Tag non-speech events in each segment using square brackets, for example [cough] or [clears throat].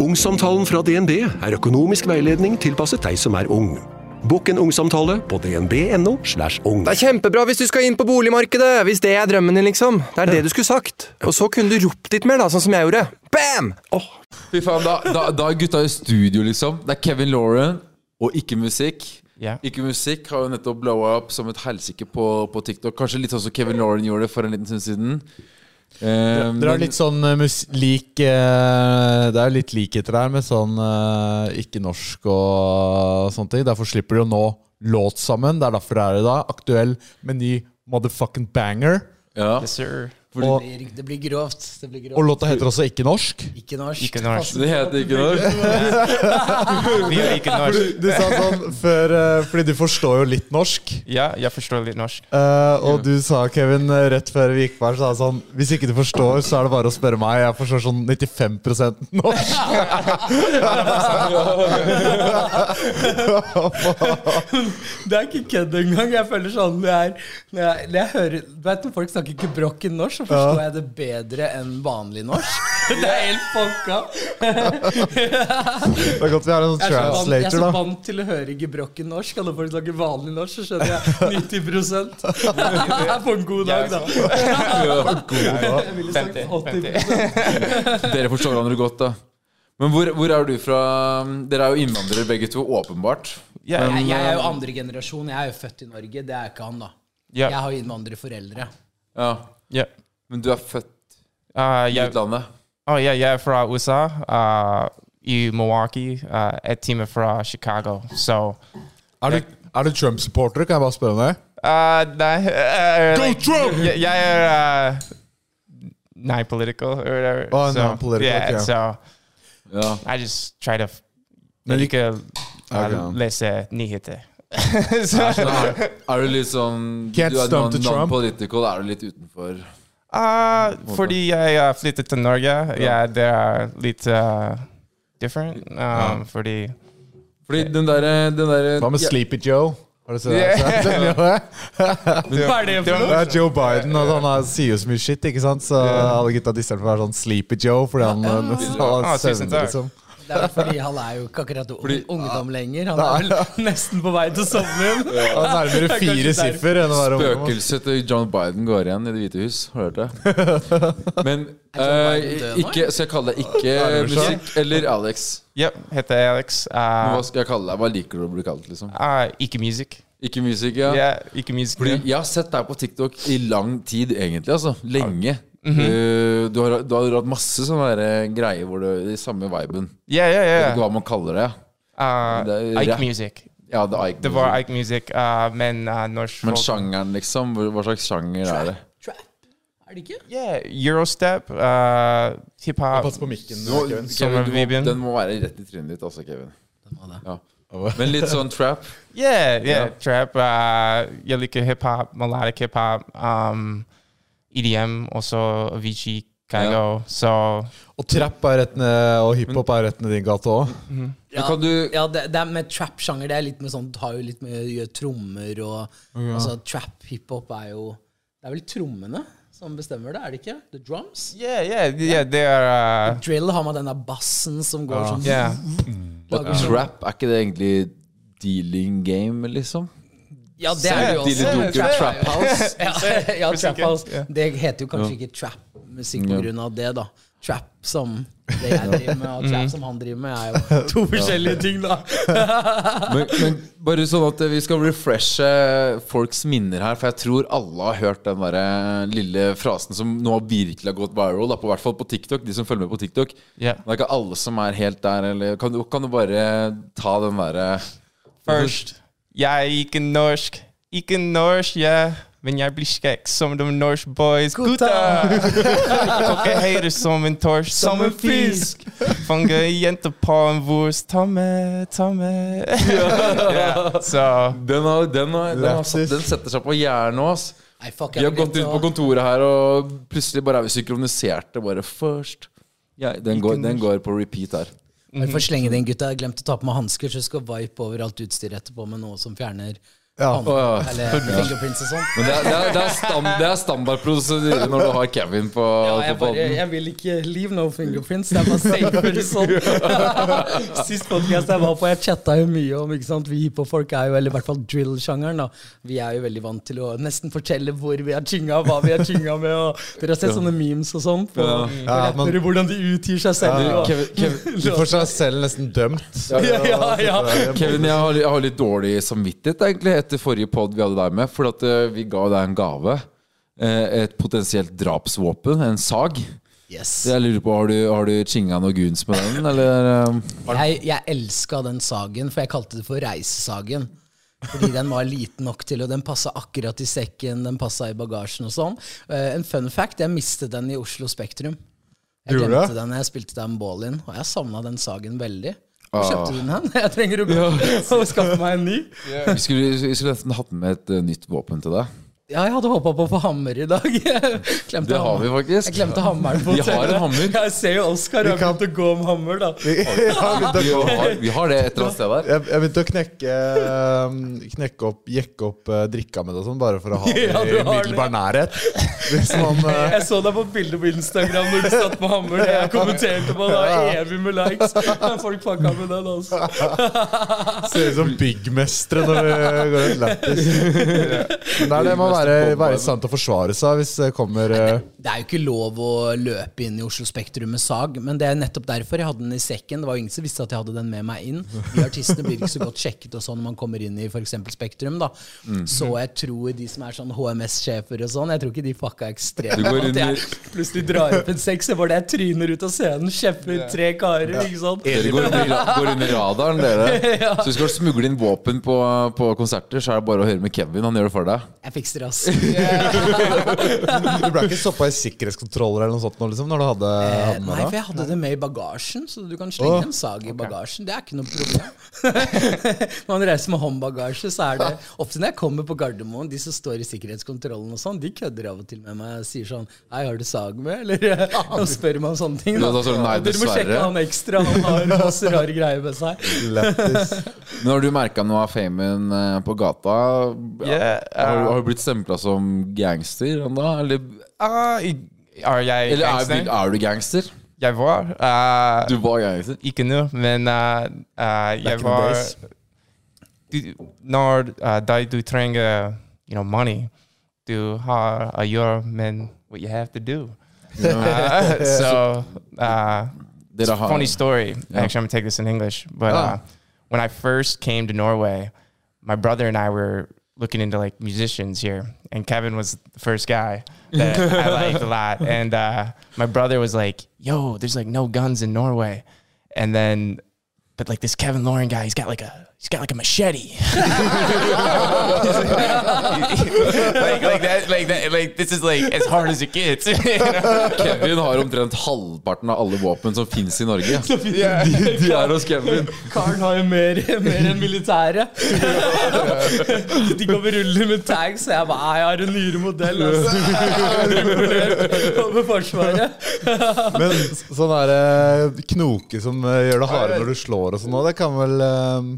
Ungsamtalen fra DNB er økonomisk veiledning tilpasset deg som er ung. Bokk en ungsamtale på dnb.no. slash ung. Det er kjempebra hvis du skal inn på boligmarkedet! Hvis det er drømmen din, liksom. Det er det du skulle sagt. Og så kunne du ropt litt mer, da, sånn som jeg gjorde. Bam! Oh. Fy faen, da, da, da er gutta i studio, liksom. Det er Kevin Lauren og Ikke Musikk. Yeah. Ikke Musikk har jo nettopp blowa opp som et helsike på, på TikTok. Kanskje litt sånn som Kevin Lauren gjorde det for en liten stund siden. Eh, Dere har litt sånn eh, mus lik eh, Det er jo litt likheter der med sånn eh, ikke-norsk og sånne ting. Derfor slipper de å nå låt sammen. Det er derfor det er i dag. Aktuell med ny motherfucking banger. ja. Yes, sir. Og, Det blir- Det blir grovt. Det blir og låta heter også Ikke norsk. Ikke norsk. Ikke norsk. Det heter ikke norsk. [laughs] Vi er ikke norsk. Du sa sånn før eh, Fordi du forstår jo litt norsk. Ja, jeg forstår litt norsk. Uh, og du sa, Kevin, rett før vi gikk på her, så sa jeg sånn Hvis ikke du forstår, så er det bare å spørre meg. Jeg forstår sånn 95% norsk. [laughs] Det er ikke kødd engang. Jeg føler sånn når jeg, når jeg, når jeg hører Du vet Når folk snakker gebrokken norsk, så forstår jeg det bedre enn vanlig norsk. [laughs] Det er helt fucka. Det er godt vi har en sånn translator, da. jeg er så vant til å høre gebrokken norsk. Alle folk snakker vanlig norsk, så skjønner jeg 90 [laughs] Det er på en god dag, da. Jeg [laughs] ville sagt 80 Dere forstår hverandre godt, da. Men hvor, hvor er du fra? Dere er jo innvandrere begge to, åpenbart. Ja, jeg, jeg er jo andre generasjon. Jeg er jo født i Norge. Det er ikke han, da. Yeah. Jeg har innvandrerforeldre. Ja. ja. Men du er født Uh, i jeg, utlandet. oh, ja, jeg er fra USA, uh, i Milwaukee. Uh, et time fra Chicago. Så Er du, er du Trump-supporter? Kan jeg bare spørre om det? uh, nei [laughs] uh, Go like, Trump! Jeg, jeg er uh, non-political or whatever. Oh, so, non-political, Yeah, okay. so Ja. I just try to Men like, uh, Okay. lese nyheter. [laughs] so, Er, er du litt sånn Du er non-political, er du litt utenfor Uh, fordi jeg uh, flyttet til Norge, ja, det er litt uh, different. Um, Fordi Fordi den derre den derre- Hva med ja, Sleepy Joe? Har du sett det? [laughs] Yeah. Den det? [laughs] Hva er det for noe? Joe Biden, og han sier jo så mye shit, ikke sant? Så alle gutta disser ham for å være sånn Sleepy Joe, fordi han, han han, han, han, han, han, han, liksom. Det er fordi han er jo ikke akkurat Fordi- ungdom lenger. Han er vel nesten på vei til sommeren. [laughs] Ja. Han er nærmere er fire siffer enn å være ungdom. Spøkelset til John Biden går igjen i Det hvite hus. Har du hørt det? [laughs] Men nå, ikke Så jeg kaller deg ikke musikk eller Alex. Ja, heter Alex. Uh, hva skal jeg kalle deg? Hva liker du å bli kalt? liksom? uh, ikke musikk. Ikke musikk, ja? Yeah, ikke music, Fordi jeg har sett deg på TikTok i lang tid, egentlig. altså Lenge. Mhm. -hmm. du, har, du har hatt masse sånne der, eh, greier hvor du i samme viben. Ja, ja, vet ja. hva man kaller det. Uh, Det Ike. Music. Ja, det Ike Det var music. Ike Music, uh, men uh, norsk Men sjangeren, liksom? Hva slags sjanger er det? Trap. Er det ikke? Yeah, Eurostep, uh, hiphop. Pass på mikken. Du Kevin. Kevin, du må, den må være rett i trynet ditt, altså, Kevin. Den var det. Ja. Men litt sånn trap. [laughs] Yeah, yeah, Ja. trap. Uh, jeg liker hiphop, melodic hiphop, um, EDM, og så VG, Avicii, Kygo. Så Og trap er rett ned, og hiphop er rett ned din gate òg. Ja, du- ja det, det er med trap-sjanger. Det er litt med sånn har jo litt med gjør trommer og Altså Trap, hiphop er jo Det er vel trommene som bestemmer det, er det ikke? The drums? yeah, yeah, yeah, they are. Uh, Drill har man denne bassen som går sånn yeah, Og trap, er ikke det egentlig dealing game, liksom? Ja, det er det jo også. Trap House. [laughs] ja, ja, Trap House. Ja. Det heter jo kanskje ikke trap-musikk på grunn av det, da. Trap som det jeg driver med, og trap som han driver med, er jo [laughs] to forskjellige ting, da. [laughs] Men, men bare sånn at vi skal refreshe folks minner her, for jeg tror alle har hørt den der eh, lille frasen som nå virkelig har gått viral, da, på hvert fall på TikTok, de som følger med på TikTok. yeah. Det er ikke alle som er helt der, eller kan du, kan du bare ta den derre Først, jeg er ikke norsk. Ikke norsk, ja. Men jeg blir skrekk som de norske boys. Gutta! Kokke [laughs] høyre som en torsk, som en fisk. Fange jenter på en vurs. Ta med, ta med. [laughs] Ja, Så Den, har, den, har, den, har, den setter seg på hjernen nå, ass. Nei, fuck, Vi har gått ut på kontoret her, og plutselig bare er vi synkroniserte. Bare først ja, den, går, den går på repeat her. Bare for å slenge den, gutta. Jeg har glemt å ta på meg hansker, så skal vipe over alt utstyret etterpå med noe som fjerner Ja. Eller fingerprints og sånn. Men det er, det er, det er, stand, det er standardprosedyre når du har Kevin på, Ja, på jeg, bare, jeg vil ikke leave no fingerprints. Det er bare safer sånn. [laughs] Sist podcast jeg var på, jeg chatta jo mye om ikke sant? Vi hiphop-folk er jo, eller i hvert fall drill-sjangeren, da. Vi er jo veldig vant til å nesten fortelle hvor vi har chinga, hva vi har chinga med. Og dere har sett sånne memes og sånn på, på Ja, men, hvordan de utgir seg selv. og- Kevin, Kevin, Du får seg selv nesten dømt. [laughs] Ja, ja, ja. Kevin jeg, har, jeg har litt dårlig samvittighet egentlig etter forrige pod vi hadde deg med. For at eh, vi ga deg en gave. Eh, et potensielt drapsvåpen. En sag. Yes. Jeg lurer på, Har du, har du chinga noe guns med den, eller? eh? Jeg, jeg elska den sagen, for jeg kalte det for reisesagen. Fordi den var liten nok til, og den passa akkurat i sekken, den passa i bagasjen og sånn. Eh, en fun fact, jeg mistet den i Oslo Spektrum. Jeg Gjorde du glemte det? den jeg spilte den ball-in, og jeg savna den sagen veldig. Hvor Ah. kjøpte du den hen? [laughs] Jeg trenger å ja. [laughs] å skaffe meg en ny. Vi skulle, vi skulle nesten hatt med et eh, nytt våpen til deg. Ja, jeg hadde håpa på å få hammer i dag. [laughs] Jeg Det har vi faktisk. Jeg glemte hammeren på Vi har en hammer. Jeg ser jo Oskar har kan- begynt å gå med hammer, da. [laughs] Ja, men det Vi har, vi har det et eller annet sted der. Jeg, jeg begynte å knekke, um, knekke opp, jekke opp uh, drikka med det og sånn, bare for å ha [laughs] det Ja, i umiddelbar nærhet. Hvis man uh, Jeg så deg på et bilde på Instagram når du satt på hammer. Det jeg kommenterte på, det var evig med likes. Folk fucka med den, altså. ser ut som byggmestere når vi går ut lættis. Men det er det med å være, være sant å forsvare seg hvis det kommer Nei, Det er jo ikke lov å løpe inn i Oslo Spektrum med sag, men det er nettopp derfor jeg hadde den i sekken. Det var jo ingen som visste at jeg hadde den med meg inn. De artistene blir ikke så godt sjekket og sånn når man kommer inn i f.eks. Spektrum. da Så jeg tror de som er sånn HMS-sjefer og sånn, jeg tror ikke de fucka ekstremt at jeg plutselig drar opp en sekser hvor det jeg tryner ut av scenen, kjeffer tre karer, ikke sant. Dere går under, går under radaren, dere. [laughs] Så hvis du skal smugle inn våpen på, på konserter, så er det bare å høre med Kevin. Han gjør det for deg. Jeg fikser det, ass. [laughs] Du ble ikke stoppa i sikkerhetskontroller eller noe sånt liksom, når du hadde, hadde Nei, for jeg hadde det med i bagasjen, så du kan slenge oh, en sag i bagasjen. Det er ikke noe problem. [laughs] når man reiser med håndbagasje, så er det ofte når jeg kommer på Gardermoen, de som står i sikkerhetskontrollen og sånn, de kødder av og til med meg og sier sånn Hei, har du sag med? Eller [laughs] de spør meg om sånne ting. Ja, da Så, «Nei, Dere må sjekke han ekstra, han har masse rare greier med seg. Lettis. Men har du merka noe av famen eh, på gata? Ja, har, eh, har du blitt stempla som gangster ennå? Eller, i- er jeg eller er, gangster? er du gangster? Jeg var. eh, Du var gangster. ikke nå, men eh, jeg var du, Når uh, da du trenger you know, money, du har å gjøre med what you have to do. Uh, [laughs] so, uh, it's Dere a har funny story. Yeah. Actually, I'm gonna take this in English. But uh, when I first came to Norway, my brother and I were looking into like musicians here, and Kevin was the first guy [laughs] that I liked a lot. And uh, my brother was like, "Yo, there's like no guns in Norway," and then. But like this Kevin Lauren guy, he's got like a he's got like a machete. like, like that, like that, like this is like as hard as it gets. [laughs] Kevin har omtrent halvparten av alle våpen som fins i Norge. De, de er hos Kevin. Karen har jo mer, mer enn militæret. De kommer rullende med tags, og jeg bare «Ah, Jeg har en nyere modell, altså. [laughs] Over Forsvaret. Men sånn derre knoke som eh, gjør det harde når du slår og sånn, det kan vel eh,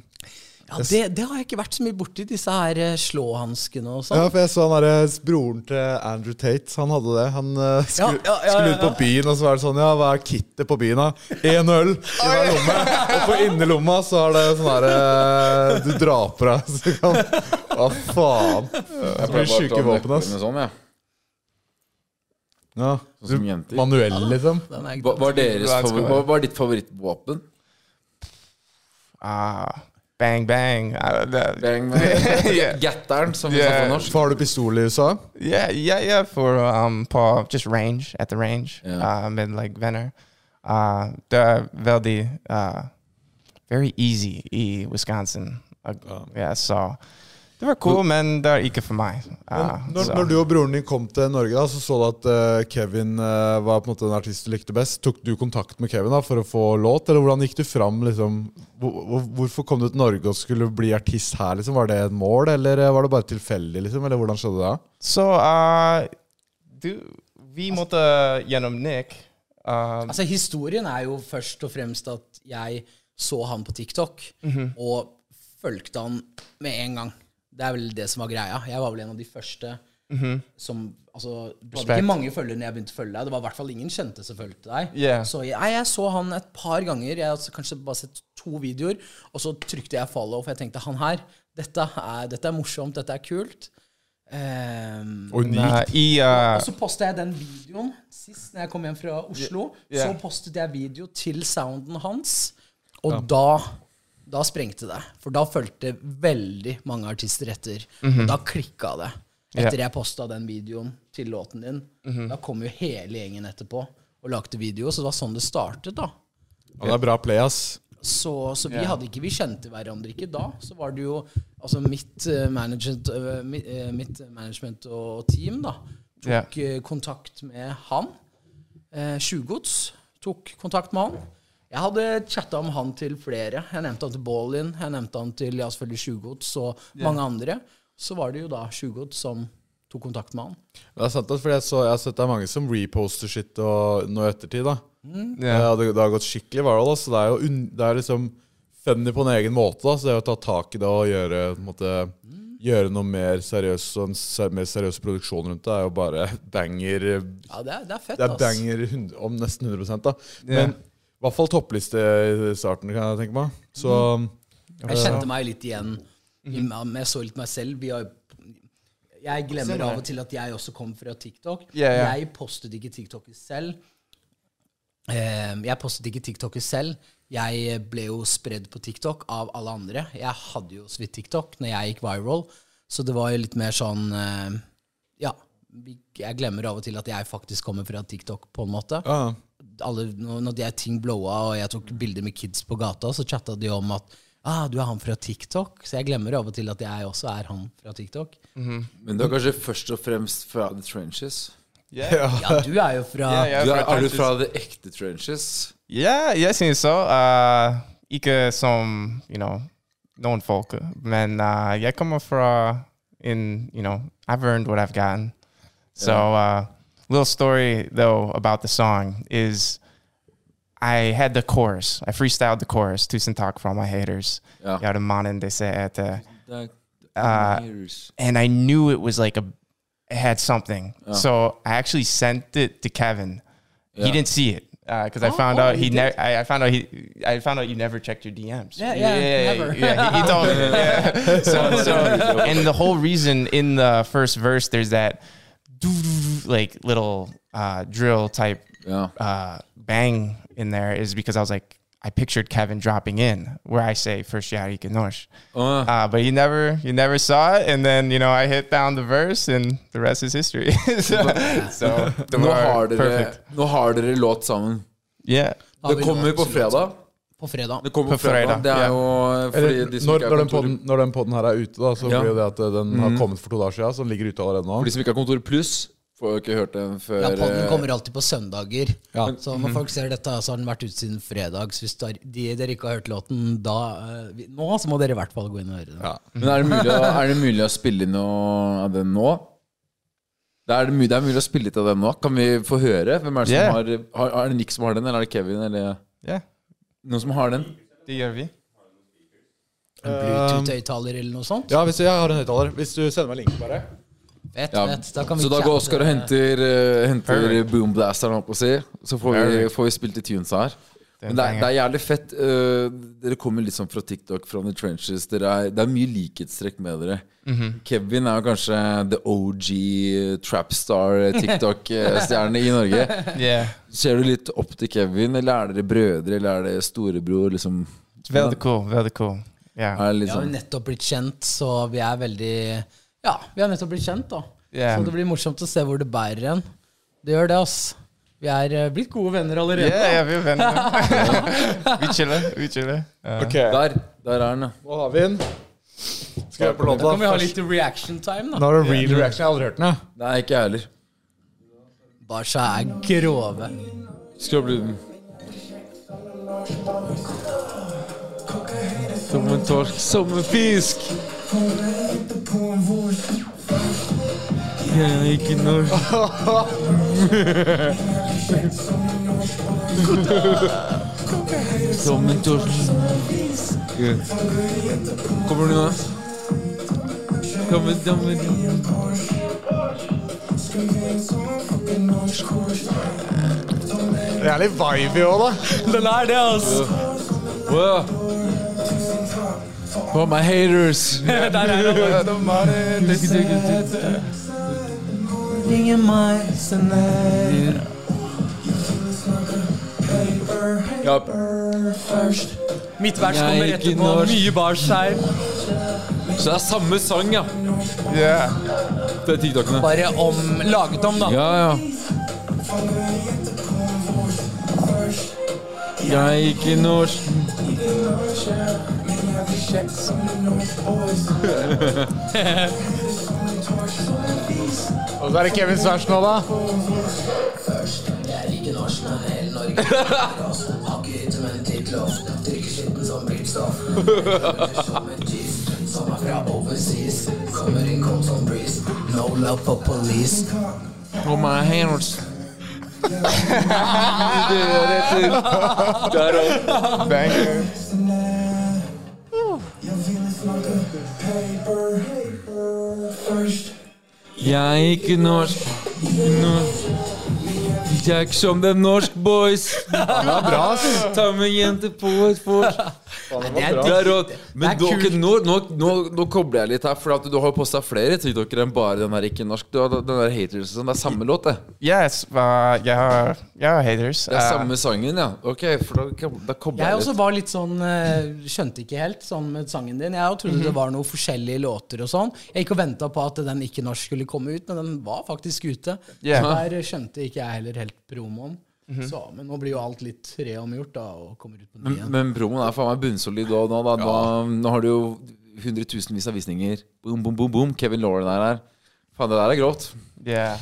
Ja, det, det har jeg ikke vært så mye borti, disse her eh, slåhanskene og Ja, sånn. for jeg så han der, broren til Andrew Tate, han hadde det. Han uh, skulle, Ja, ja, ja, skulle ja, ut på byen, og så var det sånn Ja, hva er kittet på byen, da? Én øl i hver lomme. Og på innerlomma så er det sånn derre Du drar på deg, så kan Hva faen? Jeg blir sjuk i våpenet, ass. Sånn, ja. Ja. Sånn som jenter. Manuell, liksom. Hva, hva, er ditt favorittvåpen? Ah, bang bang. Uh, Bang, bang. [laughs] Yeah. Gatteren, som vi Yeah. sa på norsk. Har du pistol i USA? Yeah, yeah, yeah. For um, på just range at the range. Yeah. uh, med like Venner. Uh, er veldig, uh, very easy i Wisconsin. Uh, yeah, so they var cool, men det er ikke for meg. Ja, Når, når du og broren din kom til Norge, da, så så du at uh, Kevin uh, var på en måte den artisten du likte best. Tok du kontakt med Kevin da for å få låt, eller hvordan gikk du fram? Liksom? Hvor, hvor- hvorfor kom du til Norge og skulle bli artist her? Liksom? Var det et mål, eller eh, var det bare tilfeldig? Liksom? Eller hvordan skjedde det? da? Så uh, du, vi måtte gjennom Nick. Uh, Altså, historien er jo først og fremst at jeg så han på TikTok, og fulgte han med en gang. Det er vel det som var greia. Jeg var vel en av de første som Altså, du hadde ikke mange følgere når jeg begynte å følge deg. Det var i hvert fall ingen kjente som fulgte deg. Yeah. Så jeg, jeg så han et par ganger. Jeg hadde kanskje bare sett to videoer, og så trykte jeg follow, for jeg tenkte han her, dette er, dette er morsomt, dette er kult. Um, og, i, uh, og så posta jeg den videoen sist når jeg kom hjem fra Oslo. Ja. Så postet jeg video til sounden hans, og da da sprengte det. For da fulgte veldig mange artister etter. Og da klikka det. Etter jeg posta den videoen til låten din. Da kom jo hele gjengen etterpå og lagde video. Så det var sånn det startet, da. Og det er bra play, ass. Så, så vi hadde ikke Vi kjente hverandre ikke da. Så var det jo Altså mitt eh, management, eh, mitt, eh, mitt management og team da tok yeah. kontakt med han. Tjuvgods tok kontakt med han. Jeg hadde chatta om han til flere. Jeg nevnte han til Ballin, jeg nevnte han til ja, selvfølgelig Sjugods og mange andre. Så var det jo da Sjugods som tok kontakt med han. Det er sant, for jeg, så, jeg har sett det er mange som reposter shit og nå i ettertid. da yeah. Ja, det, det har gått skikkelig viral. da, Så det er jo un, det er liksom funny på en egen måte. da Så det å ta tak i det og gjøre, på en måte, gjøre noe mer seriøst og en ser, mer seriøs produksjon rundt det, er jo bare banger Ja, det er, det er fett, Det er banger 100, om nesten 100 da Men i hvert fall toppliste i starten, kan jeg tenke meg. Så Jeg kjente meg litt igjen. Jeg så litt meg selv. Vi har, jeg glemmer av og til at jeg også kom fra TikTok. Jeg postet ikke TikToker selv. Eh, Jeg postet ikke TikToker selv. Jeg ble jo spredd på TikTok av alle andre. Jeg hadde jo så vidt TikTok når jeg gikk viral, så det var jo litt mer sånn eh, Ja. Jeg glemmer av og til at jeg faktisk kommer fra TikTok, på en måte ja, alle, når de ting blowa, og jeg tok bilder med kids på gata, så chatta de om at ah, du er han fra TikTok. Så jeg glemmer av og til at jeg også er han fra TikTok. Men du er kanskje først og fremst fra the trenches? Ja, du er jo fra Ja, ja. Du er, er du fra the ekte trenches? Ja, jeg synes så. Uh, ikke som, you know, noen folk. Men uh, jeg kommer fra in, you know, I've earned what I've gotten. So, uh, little story though about the song is I had the chorus. I freestyled the chorus. Tusen takk for all my haters. Ja. Ja, det mannen de ser etter. Det Uh, and I knew it was like a it had something. So I actually sent it to Kevin. Yeah. He didn't see it because I Oh, found oh, out he he never. I, I found out he. I found out you never checked your DMs. Yeah, yeah, yeah. never. yeah, he, he told me. [laughs] Yeah. [laughs] So, so, and the whole reason in the first verse, there's that like little uh, drill type Ja. uh, bang in there is because I was like, I pictured Kevin dropping in where I say first and Norsh. Å, Uh, but you never, you never saw it, and then you know I hit down the verse, and the rest is history. [laughs] so, so [laughs] the Nå har, dere, perfect. nå har dere låt sammen. Yeah, Det vi kommer på fredag. På fredag. Det kommer på fredag. Det er jo fordi de som når, ikke når, har den kontor, podden, når den podden her er ute, da, så Ja. blir jo det at den har kommet for to dager siden, så den ligger ute allerede nå. for de som ikke har Kontor Pluss, får jo ikke hørt den før Ja, podden eh, kommer alltid på søndager. Ja. Så når folk ser dette, så har den vært ute siden fredag. Så hvis der- de, dere ikke har hørt låten da eh, vi- nå, så må dere i hvert fall gå inn og høre den. Ja. Men er det, mulig å, er det mulig å spille noe av den nå? Det er, det, mu- det er mulig å spille litt av den nå. Kan vi få høre? Hvem er det som Yeah. har, har Er det Nick som har den, eller er det Kevin? Eller yeah, noen som har den? det gjør vi. En Bluetooth-høyttaler eller noe sånt. Ja, hvis jeg har en høyttaler. Hvis du sender meg linken, bare. Vet, Ja. vet. Da kan vi Så da går. Oskar og henter, uh, henter boomblasteren, holdt på å si. Så får vi, får vi spilt i tunes her. Men det er, det er jævlig fett. Uh, dere kommer litt sånn fra TikTok, fra The Trenches. Dere er, det er mye likhetstrekk med dere. Kevin er jo kanskje the OG trapstar TikTok-stjerne i Norge. [laughs] Yeah, Ser du litt opp til Kevin, eller er dere brødre, eller er det storebror? Liksom, Veldig cool, veldig cool. Yeah, er det Vi har jo liksom, nettopp blitt kjent, så vi er veldig Ja, vi har nettopp blitt kjent, da. Yeah. Så det blir morsomt å se hvor det bærer en. Det gjør det, ass. Vi er eh, blitt gode venner allerede. yeah, yeah, vi er venner. [laughs] [laughs] vi chiller, vi chiller. Uh, Ok, Der! Der er han, ja. nå har vi den. Skal jeg høre på Da låta? kan vi ha litt reaction time, da. Nå er det real reaction. Jeg har aldri hørt den, jeg. Nei, ikke jeg heller. Basha er grove. Skru bli. Som en torsk, som en fisk. Jeg er ikke norsk. [laughs] Som en torsk. Kommer du nå? Kommer kommer. Det er litt vibey òg, da. Den er det, altså! Wow. For my haters. [laughs] Der er det. Ingen meg sender Ja, vers kommer er etterpå. norsk. Mye bars her. så det er samme sang, ja. Yeah. Det er TikTokene. Bare om, laget om, da. Ja, ja. Jeg gikk i norsk. Og så er det Kevins vers nå, da. [laughs] No love for police. Oh my haters. Det er etter. Der òg. Banger. Jeg er ikke norsk. norsk. Jeg er ikke som dem norsk boys. Det er bra, ass. Ta med jenter på et vors. Det er Det er rått. Men Det er du, ok, nå, nå, nå, nå kobler jeg litt her, for at du har posta flere TikTokere enn bare den her ikke norsk. Du har den der haters sånn. Det er samme låt, det. Yes, uh, jeg har, haters. Det er samme sangen, ja. Ok, for da, da kobler Jeg jeg også litt. var litt sånn eh, Skjønte ikke helt sånn med sangen din. Jeg trodde Mhm. det var noen forskjellige låter og sånn. Jeg gikk og venta på at den ikke norsk skulle komme ut, men den var faktisk ute. Yeah. Så Der skjønte ikke jeg heller helt promoen. Mhm. Så, men nå blir jo alt litt reomgjort da, og kommer ut på ny Men, igjen. men promoen er faen meg bunnsolid òg nå, da. Nå, nå har du jo hundretusenvis av visninger. Boom, boom, boom, boom. Kevin Lauren er her. Faen, det der er grovt. yeah.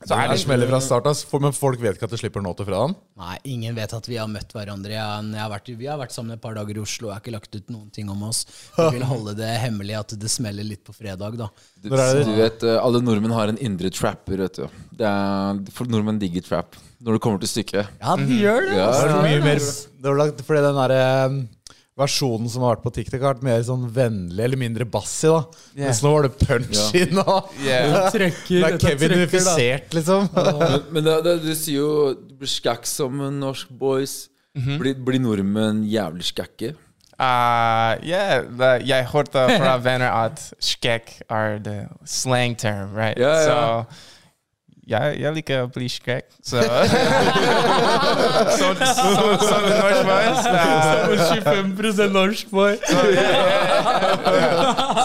Så er smeller fra start, men folk vet ikke at du slipper nå til han. Nei, ingen vet at vi har møtt hverandre. Jeg, jeg har vært, vi har vært sammen et par dager i Oslo. Jeg har ikke lagt ut noen ting om oss. Vi vil holde det hemmelig at det smeller litt på fredag, da. Du, det- du vet, eh, Alle nordmenn har en indre trapper, vet du. Det er, for nordmenn digger trap. Når det kommer til stykket. Ja, den gjør det. Ja, altså. Det er ja, mye mer det lagt, Fordi den der, eh, versjonen som har vært på TikTok, har vært mer sånn vennlig eller mindre bassy. da yeah. Mens nå var det punch inn. Og, [laughs] Yeah. Trøkker, det er. Kevin-ifisert, liksom. [laughs] Men, men det, det, du sier jo Du blir skakk som en norsk boys. Blir, blir nordmenn jævlig skakke? Uh, yeah, the, jeg hørte fra [laughs] venner at skekk er the slang term, right? Ja, ja. Så jeg, jeg liker å bli skrekk. Så Som som- som det norske boys. uh, 25 norsk boy.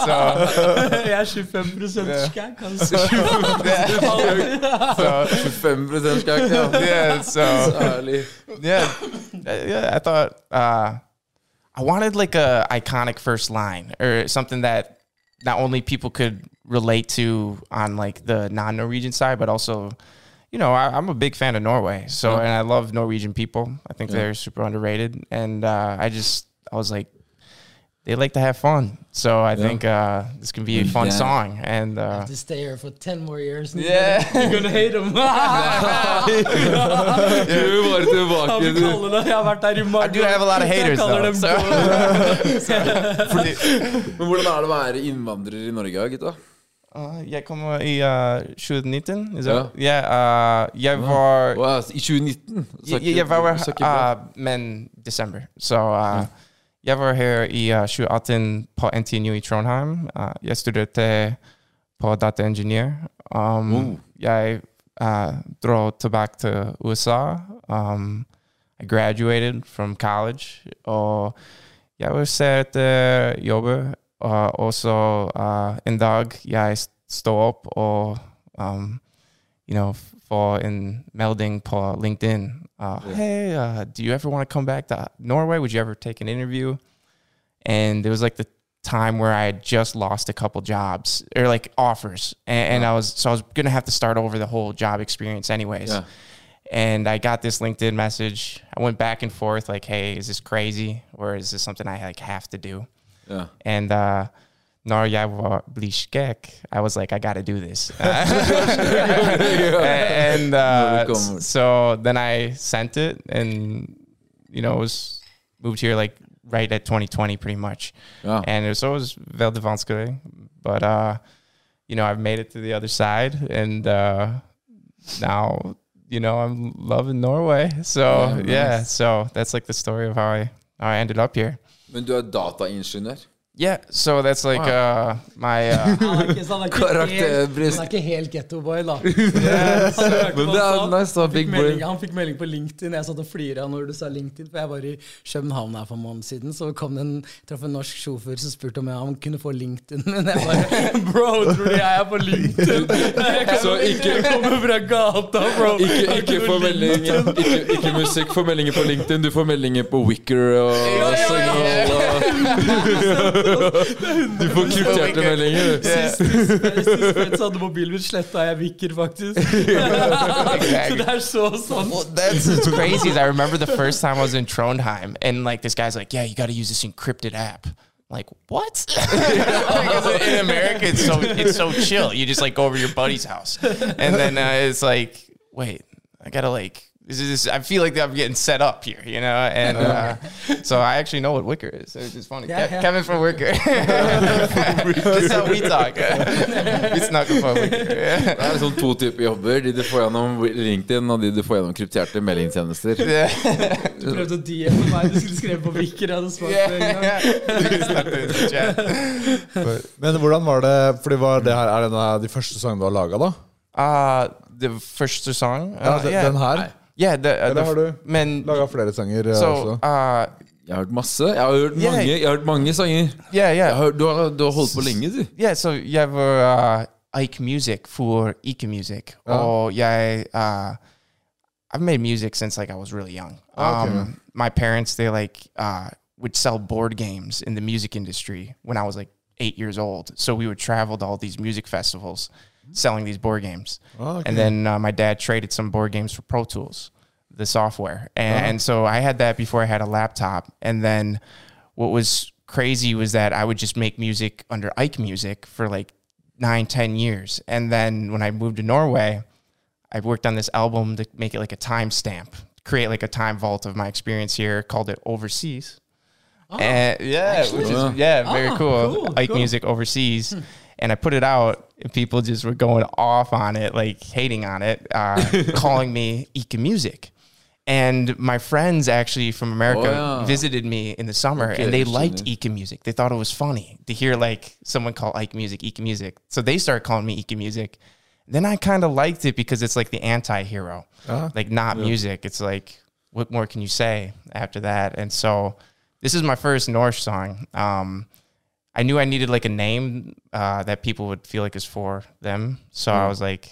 Så Jeg er 25 skækk, altså. så 25 skakk, ja. [laughs] yeah, so Ærlig. yeah, yeah. I thought uh, I wanted like a iconic first line or something that not only people could relate to on like the non-Norwegian side, but also, you know, I, I'm a big fan of Norway. So and I love Norwegian people. I think they're super underrated. And uh, I just I was like, they like to have fun. So I think uh, this can be a fun Yeah. song. And uh, To stay here for 10 more years. Yeah. [laughs] You're gonna hate him. Du bare tilbake. Du. Jeg har vært der i mange I do have a lot of haters, Jeg kaller though. dem So. [laughs] [laughs] Men hvordan er det å være innvandrer i Norge, gutta? Uh, jeg kommer i uh, 2019. Is Ja. Yeah. Uh, jeg var Wow, I 2019? Så jeg, ikke- jeg var så uh, men desember. Så uh, jeg var her i uh, 2018 på NTNU i Trondheim. Uh, jeg studerte på data engineer. Um. Jeg uh, dro tilbake til USA. Um, I graduated from college. Og jeg vil se etter jobber. Uh, også uh, en dag jeg står opp og um, you know, f- få en melding på LinkedIn. Uh, Hey, uh, do you ever want to come back to Norway? Would you ever take an interview? And it was like the time where I had just lost a couple jobs or like offers, and, and I was so I was gonna have to start over the whole job experience anyways. Yeah. And I got this LinkedIn message. I went back and forth, like, "Hey, is this crazy, or is this something I like have to do?" Ja. And uh, når jeg var bli skekk, I was like, I gotta do this. [laughs] and uh, so then I sent it, and you know, was moved here like right at 2020, pretty much. Ja. And it was always veldig vanskelig. But uh, you know, I've made it to the other side, and uh, now, you know, I'm loving Norway. So Yeah, yeah, so that's like the story of how I how I ended up here. Men du er dataingeniør? Yeah, so that's like uh, my. Uh, [laughs] Han er ikke, så han er ikke, helt, Karakterbrist. han er ikke helt gettoboy, da. [laughs] Men det er nice da, Han fikk, big melding, brain. han fikk melding på LinkedIn. Jeg satt og flira når du sa LinkedIn, for jeg var i København her for en måned siden. Så kom det en, traff en norsk sjåfør som spurte om jeg, han kunne få LinkedIn. [laughs] Men jeg bare Bro, tror du jeg er på LinkedIn? Jeg Så kommer, ikke- jeg kommer fra gata, bro. Ikke, Jeg ikke, noe få melding, ikke, ikke musikk, få meldinger på LinkedIn. Du får meldinger på Wicker og ja, ja. Signal. og- Du får krypterte meldinger. du. Sist sist Fred hadde mobilen min sletta, jeg vikker faktisk. [laughs] Så det er så sant. well, that's crazy. I remember the first time I was in Trondheim, and like this guy's like, "Yeah, you got to use this encrypted app." Like what? Because [laughs] in America, it's so it's so chill. You just like go over your buddy's house, and then uh, it's like, wait, I gotta like. This is, I feel like I'm getting set up here, you know, and uh, so I actually know what Wicker is. So it's just funny. Yeah, Ke- yeah. Kevin from Wicker. [laughs] That's how we talk. we snuck up on Wicker. Det er sånn to typer jobber. De du får gjennom LinkedIn, og de du får gjennom krypterte meldingstjenester. [laughs] Du prøvde å DM meg, du skulle skrevet på Wicker. Jeg hadde svart på the chat. Men hvordan var det Fordi var det her Er det de første sangene du har laga, da? Uh, the first song. Ja, Uh, den, yeah. den her? Yeah, the, uh, Eller the har du men laga flere sanger? eh, so også? uh, Jeg har hørt masse. Jeg har hørt Yeah. mange, jeg har hørt mange sanger. yeah, Jeg yeah, har, hørt- du, har, du har holdt på lenge, du. yeah. So you have uh, Ike Music for Ike Music. Oh. Oh, yeah. Uh, I've made music since like I was really young. Oh, okay. Um, my parents they like uh, would sell board games in the music industry when I was like eight years old. So we would travel to all these music festivals, selling these board games. Ah, okay. And then uh, my dad traded some board games for Pro Tools, the software. And, and so I had that before I had a laptop. And then what was crazy was that I would just make music under Ike Music for like nine, ten years. And then when I moved to Norway, I worked on this album to make it like a timestamp, create like a time vault of my experience here, called it Overseas. and yeah, which is, yeah, very Ah, cool. cool, Ike cool. Music Overseas. And I put it out, people just were going off on it, like hating on it, uh, [laughs] calling me Ika Music. And my friends actually from America Oh, yeah. visited me in the summer, Okay, and they liked Ika Music. They thought it was funny to hear like someone call Ike Music Ika Music. So they started calling me Ika Music. Then I kind of liked it because it's like the anti-hero, like not music. It's like what more can you say after that? And so this is my first Norse song. Um, I knew I needed like a name uh, that people would feel like is for them. So I was like,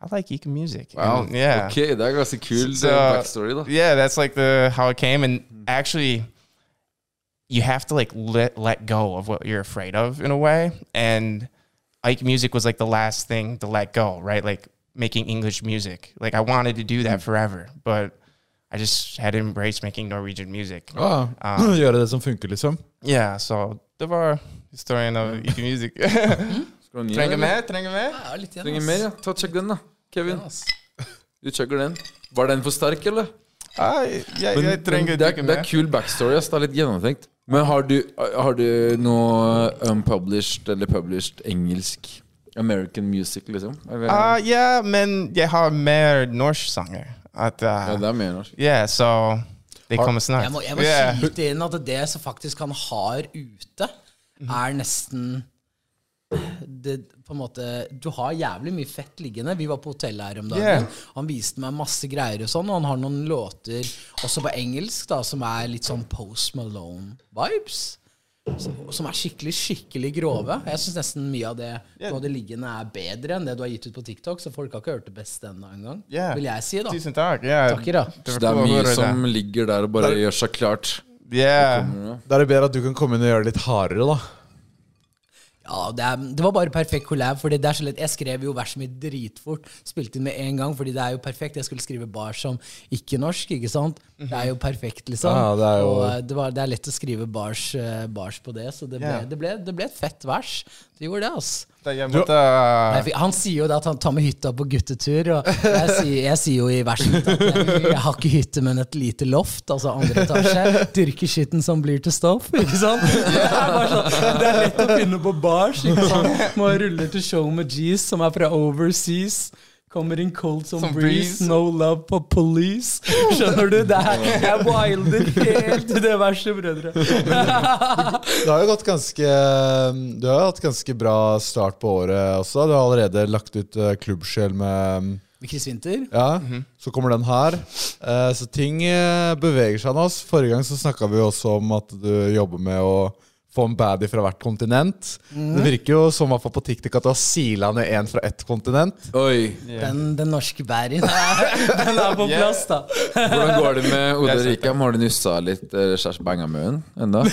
I like Ika Music. Wow. And, yeah. Ok, det er ganske kul So- backstory. Yeah, that's like the how it came. And actually, you have to like let let go of what you're afraid of in a way. And Ike music was like the last thing to let go, right? Like making English music. Like I wanted to do that forever, but I just had to embrace making Norwegian music. Ah. [clears throat] Gjøre det som liksom? Yeah, so det var historien av Ikke music. [laughs] Ny, trenger mer? Trenger mer? Ja, litt igjen, Trenger mer, ja. Ta Sjekk den, da. Kevin. Ja. Du chugger den. Var den for sterk, eller? Nei, jeg, Men, jeg trenger ikke det, er, ikke det er mer. kul backstory. Ass. Det er litt gjennomtenkt. Men har du, har du noe unpublished eller published engelsk American music, liksom? Ja, uh, ja, men jeg har mer norsksanger. At, uh, ja, det er mer norsk. Ja, så det kommer snart. Jeg må, jeg må Yeah. skyte inn at det som faktisk han har ute, er nesten det, på en måte, Du har jævlig mye fett liggende. Vi var på hotellet her om dagen. Yeah. Han viste meg masse greier og sånn, og han har noen låter også på engelsk da, som er litt sånn Post Malone-vibes. Som, som er skikkelig, skikkelig grove. Jeg syns nesten mye av det yeah. det liggende er bedre enn det du har gitt ut på TikTok, så folk har ikke hørt det beste ennå engang. Yeah. Vil jeg si, da. Tusen takk. Yeah. Takker, da. Så det er mye som ligger der og bare gjør seg klart. Ja. Da er det bedre at du kan komme inn og gjøre det litt hardere, da. Ja, det, er, det var bare perfekt collab. Fordi det er så lett Jeg skrev jo verset mitt dritfort. Spilte inn med en gang, fordi det er jo perfekt. Jeg skulle skrive bar som ikke-norsk, ikke sant? Det er jo perfekt, liksom. Ja, det er jo- Og eh, det, var, det er lett å skrive bars, eh, bars på det, så det ble, yeah. det, ble, det ble et fett vers. Det gjorde det, ass. Da måtte Nei, Han sier jo det at han tar med hytta på guttetur. Og jeg sier, jeg sier jo i verset mitt at jeg, jeg har ikke hytte, men et lite loft. Altså andre etasje. Dyrker skitten som blir til stoff. Ikke sant? [laughs] Det er, sånn, det er lett å finne på bars. Ikke sant? Må rulle til show med G's, som er fra overseas. Kommer in cold som, Som breeze, breeze. no love for police. Skjønner du? Det er, jeg wilder helt til det verset, brødre. Du har jo gått ganske Du har hatt ganske bra start på året også. Du har allerede lagt ut uh, Klubbsjel med Chris Winter. Ja, så kommer den her. Eh, så ting eh, beveger seg nå. Forrige gang så snakka vi også om at du jobber med å få en baddie fra hvert kontinent. Det virker jo som på TikTok at du har sila ned en fra ett kontinent. Oi. Den, den norske bærien, [laughs] den er på plass, da. Hvordan går det med [laughs] Oda Rika? Har du nussa litt uh, Kjærs ennå?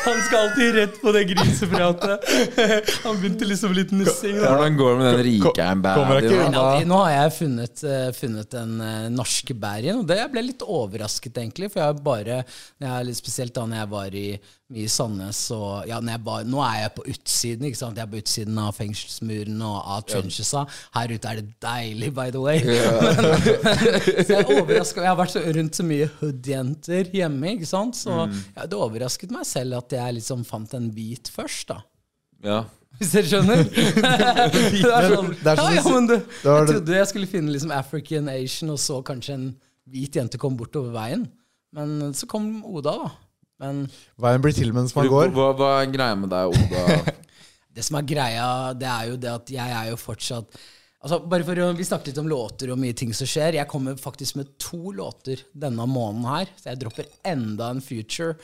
Han skal alltid rett på det grisepratet. [laughs] Han begynte liksom litt nussing. da. Hvordan går det med den rike? Nei, nå- har jeg funnet, eh, funnet den eh, norske bærien, og det jeg ble litt overrasket, egentlig. For jeg har bare, jeg, litt spesielt da når jeg var i, i Sandnes og ja, var, Nå er jeg på utsiden, ikke sant? Jeg er på utsiden av fengselsmuren og av trenchesa. Her ute er det deilig, by the way. [laughs] Men, [laughs] så jeg er. Jeg har vært så rundt så mye hood-jenter hjemme, ikke sant? så ja, det overrasket meg selv at jeg liksom fant en hvit først, da. Ja. Hvis dere skjønner? [laughs] det er sånn, ja, ja, men du, jeg trodde jeg skulle finne liksom African Asian, og så kanskje en hvit jente kom bortover veien. Men så kom Oda, da. Men Veien blir til mens man går. Hva, hva er greia med deg, Oda? [laughs] det som er greia, det er jo det at jeg er jo fortsatt Altså, bare for å, Vi snakket litt om låter og mye ting som skjer. Jeg kommer faktisk med to låter denne måneden her. Så jeg dropper enda en future.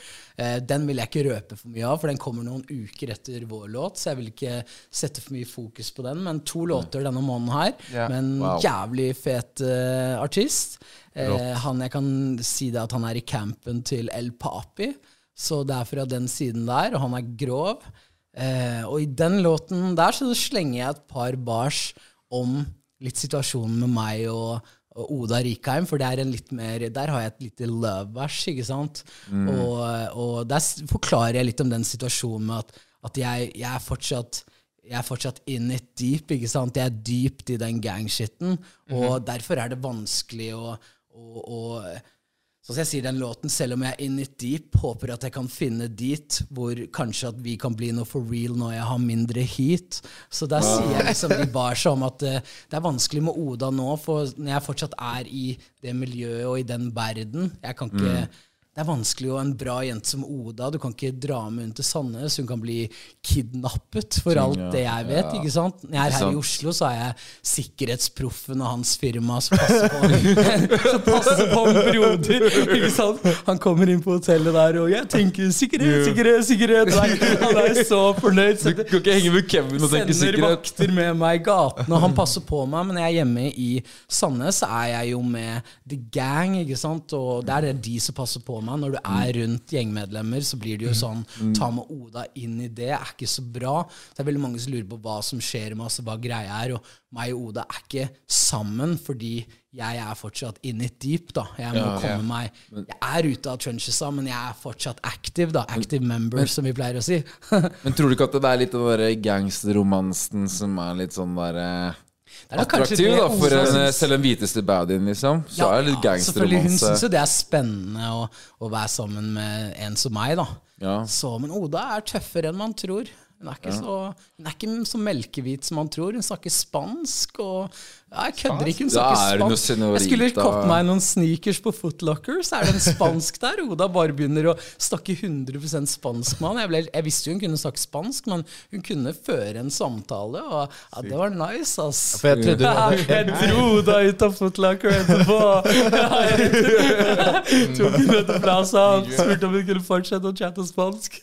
Eh, den vil jeg ikke røpe for mye av, for den kommer noen uker etter vår låt. Så jeg vil ikke sette for mye fokus på den. Men to låter denne måneden her, Yeah. med en Wow. jævlig fet uh, artist. Eh, han, jeg kan si det at han er i campen til El Papi, så det er fra den siden der, og han er grov. Eh, og i den låten der så slenger jeg et par bars om litt situasjonen med meg og, og Oda Rikheim, for det er en litt mer, der har jeg et lite love-vers, ikke sant? Og, og der forklarer jeg litt om den situasjonen med at, at jeg, jeg er fortsatt jeg er fortsatt in it deep. ikke sant? Jeg er dypt i den gangshitten, og derfor er det vanskelig å, å, og Sånn jeg sier den låten, selv om jeg er in it deep, håper at jeg kan finne dit hvor kanskje at vi kan bli noe for real når jeg har mindre heat. Så der sier jeg liksom barsa om at uh, det er vanskelig med Oda nå, for når jeg fortsatt er i det miljøet og i den verden Jeg kan ikke det er vanskelig å ha en bra jente som Oda Du kan ikke dra med hun til Sandnes. Hun kan bli kidnappet, for alt det jeg vet. ikke sant? Når jeg er her i Oslo, så er jeg sikkerhetsproffen og hans firma som passer på, som [laughs] passer på en broder. ikke sant? Han kommer inn på hotellet der, og jeg tenker sikkerhet, sikkerhet, sikkerhet. Nei, [laughs] han er så fornøyd. Du kan ikke henge med Kevin og tenke sender sikkerhet. vakter med meg i gaten, og han passer på meg. Men når jeg er hjemme i Sandnes, så er jeg jo med the gang, ikke sant? og det er det de som passer på meg. Når du er rundt gjengmedlemmer, så blir det jo sånn Ta med Oda inn i det er ikke så bra. Det er veldig mange som lurer på hva som skjer med oss, og hva greia er. Og meg og Oda er ikke sammen fordi jeg er fortsatt in it deep, da. Jeg må komme meg Jeg er ute av trenchesa, men jeg er fortsatt active, da. Active member, som vi pleier å si. [laughs] Men tror du ikke at det er litt den der gangsterromansen som er litt sånn der attraktiv, da, for en, eh, selv den hviteste baddien, liksom? Så er det litt selvfølgelig. Hun syns jo det er spennende å, å være sammen med en som meg, da. Ja. Så, men Oda er tøffere enn man tror. Hun er ikke, så, hun er ikke så melkehvit som man tror. Hun snakker spansk og ja, Jeg kødder ikke, hun snakker er spansk. Jeg skulle senorita. meg noen sneakers på Footlocker, så er det en spansk der. Oda bare begynner å snakke 100 spansk med han. Jeg, ble, jeg visste jo hun kunne snakke spansk, men hun kunne føre en samtale, og ja, det var nice, ass. For jeg trodde du hadde Jeg dro da [laughs] ut av Footlocker etterpå. Tok henne til plaza og spurte om hun kunne fortsette å chatte spansk.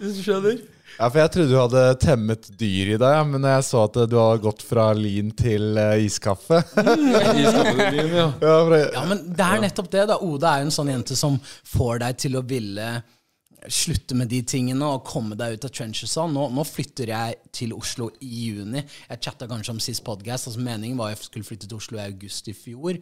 Hvis [laughs] du skjønner? Ja, for jeg trodde du hadde temmet dyr i deg, men jeg så at du hadde gått fra lin til eh, iskaffe Iskaffe til ja. ja, jeg, Ja, men det er nettopp det. da Oda er jo en sånn jente som får deg til å ville slutte med de tingene og komme deg ut av trenchesa. Nå, nå flytter jeg til Oslo i juni. Jeg chatta kanskje om sist podcast. Altså Meningen var jeg skulle flytte til Oslo i august i fjor.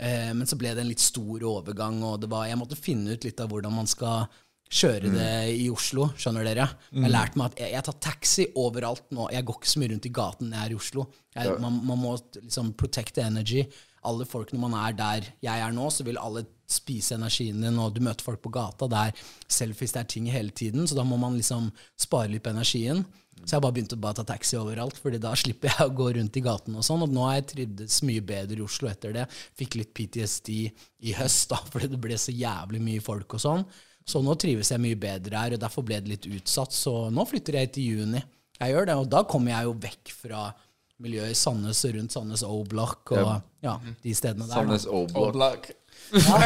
Eh, men så ble det en litt stor overgang, og det var, jeg måtte finne ut litt av hvordan man skal kjøre det i Oslo, skjønner dere. Jeg har lært meg at jeg, jeg tar taxi overalt nå. Jeg går ikke så mye rundt i gaten når jeg er i Oslo. Jeg, man, man må liksom protect the energy. Alle folk, når man er der jeg er nå, så vil alle spise energien din, og du møter folk på gata. Det er selfies, det er ting hele tiden, så da må man liksom spare litt på energien. Så jeg bare begynt å bare ta taxi overalt, Fordi da slipper jeg [laughs] å gå rundt i gaten og sånn. Og nå har jeg trivdes mye bedre i Oslo etter det. Fikk litt PTSD i høst, da, [laughs] fordi det ble så jævlig mye folk og sånn. Så nå trives jeg mye bedre her, og derfor ble det litt utsatt. Så nå flytter jeg til juni. Jeg gjør det, og da kommer jeg jo vekk fra miljøet i Sandnes og rundt Sandnes O-Block og ja, de stedene der. Sandnes O-block. Vi har,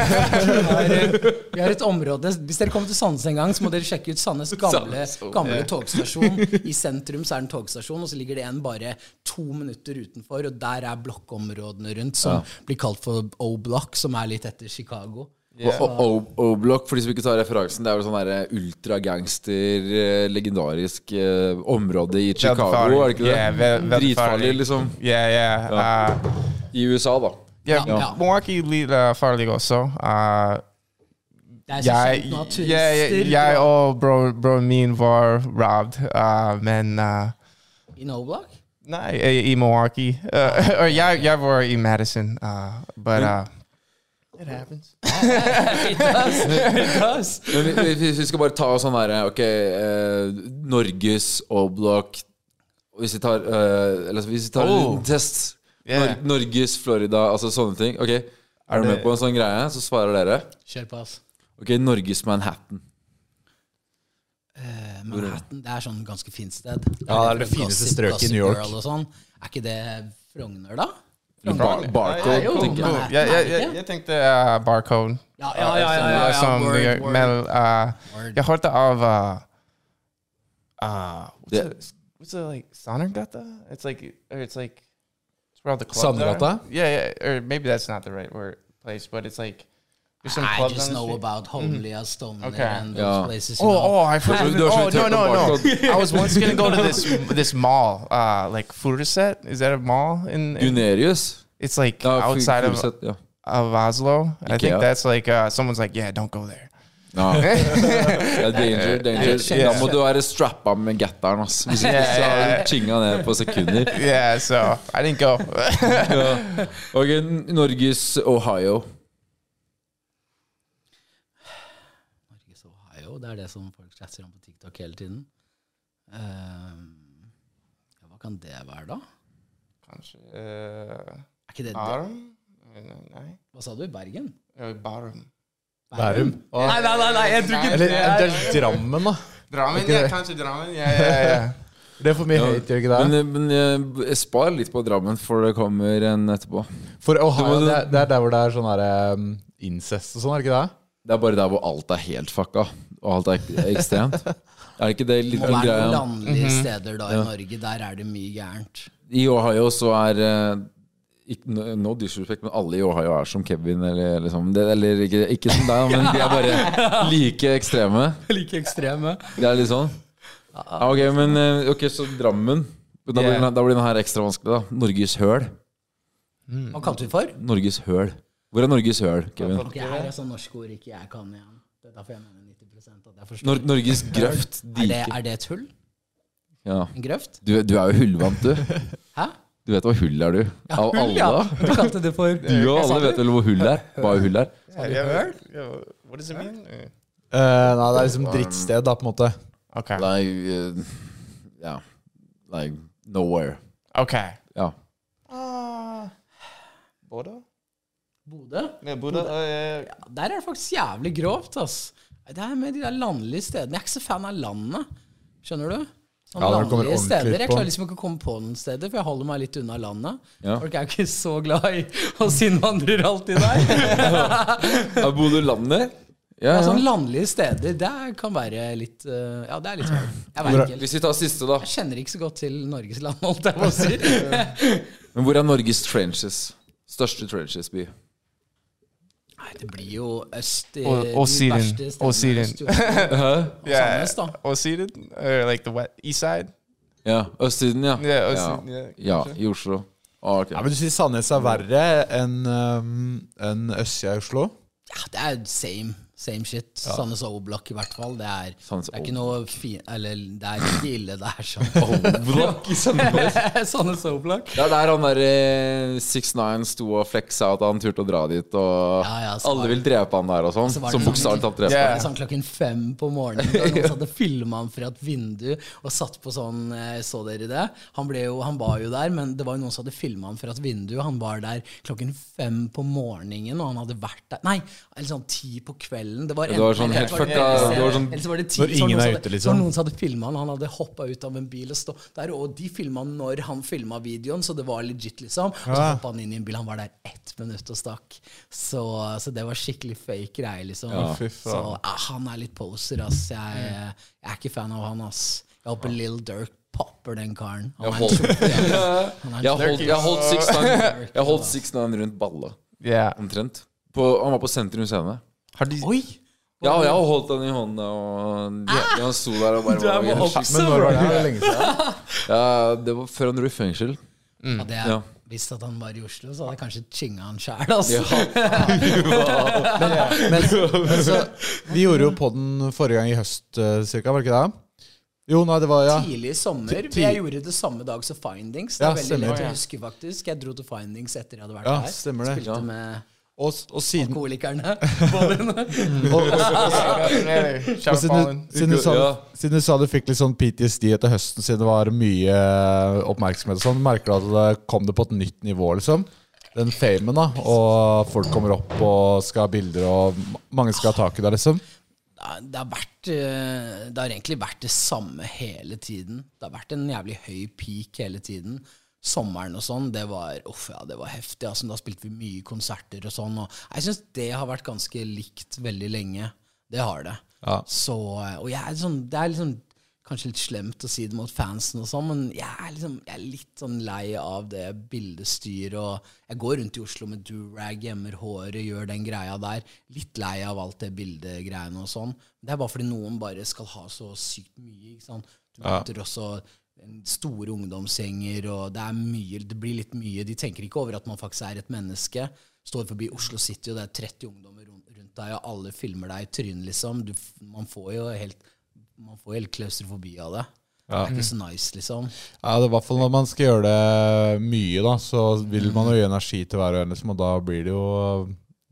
vi har et område Hvis dere kommer til Sandnes en gang, så må dere sjekke ut Sandnes gamle, gamle togstasjon. I sentrum så er det en togstasjon, og så ligger det en bare to minutter utenfor, og der er blokkområdene rundt, som blir kalt for O-Block, som er litt etter Chicago. Og O- O-block, for de som ikke tar referansen, det er jo sånn der ultragangster, eh, legendarisk eh, område i Chicago, er det ikke det? Yeah, Dritfarlig, liksom. Yeah, yeah. Uh, I USA, da. yeah, Ja. Milwaukee litt uh, farlig også. Uh, Det er så jeg, kjent jeg, jeg og bro, min var robbed, uh, men uh, i O-Block Nei, i, i Milwaukee. Uh, [laughs] jeg, jeg var i Madison, uh, but uh, it happens. [laughs] It does. It does. Men vi, vi, vi skal bare ta sånn derre Ok, eh, Norges O-block Hvis vi tar eh, Eller hvis vi tar en Oh. liten test Yeah. Nor Norges, Florida, altså sånne ting. Ok, Er du med på en sånn greie? Så svarer dere. Kjør på, ass. Ok, Norges Manhattan. Eh, Manhattan, det er sånn ganske fint sted. Ja, det er det fineste strøket i New York. Og sånn. Er ikke det Frogner, da? Bar barcode, jo, tenker jeg. Manhattan, Jeg, jeg, jeg, jeg tenkte uh, barcode. Ja, ja, ja. ja, ja, ja, Som word, New York, word. men uh, Word. jeg hørte av uh, uh, what's, Det- it, what's it like Sannergata? It's like or it's like it's where all the clubs Sannergata? are. Yeah, yeah, or maybe that's not the right word place, but it's like there's some I just know about Homlia, Stoneleigh, Okay. and those yeah. places. You Oh, know. oh, I forgot. Oh, no, no, no. [laughs] I was once gonna go to this this mall, uh, like Furuset. Is that a mall in? in Gunerius. it's like Fu- outside of, Furuset, ja. of Oslo. I think Ikea. that's like uh, someone's like, yeah, don't go there. Ja. Ja, [laughs] [laughs] danger, danger. Da må du være strappa med gatteren, ass. Hvis ikke Yeah, så har du chinga ned på sekunder. yeah, so I didn't go. Ja. Ok, Norges Ohio. Norges Ohio, det er det som folk chatter om på TikTok hele tiden. Uh, ja, hva kan det være, da? Kanskje uh, Er ikke det det? Bærum? Nei. Hva sa du? Bergen? Uh, Bærum. Bærum. Nei, nei, nei, nei, jeg tror ikke Eller det er Drammen, da. Drammen, ja, kanskje Drammen. Ja, ja, ja. [laughs] Det får mye Ja. hate, gjør ikke det? Men, men jeg spar litt på Drammen, for det kommer en etterpå. For Ohio, det er, det er der hvor det er sånn her, um, incest og sånn, er det ikke det? Det er bare der hvor alt er helt fucka, og alt er ekstremt. Er det ikke det litt Må Det være noen landlige steder da i Norge. Der er det mye gærent. I Ohio så er eh, ikke, no- disrespect, men alle i Ohio er som Kevin, eller liksom det, Eller ikke, ikke som deg, men de er bare [laughs] like ekstreme. Like ekstreme. Det er litt sånn. Ja, ok, men eh, Ok, så Drammen. Da blir, yeah. da blir den her ekstra vanskelig, da. Norges høl. Hva kalte vi for? Norges høl. Hvor er Norges høl, Kevin? Det her er sånn norske ord ikke jeg kan igjen. Det er derfor jeg mener 90 at jeg forstår. Nor Norges [laughs] grøft. er, det, er det et hull? Ja. En grøft? Du, du er jo hullvant, du. [laughs] Hæ? Du vet hva hull er, du. Av Hull, alle. ja. Du kalte det for Du og alle vet vel hvor hull er? Hva er hull er? Hva yeah, yeah, What does it mean? Uh, Eh, nei, det er liksom drittsted, da, på en måte. Okay. Like uh, Ja. Like nowhere. Ok. Ja. Uh, Bodø? Bodø? Ja, Bodø. Bodø. Ja, der er det faktisk jævlig grovt, ass. Det er med de der landlige stedene. Jeg er ikke så fan av landet. Skjønner du? Sånne Ja, landlige steder. Jeg klarer liksom ikke å komme på noen steder, for jeg holder meg litt unna landet. Ja. Folk er jo ikke så glad i oss innvandrere alltid der. Er Bodø landet? Ja, Ja, ja. sånne landlige steder, det kan være litt uh, Ja, det er litt. Jeg vet ikke. Hvis vi tar siste, da. Jeg kjenner ikke så godt til Norges land, holdt jeg på å si. [laughs] Men hvor er Norges trenches? Største trenches-by? Nei, det blir jo øst i Og- og de Syden. verste stedene [laughs] Og Syden. Oslo. Og Syden. Or like the what? East side? Ja, Østsiden, ja. Yeah, ja. Østsiden, ja. ja i Oslo. Ah, okay. Ja, men Du sier Sandnes er verre enn um, en østsida i Oslo? Ja, det er same. Same shit. Sandnes Oblak, i hvert fall. Det er, det er ikke noe fin... Eller det er ikke ille, det er sånn. [laughs] Oblak i Sandnes. [laughs] Sandnes Oblak. Det er der han der eh, 6ix9ine sto og fleksa at han turte å dra dit, og Ja, ja, alle vil drepe han der og sånn. Så Som sånn- bokstavelig talt drepe yeah. Sånn klokken fem på morgenen. Da noen [laughs] hadde filma han fra et vindu og satt på sånn eh, Så dere det? Han, jo, han var jo der, men det var jo noen som hadde filma han fra et vindu. Han var der klokken fem på morgenen, og han hadde vært der Nei, eller sånn ti på kvelden. Det var, det var enten- sånn helt det- fucka- var sånn- eller så var det Når ingen er ute, liksom. Når noen hadde filma han. Han hadde hoppa ut av en bil og stå der, og de filma når han filma videoen, så det var legit, liksom. Og så Ja. hoppa han inn i en bil. Han var der ett minutt og stakk. Så, så det var skikkelig fake greie, liksom. Ja, fy Så ja, han er litt poser, ass. Jeg, jeg er ikke fan av han, ass. Jeg håper Lill Dirk popper den karen. Han Jeg holdt-. [laughs] Er Jeg holdt, jeg holdt Six 6ix9ine Jeg holdt 6ix9ine rundt balla, Yeah. omtrent. På, han var på Sentrum Scene. Har de Oi! Ja, og jeg har holdt den i hånda, og han sto der og bare [laughs] Du er var- på Men når var det? Er lenge siden? [laughs] Ja, det var før han dro i fengsel. Hadde jeg Ja. Hvis at han var i Oslo, så hadde jeg kanskje chinga han sjæl, altså. Ja. [laughs] Men, men så, vi gjorde jo podden forrige gang i høst, uh, cirka, var det ikke det? Jo, nei, det var ja. Tidlig i sommer. Jeg gjorde det samme dag som Findings. Det Ja, er veldig stemmer. lett å huske, faktisk. Jeg dro til Findings etter jeg hadde vært Ja, der. stemmer det. Spilte Ja. med Og, og siden alkoholikerne. [laughs] Og, og, og siden, du, siden, du sa, siden du sa du fikk litt sånn PTSD etter høsten siden det var mye oppmerksomhet og sånn, merker du at det kom det på et nytt nivå, liksom? Den famen, da, og folk kommer opp og skal ha bilder, og mange skal ha tak i deg, liksom? Det har, vært, eh, det har egentlig vært det samme hele tiden. Det har vært en jævlig høy peak hele tiden. Sommeren og sånn, det var uff, ja, det var heftig. Altså, da spilte vi mye konserter og sånn. Og jeg syns det har vært ganske likt veldig lenge. Det har det. Ja. Så, eh, og jeg er sånn, det er liksom kanskje litt slemt å si det mot fansen og sånn, men jeg er, liksom, jeg er litt sånn lei av det bildestyret. Og jeg går rundt i Oslo med durag, gjemmer håret, gjør den greia der. Litt lei av alt det bildegreiene og sånn. Det er bare fordi noen bare skal ha så sykt mye. ikke sant? Du møter også en store ungdomsgjenger, og det er mye, det blir litt mye. De tenker ikke over at man faktisk er et menneske. Står forbi Oslo City, og det er 30 ungdommer rundt, deg, og alle filmer deg i trynet, liksom. Du, man får jo helt man får helt klaustrofobi av det. Det er ikke så nice, liksom. Ja, det er i hvert fall når man skal gjøre det mye, da, så vil man jo gi energi til hver og en, liksom, og da blir det jo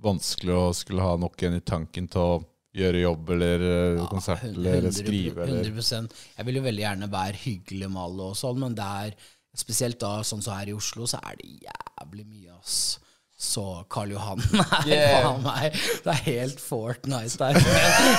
vanskelig å skulle ha nok igjen i tanken til å gjøre jobb eller ja, konsert eller skrive eller 100 Jeg vil jo veldig gjerne være hyggelig med alle og sånn, men det er spesielt da, sånn som her i Oslo, så er det jævlig mye, ass. Så Karl Johan [laughs] Nei, Yeah. faen meg Det er helt Fortnite der.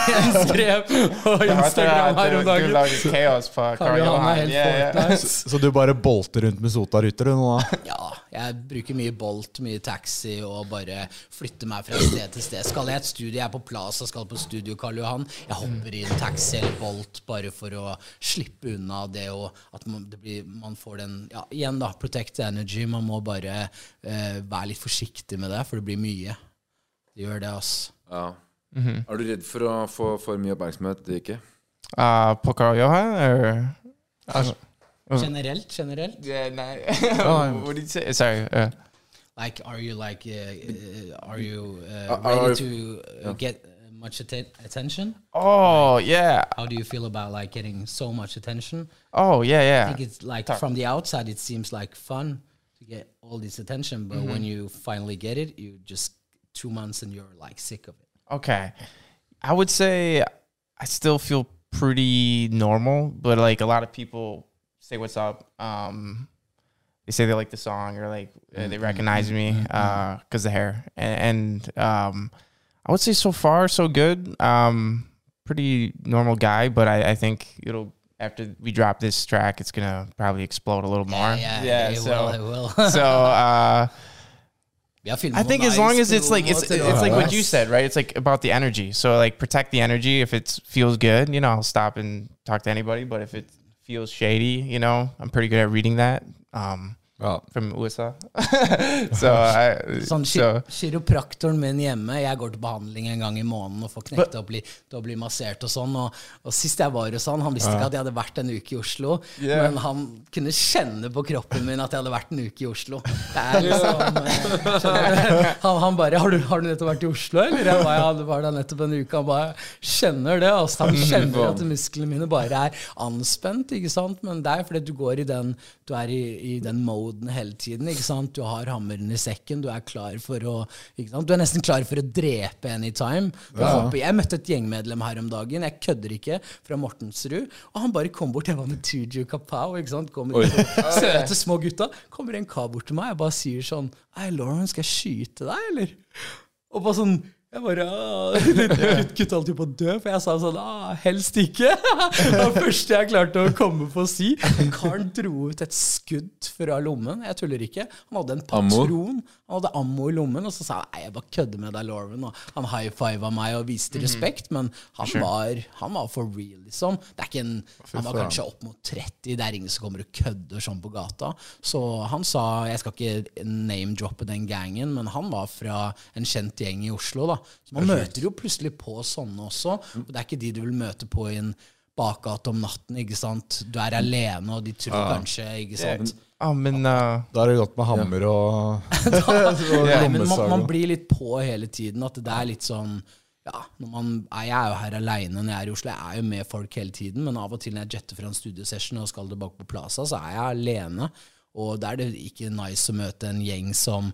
Jeg skrev på Instagram her om dagen. lager kaos på Karl Karl Johan er helt Yeah, yeah. Fortnite. Så du bare bolter rundt med Sota-rytter du nå? da? [laughs] Ja, jeg bruker mye Bolt, mye taxi og bare flytter meg fra sted til sted. Skal jeg et studio, jeg er på Plaza, skal på studio Karl Johan. Jeg hopper i en taxi eller Bolt bare for å slippe unna det og at man, det blir, man får den Ja, igjen, da, protect energy. Man må bare uh, være litt forsiktig med det, for det blir mye. Det gjør det, ass. Ja. Er du redd for å få for mye oppmerksomhet? Ikke? Uh, på Karl Johan, or? Generelt, generelt. Yeah, nah. what did you say? Sorry. Uh, Like, are you like, uh, are you uh, Uh, are- ready to uh, get uh, much atten- attention? oh, yeah. How do you feel about like getting so much attention? Oh, yeah, yeah. I think it's like Talk. from the outside, it seems like fun to get all this attention, but when you finally get it, you just two months and you're like sick of it. Okay. I would say I still feel pretty normal, but like a lot of people say what's up. Um, they say they like the song or like uh, they recognize me because the hair. And, and um, I would say so far so good. Um, pretty normal guy, but I, I think it'll after we drop this track, it's gonna probably explode a little more. Yeah, yeah. it so, will, it will. [laughs] so uh, Jag filmar I think as long as it's like it's måste it's like what you said, right? It's like about the energy. So like protect the energy. If it feels good, you know, I'll stop and talk to anybody. But if it feels shady, you know, I'm pretty good at reading that. Um, Ja. Fra USA. [laughs] så, jeg, Sånn so Kiropraktoren min hjemme Jeg går til behandling en gang i måneden og får knekt opp litt og blir massert og sånn. Og, og sist jeg var hos han, han visste ikke at jeg hadde vært en uke i Oslo, Yeah. men han kunne kjenne på kroppen min at jeg hadde vært en uke i Oslo. Det er liksom eh, han, han bare har du, 'Har du nettopp vært i Oslo?' Eller jeg bare, ja, det var der nettopp en uke. Han bare kjenner det. Altså, han kjenner at musklene mine bare er anspent, ikke sant? Men det er fordi du går i den Du er i, i den moden hele tiden, ikke sant? Du har hammeren i sekken, du er klar for å? Du er nesten klar for å drepe anytime. Ja. Jeg møtte et gjengmedlem her om dagen, jeg kødder ikke, fra Mortensrud, og han bare kom bort, jeg var med Tuju Kapow, ikke sant? Kommer søte små gutta, kommer en kar bort til meg, og bare sier sånn, Hei, Lauren, skal jeg skyte deg, eller? Og bare sånn jeg bare [laughs] holdt jo på å dø, for jeg sa sånn ah, Helst ikke. [laughs] Det var første jeg klarte å komme på å si. Karen dro ut et skudd fra lommen. Jeg tuller ikke. Han hadde en Ammo? Han hadde ammo i lommen, og så sa han nei, jeg bare kødder med deg, Lauren. Og han high fiva meg og viste respekt, men han var, han var for real, liksom. Det er ikke en, han var kanskje opp mot 30. Det er ingen som kommer og kødder sånn på gata. Så han sa Jeg skal ikke name-droppe den gangen, men han var fra en kjent gjeng i Oslo, da. Så man møter jo plutselig på sånne også. Og det er ikke de du vil møte på i en bakgate om natten, ikke sant. Du er alene, og de tror kanskje, ikke sant. Oh, men uh, Da er det godt med hammer og, [laughs] [laughs] og Nei, men man, man blir litt på hele tiden. At det er litt sånn ja, når man, Jeg er jo her aleine når jeg er i Oslo. Jeg er jo med folk hele tiden, men av og til når jeg jetter fra en studiosession og skal tilbake på Plaza, så er jeg alene. Og da er det ikke nice å møte en gjeng som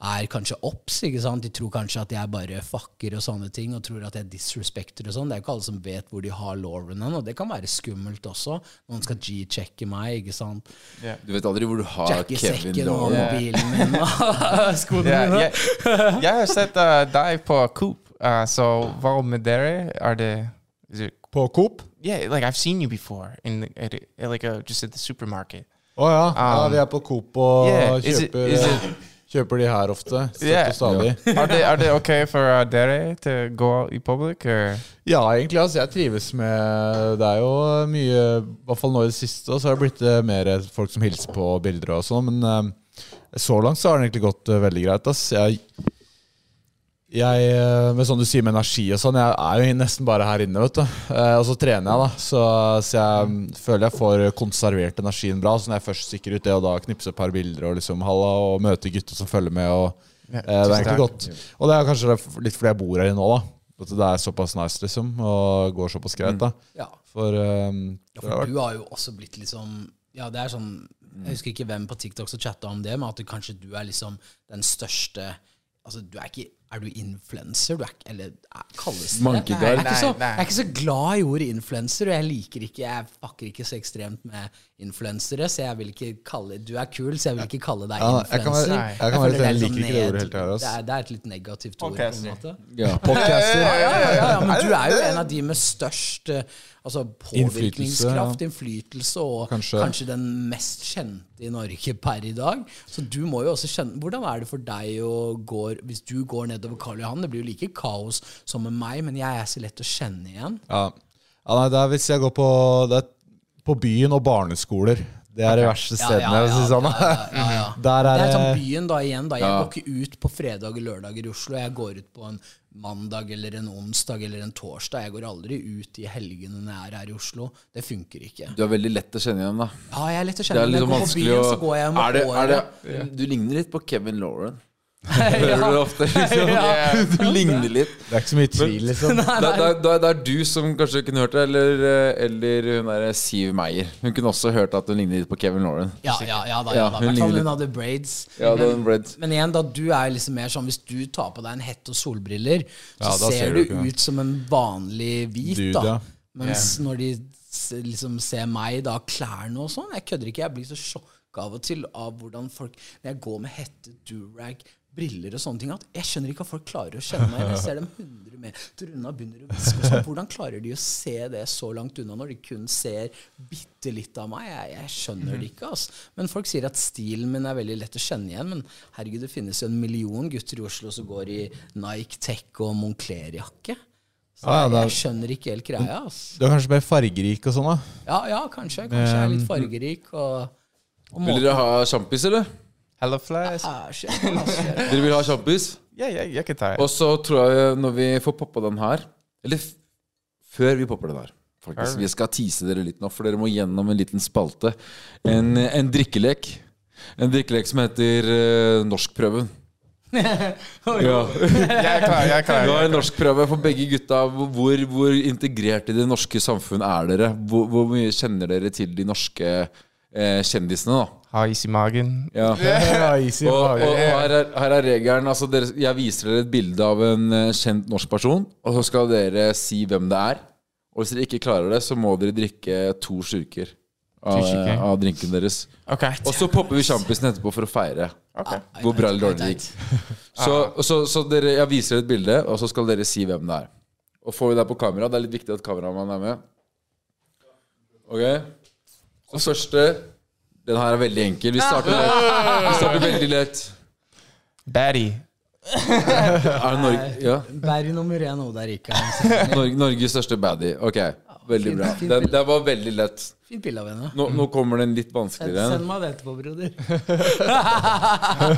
er kanskje obs. ikke sant? De tror kanskje at jeg bare fucker og sånne ting, og tror at jeg disrespekter og sånn. Det er jo ikke alle som vet hvor de har Lauren hen, og det kan være skummelt også. Noen skal g-checke meg, ikke sant. Du vet aldri hvor du har Jacke Kevin sekken og mobilen min og [laughs] skoene ja, mine. jeg, jeg har sett uh, deg på Coop. Uh, så hva med dere? Er det På Coop? Yeah, like I've seen you before in the, at, like uh just at the supermarket. Å oh, ja. Um, Vi er på Coop og yeah, is it- kjøper, is it- kjøper de her ofte. Yeah. stadig. er, det, er, det, ok for dere å gå i public or? Ja, egentlig. altså Jeg trives med Det er jo mye I hvert fall nå i det siste så har det blitt eh, mer folk som hilser på bilder og sånn. Men eh, så langt så har det egentlig gått eh, veldig greit. ass Jeg, jeg eh, med sånn du sier med energi og sånn, jeg er jo nesten bare her inne, vet du. Eh, og så trener jeg, da. Så, så jeg mm, føler jeg får konservert energien bra. Så når jeg først stikker ut det, og da knipser et par bilder og liksom halla, og møter gutter som følger med, og Ja, eh, det er egentlig godt. Og det er kanskje litt fordi jeg bor her nå, da. At det er såpass nice, liksom, og går såpass greit, da. Ja. For, um, Ja, for du har jo også blitt liksom Ja, det er sånn Jeg husker ikke hvem på TikTok som chatta om det, men at du, kanskje du er liksom den største Altså, du er ikke Er du influenser? Du er ikke Eller er, kalles det Monkey det? Jeg er, ikke så, Nei, nei. jeg er ikke så glad i ordet influenser, og jeg liker ikke Jeg fucker ikke så ekstremt med influensere, så jeg vil ikke kalle Du er kul, så jeg vil ikke kalle deg Ja, jeg kan være- influenser. jeg kan være er liker ikke det ordet helt, her. det, er, det er et litt negativt ord, på en måte. [laughs] Ja. podcaster. Ja, ja, ja, ja, men du er jo en av de med størst eh, altså påvirkningskraft, innflytelse, og Kanskje. kanskje. den mest kjente i Norge per i dag. Så du må jo også kjenne Hvordan er det for deg å gå Hvis du går nedover Karl Johan, det blir jo like kaos som med meg, men jeg er så lett å kjenne igjen. Ja. ja, nei, det er hvis jeg går på, det er på byen og barneskoler. Det er de verste stedene, sånn. ja, ja, ja. [laughs] Der Det er er sånn byen da igjen. da Jeg Ja. går ikke ut på fredag og lørdager i Oslo. Jeg går ut på en mandag eller en onsdag eller en torsdag. Jeg går aldri ut i helgene når jeg er her i Oslo. Det funker ikke. Du er veldig lett å kjenne igjen, da. Ja, jeg er lett å Det kjenne er Når jeg liksom går på vanskelig byen, å så går jeg med er det, er det, Du ligner litt på Kevin Lauren. [laughs] Hører du det ofte? Liksom? Ja. [laughs] Du ligner litt. Det er ikke så mye tvil, liksom. [laughs] Det, det, det, det er du som kanskje kunne hørt det, eller, eh, eller hun der Siv Meyer. Hun kunne også hørt at hun ligner litt på Kevin Lauren. Ja, ja, ja da. Ja, da. hun hun, hun hadde braids. Ja, men, en bread. Men igjen, da, du er liksom mer sånn Hvis du tar på deg en hette og solbriller, så Ja, ser ser du du ikke ut som en vanlig hvit, Dude, da. ja. Mens når de liksom ser meg, da, klærne og sånn Jeg kødder ikke, jeg blir så sjokka av og til av hvordan folk Når jeg går med hette, durag, briller og sånne ting, at jeg skjønner ikke at folk klarer å kjenne meg. Jeg ser dem 100 meter unna, begynner å hviske og sånn. Hvordan klarer de å se det så langt unna når de kun ser bitte litt av meg? Jeg, jeg skjønner det ikke, altså. Men folk sier at stilen min er veldig lett å kjenne igjen. Men herregud, det finnes jo en million gutter i Oslo som går i Nike Tech og Moncler-jakke. Så Ja, er- jeg skjønner ikke helt greia. Altså. Du er kanskje mer fargerik og sånn, da. Ja, ja, kanskje. Kanskje jeg er litt fargerik og Og Vil dere ha sjampis, eller? Hello Flash. Ah, shit, ass, shit. Dere vil ha kjappis? Ja, ja, jeg kan ta det. Og så tror jeg når vi får poppa den her Eller før vi popper den her faktisk, Vi skal tease dere litt nå, for dere må gjennom en liten spalte. En, en drikkelek. En drikkelek som heter uh, Norskprøven. [laughs] Ja. Jeg er klar. jeg er klar. Nå har en norskprøve for begge gutta. Hvor, hvor integrert i det norske samfunn er dere? Hvor, hvor mye kjenner dere til de norske eh, kjendisene? da? Har is i magen. Ja. [laughs] ha easy i og, magen. og her, er, her er regelen. Altså dere, jeg viser dere et bilde av en eh, kjent norsk person, og så skal dere si hvem det er. Og hvis dere ikke klarer det, så må dere drikke to slurker av, av drinken deres. Okay. Og så popper vi sjampisen etterpå for å feire okay. hvor bra eller dårlig det gikk. [laughs] Så, så, så dere, jeg viser dere et bilde, og så skal dere si hvem det er. Og får vi det på kamera, det er litt viktig at kameramannen er med. Ok? Så første Den her er veldig enkel. Vi starter, vi starter veldig lett. Batty. [laughs] Er det Norge, ja? Batty nummer én, Oda Rika. Norge, Norges største baddy. Ok, veldig bra. Den, den var veldig lett. Fint bilde av henne. Nå, nå kommer den litt Send, vanskeligere. send meg det etterpå, broder.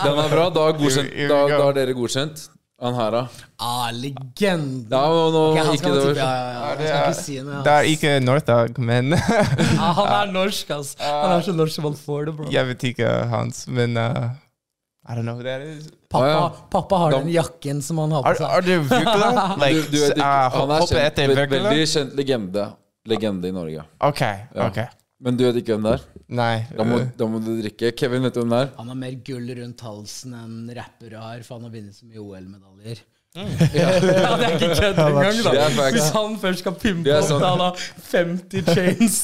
Den er bra. Da er, godkjent, da, da er dere godkjent. Han her, da? Ah, legende. Ja, nå, nå, Ok, han skal det ja, ja, ja. Det, er, ikke si noe. Det er ikke Northug, men [laughs] ah, han er norsk, ass. Han er så norsk som man får det, bro. jeg vet ikke hans. Men uh, I don't know who that is. Pappa, Ah, ja. pappa har Da- den jakken som han har på Er, seg. er det virkelig? Like, du, du vet uh, han er kjent, etter veldig kjent legende. Legende i Norge. Ok, ok. Men du vet ikke hvem det er? Nei. Da må, uh, da må du drikke. Kevin, vet du hvem det er? Han har mer gull rundt halsen enn rappere har, for han har vunnet så mye OL-medaljer. Mm. [laughs] Ja, det er ikke kødd engang, er da. Hvis han først skal pimpe er opp sånn. da han har 50 chains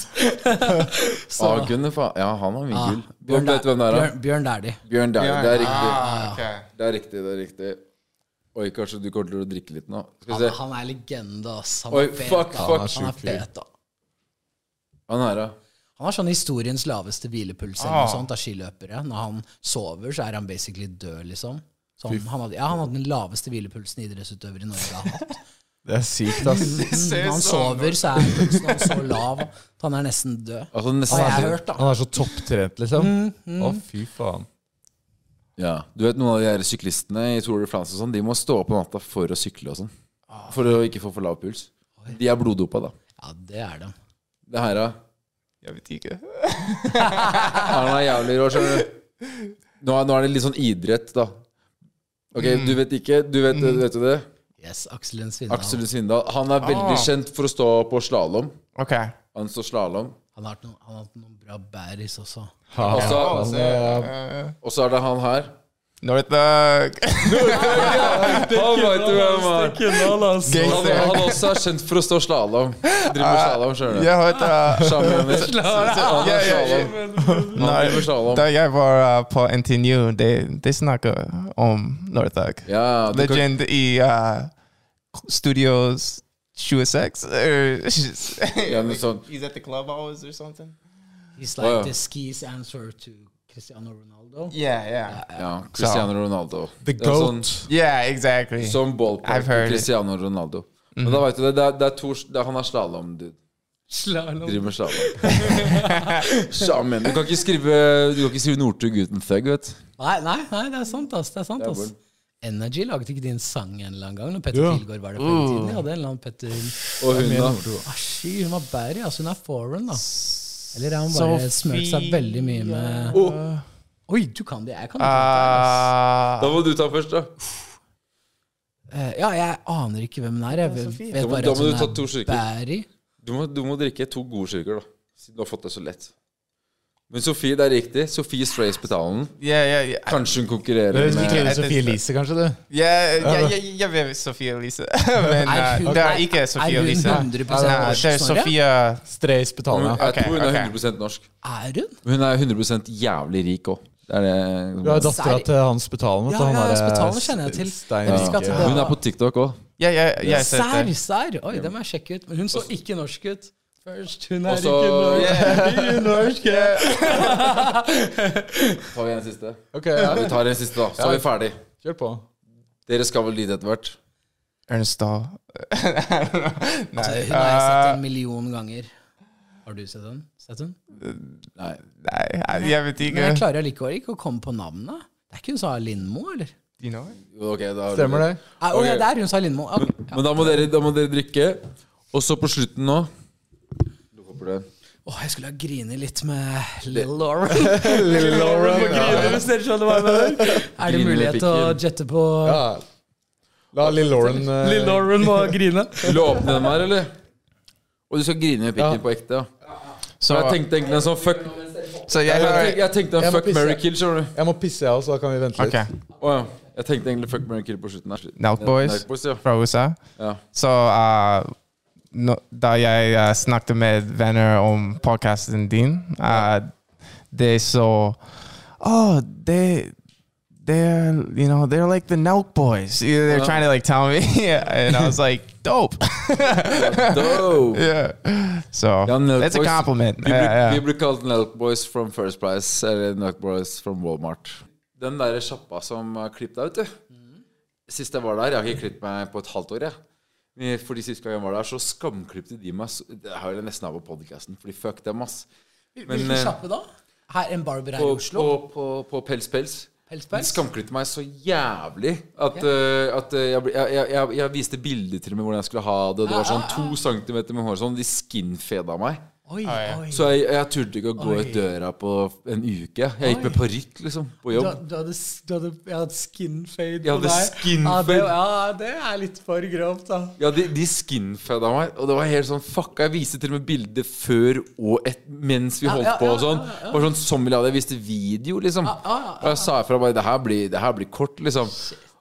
[laughs] Så Ah, kunne faen. Ja, han har mye Ah, gull. Bjørn, Vet du hvem det er? da? Bjørn, Bjørn Dæhlie. Bjørn Dæhlie. Det er riktig. Ah, okay. Det er riktig, det er riktig. Oi, kanskje du kommer til å drikke litt nå. Skal vi Han, se. han er legende, ass. Han Oi, er fet, fuck, fuck. Han er Sjukt fet, da. Han her, da. Han har sånn historiens laveste hvilepuls eller Ah. noe sånt av skiløpere. Når han sover, så er han basically død, liksom. Så han, han, hadde, ja, han hadde den laveste hvilepulsen idrettsutøvere i Norge har hatt. [laughs] Det er sykt, ass. Når han sover, så er pulsen hans så lav at han er nesten død. Altså nesten Har jeg hørt, da. Han er så topptrent, liksom. Mm, Å, fy faen. Ja, du vet Noen av de her syklistene i Tour de France og sånn De må stå opp på natta for å sykle og sånn. For å ikke få for lav puls. De er bloddopa, da. Ja, det er de. Det her, da. Jeg vet ikke. Han er jævlig rå, skjønner du. Nå er, nå er det litt sånn idrett, da. Ok, du vet ikke? Du vet, vet du det? Yes, Aksel Lund Svindal. Aksel Svindal. Han er veldig Ah. kjent for å stå på slalåm. Ok. Han står slalåm. Han har hatt noen, han har hatt noen bra bæris også. Og så og så er det han her. Northug. Han vet du hvem han er. Han, Gangster. også er kjent for å stå slalåm. Driver med slalåm, skjønner du. Jeg. [laughs] Er med slalåm. Da jeg var uh, på NTNU, de, de snakka om Northug. Ja, Legend kan, i uh, Studios 26. Uh, ja, noe sånt. He's at the clubhouse or something. He's like ja. the skis answer to Cristiano Ronaldo. Yeah, yeah. Ja, Cristiano Ronaldo. The er sånn, goat. Yeah, exactly. som ballpark I've it. Cristiano Ronaldo. Men da vet du det, det er, det er to, det er, han er slalåm, dude. Slalom. Driver med slalåm. [laughs] Du kan ikke skrive Du kan ikke skrive Northug uten thug, vet du. Nei, nei, nei, det er sant, ass. Det er sant, er ass. Energy laget ikke din sang en eller annen gang? Når Petter Ja. Pilgaard var der på den tiden? det hadde en eller annen Petter Og hun, da. Asky, hun var Barry, altså. Hun er foreign, da. Eller har han bare smurt seg veldig mye med Oi, du kan det. Jeg kan ikke det. Uh, Da må du ta først, da. Uh, Ja, jeg aner ikke hvem den er. Jeg vet Da må- bare da at må du hun er. Barry. Du må, du må drikke to gode skyrker, da. Siden du har fått det så lett. Men Sofie, det er riktig. Sofie Strays Betalen. yeah, yeah, yeah. Kanskje hun konkurrerer med Jeg- Sofie Elise, kanskje, du? Yeah, jeg vet Sofie Elise. [laughs] Men uh, det er ikke Sofie er hun 100% norsk, det er Sofie Hun- Jeg tror hun er ok. 100 norsk. Er hun? Hun er 100 jævlig rik òg. Det Du har er dattera til Hans Betalen. Ja, Han ja, er, Hans eh, Betalen kjenner jeg til. Det Hun er på TikTok òg. Ja, ja, Serr, serr! Oi, det må jeg sjekke ut. Men hun så ikke norsk ut. Først, hun er Også, ikke norsk. yeah. [laughs] Tar vi en siste? Ok, ja. Vi tar en siste, da. Så er vi ferdig. Kjør på. Dere skal vel dit etter hvert? Ernst Dahl. [laughs] Altså, hun har jeg sett en million ganger. Har du sett den? Sett den? Nei. Nei, jeg- vet ikke. Men jeg klarer allikevel ikke å komme på navnet. Det er ikke hun som har Lindmo, eller? You know? Jo, ok, da har Stemmer det? Nei, å, okay. det er hun som har Lindmo. Okay. ja. Men da må, dere, da må dere drikke. Og så på slutten nå håper det. Åh, jeg skulle ha grinet litt med Lill Lauren. [laughs] Lill Lauren må grine hvis dere skjønner hva jeg mener. [laughs] Er det mulighet til å jette på Ja. La Lill Lauren [laughs] uh... Lill Lauren må grine? Vil du åpne den her, eller? Og du skal grine i pikken Ja. på ekte, ja. Så, jeg tenkte egentlig en sånn fuck så jeg Jeg, jeg tenkte en fuck, Mary kill, skjønner du. Jeg må pisse, jeg også, så da kan vi vente litt. Okay. Oh, ja. Jeg tenkte egentlig fuck, Mary kill på slutten. Nelk Boys Nelk Boys, ja. fra USA. ja. Så uh, no, da jeg uh, snakket med venner om podcasten din, uh, de så Oh, they they're you know they're like the Nelk Boys. Yeah, They're trying to like tell me, [laughs] and I was like, dope. [laughs] Dope. [laughs] yeah. So yeah, that's boys. a compliment. Vi, Yeah, yeah. blir kalt Nelk Boys from First Price, eller Nelk Boys from Walmart. Den der sjappa som klipp deg ut, du. Sist jeg var der, jeg har ikke klippet meg på et halvt år, jeg. Men Fordi sist gang jeg var der, så skamklippte de meg. Det har jeg nesten av på podcasten, fordi fuck dem, ass. Hvilken eh, sjappe da? Her, en barber her På, i Oslo? på, på, på Pels Pels. De skamklipte meg så jævlig at, eh, at eh, jeg, jeg, jeg, jeg, viste bilder til og med hvordan jeg skulle ha det. Det var sånn to centimeter med hår sånn. De skinfeda meg. Oi, oi. Så jeg, jeg turte ikke å gå Oi. ut døra på en uke. Jeg gikk med parykk, liksom, på jobb. du, hadde, du hadde jeg hadde skin fade Jeg på hadde deg. skin Ja, det, ja, det er litt for grovt, da. Ja, de, de skinfeda meg, og det var helt sånn fucka. Jeg viste til og med bilder før og et, mens vi holdt ja, på og sånn. ja, ja. Bare sånn som vi hadde vist Jeg viste video, liksom. ja, ja. Og jeg sa ifra bare det her blir, det her blir kort, liksom.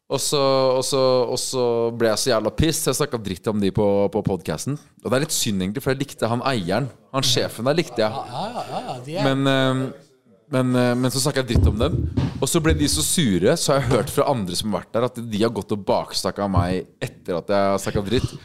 Og så, og, så, og så ble jeg så jævla piss. Jeg snakka dritt om de på, på podkasten. Og det er litt synd, egentlig, for jeg likte han eieren. Han sjefen der likte jeg. Ja, ja, ja, Men, eh, men, eh, men så snakka jeg dritt om dem. Og så ble de så sure, så har jeg hørt fra andre som har vært der, at de har gått og baksnakka meg etter at jeg har snakka dritt.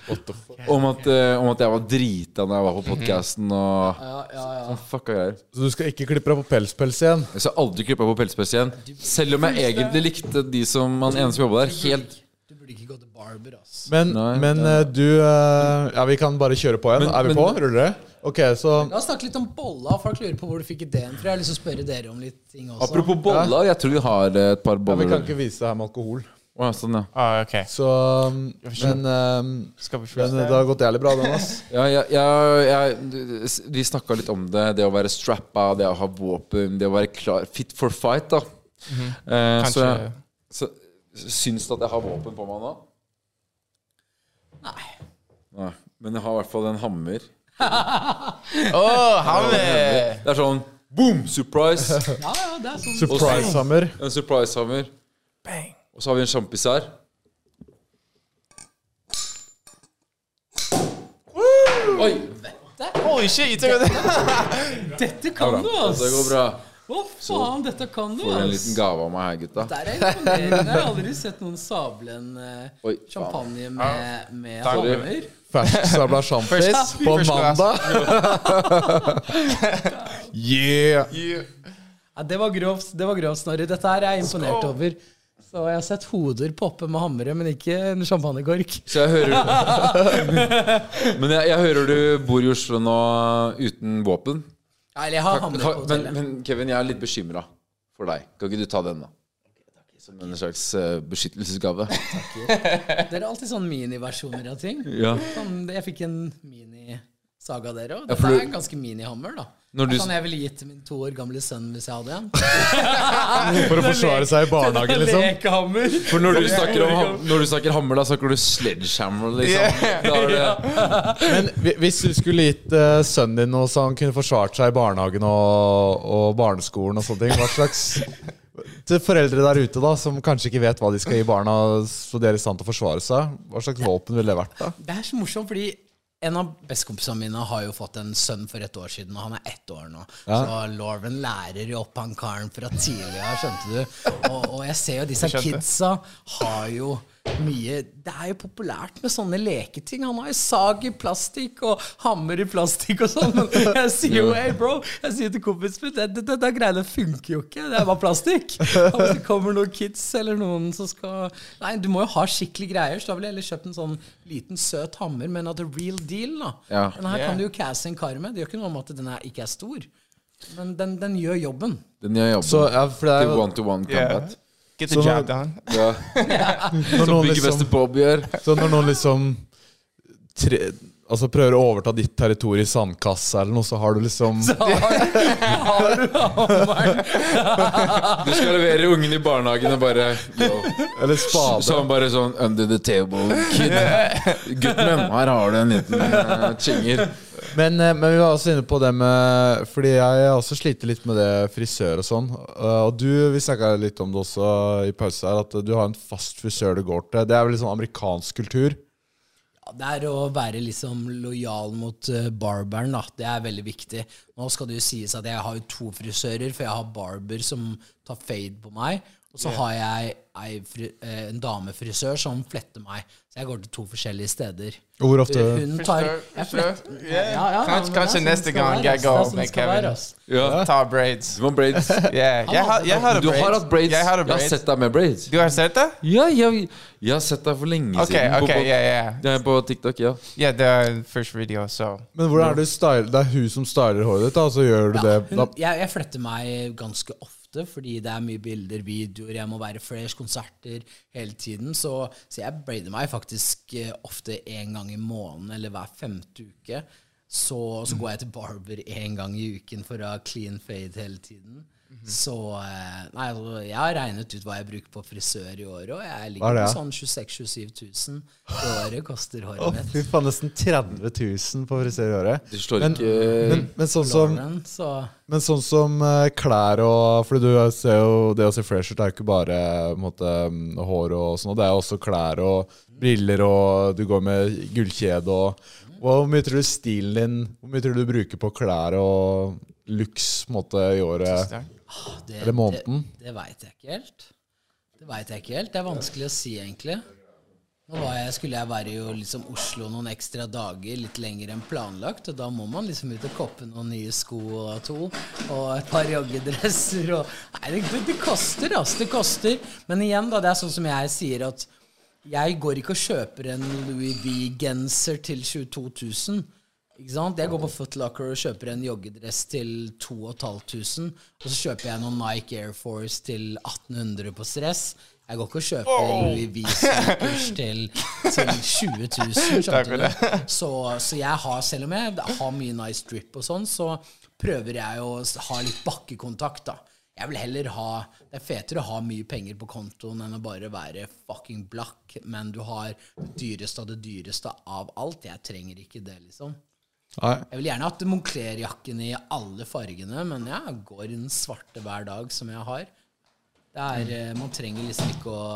Om at, eh, om at jeg var drita når jeg var på podkasten og ja, ja, ja. sånn fucka greier. Så du skal ikke klippe deg på pelspels igjen? Jeg skal aldri klippe på pelspels igjen. Selv om jeg egentlig likte de som han ene som jobba der, helt burde ikke gå til barber, ass. Men, Nei, men eh, du eh, Ja, vi kan bare kjøre på igjen. Men- er vi men- på? Ruller det? Ok, så La oss snakke litt om bolla. Folk lurer på hvor du fikk ideen fra. Jeg har lyst til å spørre dere om litt ting også. Apropos boller, jeg tror vi har eh, et par ja, Vi boller. kan ikke vise det her med alkohol. Å, ja, sånn, ja. Ah, okay. Så um, Men, um, Skal vi men det har gått jævlig bra, den, ass. [laughs] Ja, jeg, jeg, jeg, vi snakka litt om det. Det å være strappa, det å ha våpen, det å være klar Fit for fight, da. eh, så, Kanskje- jeg, så Syns du at jeg har våpen på meg nå? Nei. Nei. Men jeg har i hvert fall en hammer. [laughs] Oh, hammer! Det er sånn boom! Surprise! Ja, ja, det er sånn. Surprise-hammer. En surprise-hammer. Bang. Og så har vi en sjampis her. Oi! Oi, shit, you! Dette kan du, ass! Det går bra. Å, faen, dette kan du, Får en liten gave av meg her, gutta. Der er imponerende. Jeg har aldri sett noen sable en uh, Oi, champagne med, med. Fersksamla sjampis First- på mandag. [laughs] yeah! Ja, det var grovt, det var grovt, Snorri. Dette her er jeg imponert over. Så jeg har sett hoder poppe med hammere, men ikke en champagnekork. Så jeg hører [laughs] Men jeg, jeg hører du bor i Oslo nå uten våpen. Ja, Eller jeg har hammer på Men, hotellet. men Kevin, jeg er litt bekymra for deg. Kan ikke du ta den, da? Som en slags eh, beskyttelsesgave. Dere er alltid sånn miniversjoner av ting. Ja. Sånn, jeg fikk en mini-saga av dere òg. Ja, Dette for du- er en ganske mini-hammer, da. Når du- Sånn jeg ville gitt til min to år gamle sønn hvis jeg hadde en. [laughs] For å forsvare seg i barnehagen, liksom. Lekehammer! For når du snakker, om, ham- når du snakker hammer, da snakker du sledgehammer, liksom. [laughs] Da er det [laughs] Men hvis du skulle gitt uh, sønnen din noe så han kunne forsvart seg i barnehagen og, og barneskolen og sånne ting, hva slags Til foreldre der ute da som kanskje ikke vet hva de skal gi barna, så de er i stand til å forsvare seg, hva slags våpen ville det vært da? Det er så morsomt, fordi en av bestekompisene mine har jo fått en sønn for et år siden, og han er ett år nå. Så Lauren lærer jo opp han karen fra tidligere, skjønte du. [laughs] Og, og jeg ser jo disse kidsa har jo mye Det er jo populært med sånne leketing. Han har jo sag i plastikk og hammer i plastikk og sånn. Men [laughs] jeg sier jo hey bro, jeg sier til kompisen min det, det, det greiene funker jo ikke. Det er bare plastikk. [laughs] Og hvis det kommer noen kids eller noen som skal Nei, du må jo ha skikkelig greier. Så da ville jeg heller kjøpt en sånn liten, søt hammer, men at det er real deal, da. Ja. Den her yeah. kan du jo casse en kar med. Det gjør ikke noe om at den er, ikke er stor. Men den, den gjør jobben. Den gjør jobben Så, ja, for det er jo one-to-one Yeah. Get the Så job done. Ja. Som noen byggemester liksom, Bob gjør. Så når noen liksom tre, Altså prøver å overta ditt territorium i sandkassa eller noe, så har du liksom Så Har du hammeren? Du skal levere ungen i barnehagen og bare yo. Eller spade. Så han bare sånn Under the table, kid. Gutten min, her har du en liten uh, chinger. Men, eh, men vi var også inne på det med Fordi jeg også sliter litt med det frisør og sånn. Eh, Og du, vi snakka litt om det også i pause her, at du har en fast frisør du går til. Det er vel litt sånn amerikansk kultur? Ja, det er å være liksom lojal mot eh, barberen, da. Det er veldig viktig. Nå skal det jo sies at jeg har jo to frisører, for jeg har barber som tar fade på meg. Og så har jeg ei fri, eh, en damefrisør som fletter meg. Så jeg går til to forskjellige steder. Og hvor ofte Hun tar jeg fletter, Yeah. ja, ja, det er kanskje sånn neste gang jeg går er sånn med Kevin. Ja. Ta braids. Du må braids. Yeah. Jeg, har, jeg har, Du har hatt braids. Jeg har sett deg med braids. Du har sett det? Ja, jeg, jeg har sett deg for lenge okay, siden. på- ok, på, yeah, ja. Ja, på TikTok, ja. Ja, det er første video, så Men hvordan er det style? Det er hun som styler håret ditt, da, så gjør du Ja, det hun, jeg, jeg fletter meg ganske ofte, fordi det er mye bilder, videoer, jeg må være fresh, konserter hele tiden. Så, så jeg brainer meg faktisk eh, ofte én gang i måneden eller hver femte uke. Så, så går jeg til barber én gang i uken for å ha clean fade hele tiden. Så eh, Nei, altså, jeg har regnet ut hva jeg bruker på frisør i året, og jeg er ligger det, på sånn 26 000-27 000 i året koster håret oh, mitt. Fy faen, nesten 30 000 på frisør i året. Du slår Men, ikke men, men sånn som Lauren, så Men sånn som eh, klær og For du ser jo Det å se fresh ut er jo ikke bare måte, mm, hår og sånn, det er også klær og briller, og du går med gullkjede og Hvor mye tror du stilen din Hvor mye tror du du bruker på klær og looks på en måte, i året? Det, Eller måneden? Det, det veit jeg ikke helt. Det vet jeg ikke helt. Det er vanskelig å si, egentlig. Nå var jeg, skulle jeg være i liksom Oslo noen ekstra dager, litt lenger enn planlagt. Og da må man liksom ut og koppe noen nye sko og to. Og et par joggedresser og Nei, det, det, det koster, altså. Det koster. Men igjen, da, det er sånn som jeg sier at jeg går ikke og kjøper en Louis V-genser til 22 000. Ikke sant? Jeg går på Footlocker og kjøper en joggedress til 2500. Og så kjøper jeg noen Nike Air Force til 1800 på stress. Jeg går ikke og kjøper Louis Vuitton-kurs til, til 20 000. [laughs] Takk for det. Så, så jeg har, selv om jeg har mye nice drip og sånn, så prøver jeg å ha litt bakkekontakt, da. Jeg vil heller ha Det er fetere å ha mye penger på kontoen enn å bare være fucking blakk, men du har det dyreste av det dyreste av alt. Jeg trenger ikke det, liksom. Nei. Jeg vil gjerne hatt Moncler-jakken i alle fargene, men jeg går i den svarte hver dag som jeg har. Det er, eh, man trenger liksom ikke å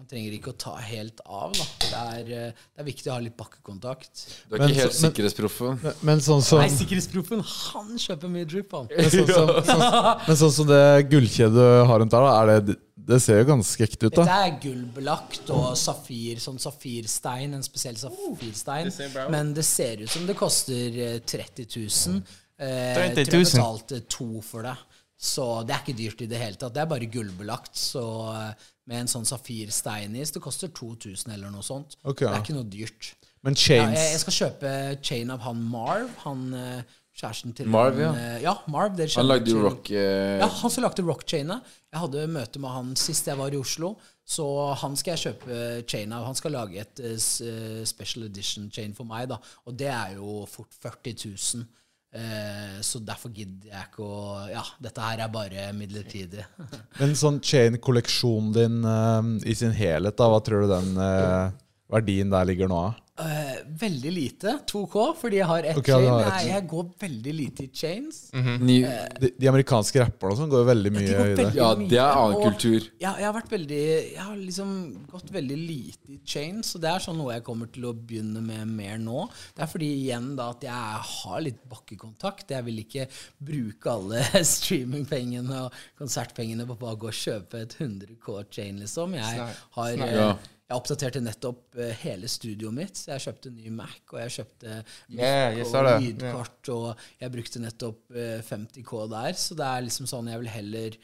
man trenger ikke å ta helt av. Da. Det, er, eh, det er viktig å ha litt bakkekontakt. Du er Men ikke helt så- men- sikkerhetsproffen. Men, men sånn som Nei, sikkerhetsproffen, han kjøper mye drip, han. Men sånn som, sånn, [laughs] men sånn som det gullkjedet du har rundt der, da, er det, det ser jo ganske ekte ut, da. Dette er gullbelagt og safir, sånn safirstein, en spesiell safirstein. Det ser bra ut. Men det ser ut som det koster eh, 30 000. Eh, 30 000. Tror jeg betalte to for det. Så det er ikke dyrt i det hele tatt. Det er bare gullbelagt. Så eh, med en sånn safirstein i, så det koster 2000 eller noe sånt. Ok, Det er ikke noe dyrt. Men Ja, chains jeg, jeg skal kjøpe chain av han Marv. Han eh, kjæresten til Marv, ja. Han, ja, Marv. dere Han lagde jo rock eh, ja, han som lagde rock-chainet. Jeg hadde møte med han sist jeg var i Oslo. Så han skal jeg kjøpe chain av. Han skal lage et uh, eh, special edition chain for meg, da. Og det er jo fort 40 000. Uh, så derfor gidder jeg ikke å Ja, dette her er bare midlertidig. [laughs] Men sånn chain-kolleksjonen din uh, i sin helhet, da, hva tror du den eh, verdien der ligger nå? da? Eh, veldig lite. 2K, fordi jeg har ett okay, chain. har ett Jeg, jeg går veldig lite i chains. Ny, De, de amerikanske rapperne sånn går veldig mye De går i det. Ja, det er annen og kultur. Ja, jeg har vært veldig Jeg har liksom gått veldig lite i chains, og det er sånn noe jeg kommer til å begynne med mer nå. Det er fordi igjen da at jeg har litt bakkekontakt. Jeg vil ikke bruke alle [laughs] streamingpengene og konsertpengene på bare å gå og kjøpe et 100K chain, liksom. Jeg har Snart, Ja. Jeg oppdaterte nettopp eh, hele studioet mitt. Så jeg kjøpte ny Mac, og jeg kjøpte yeah, jeg og lydkort, yeah. og jeg brukte nettopp eh, 50K der. Så det er liksom sånn jeg vil heller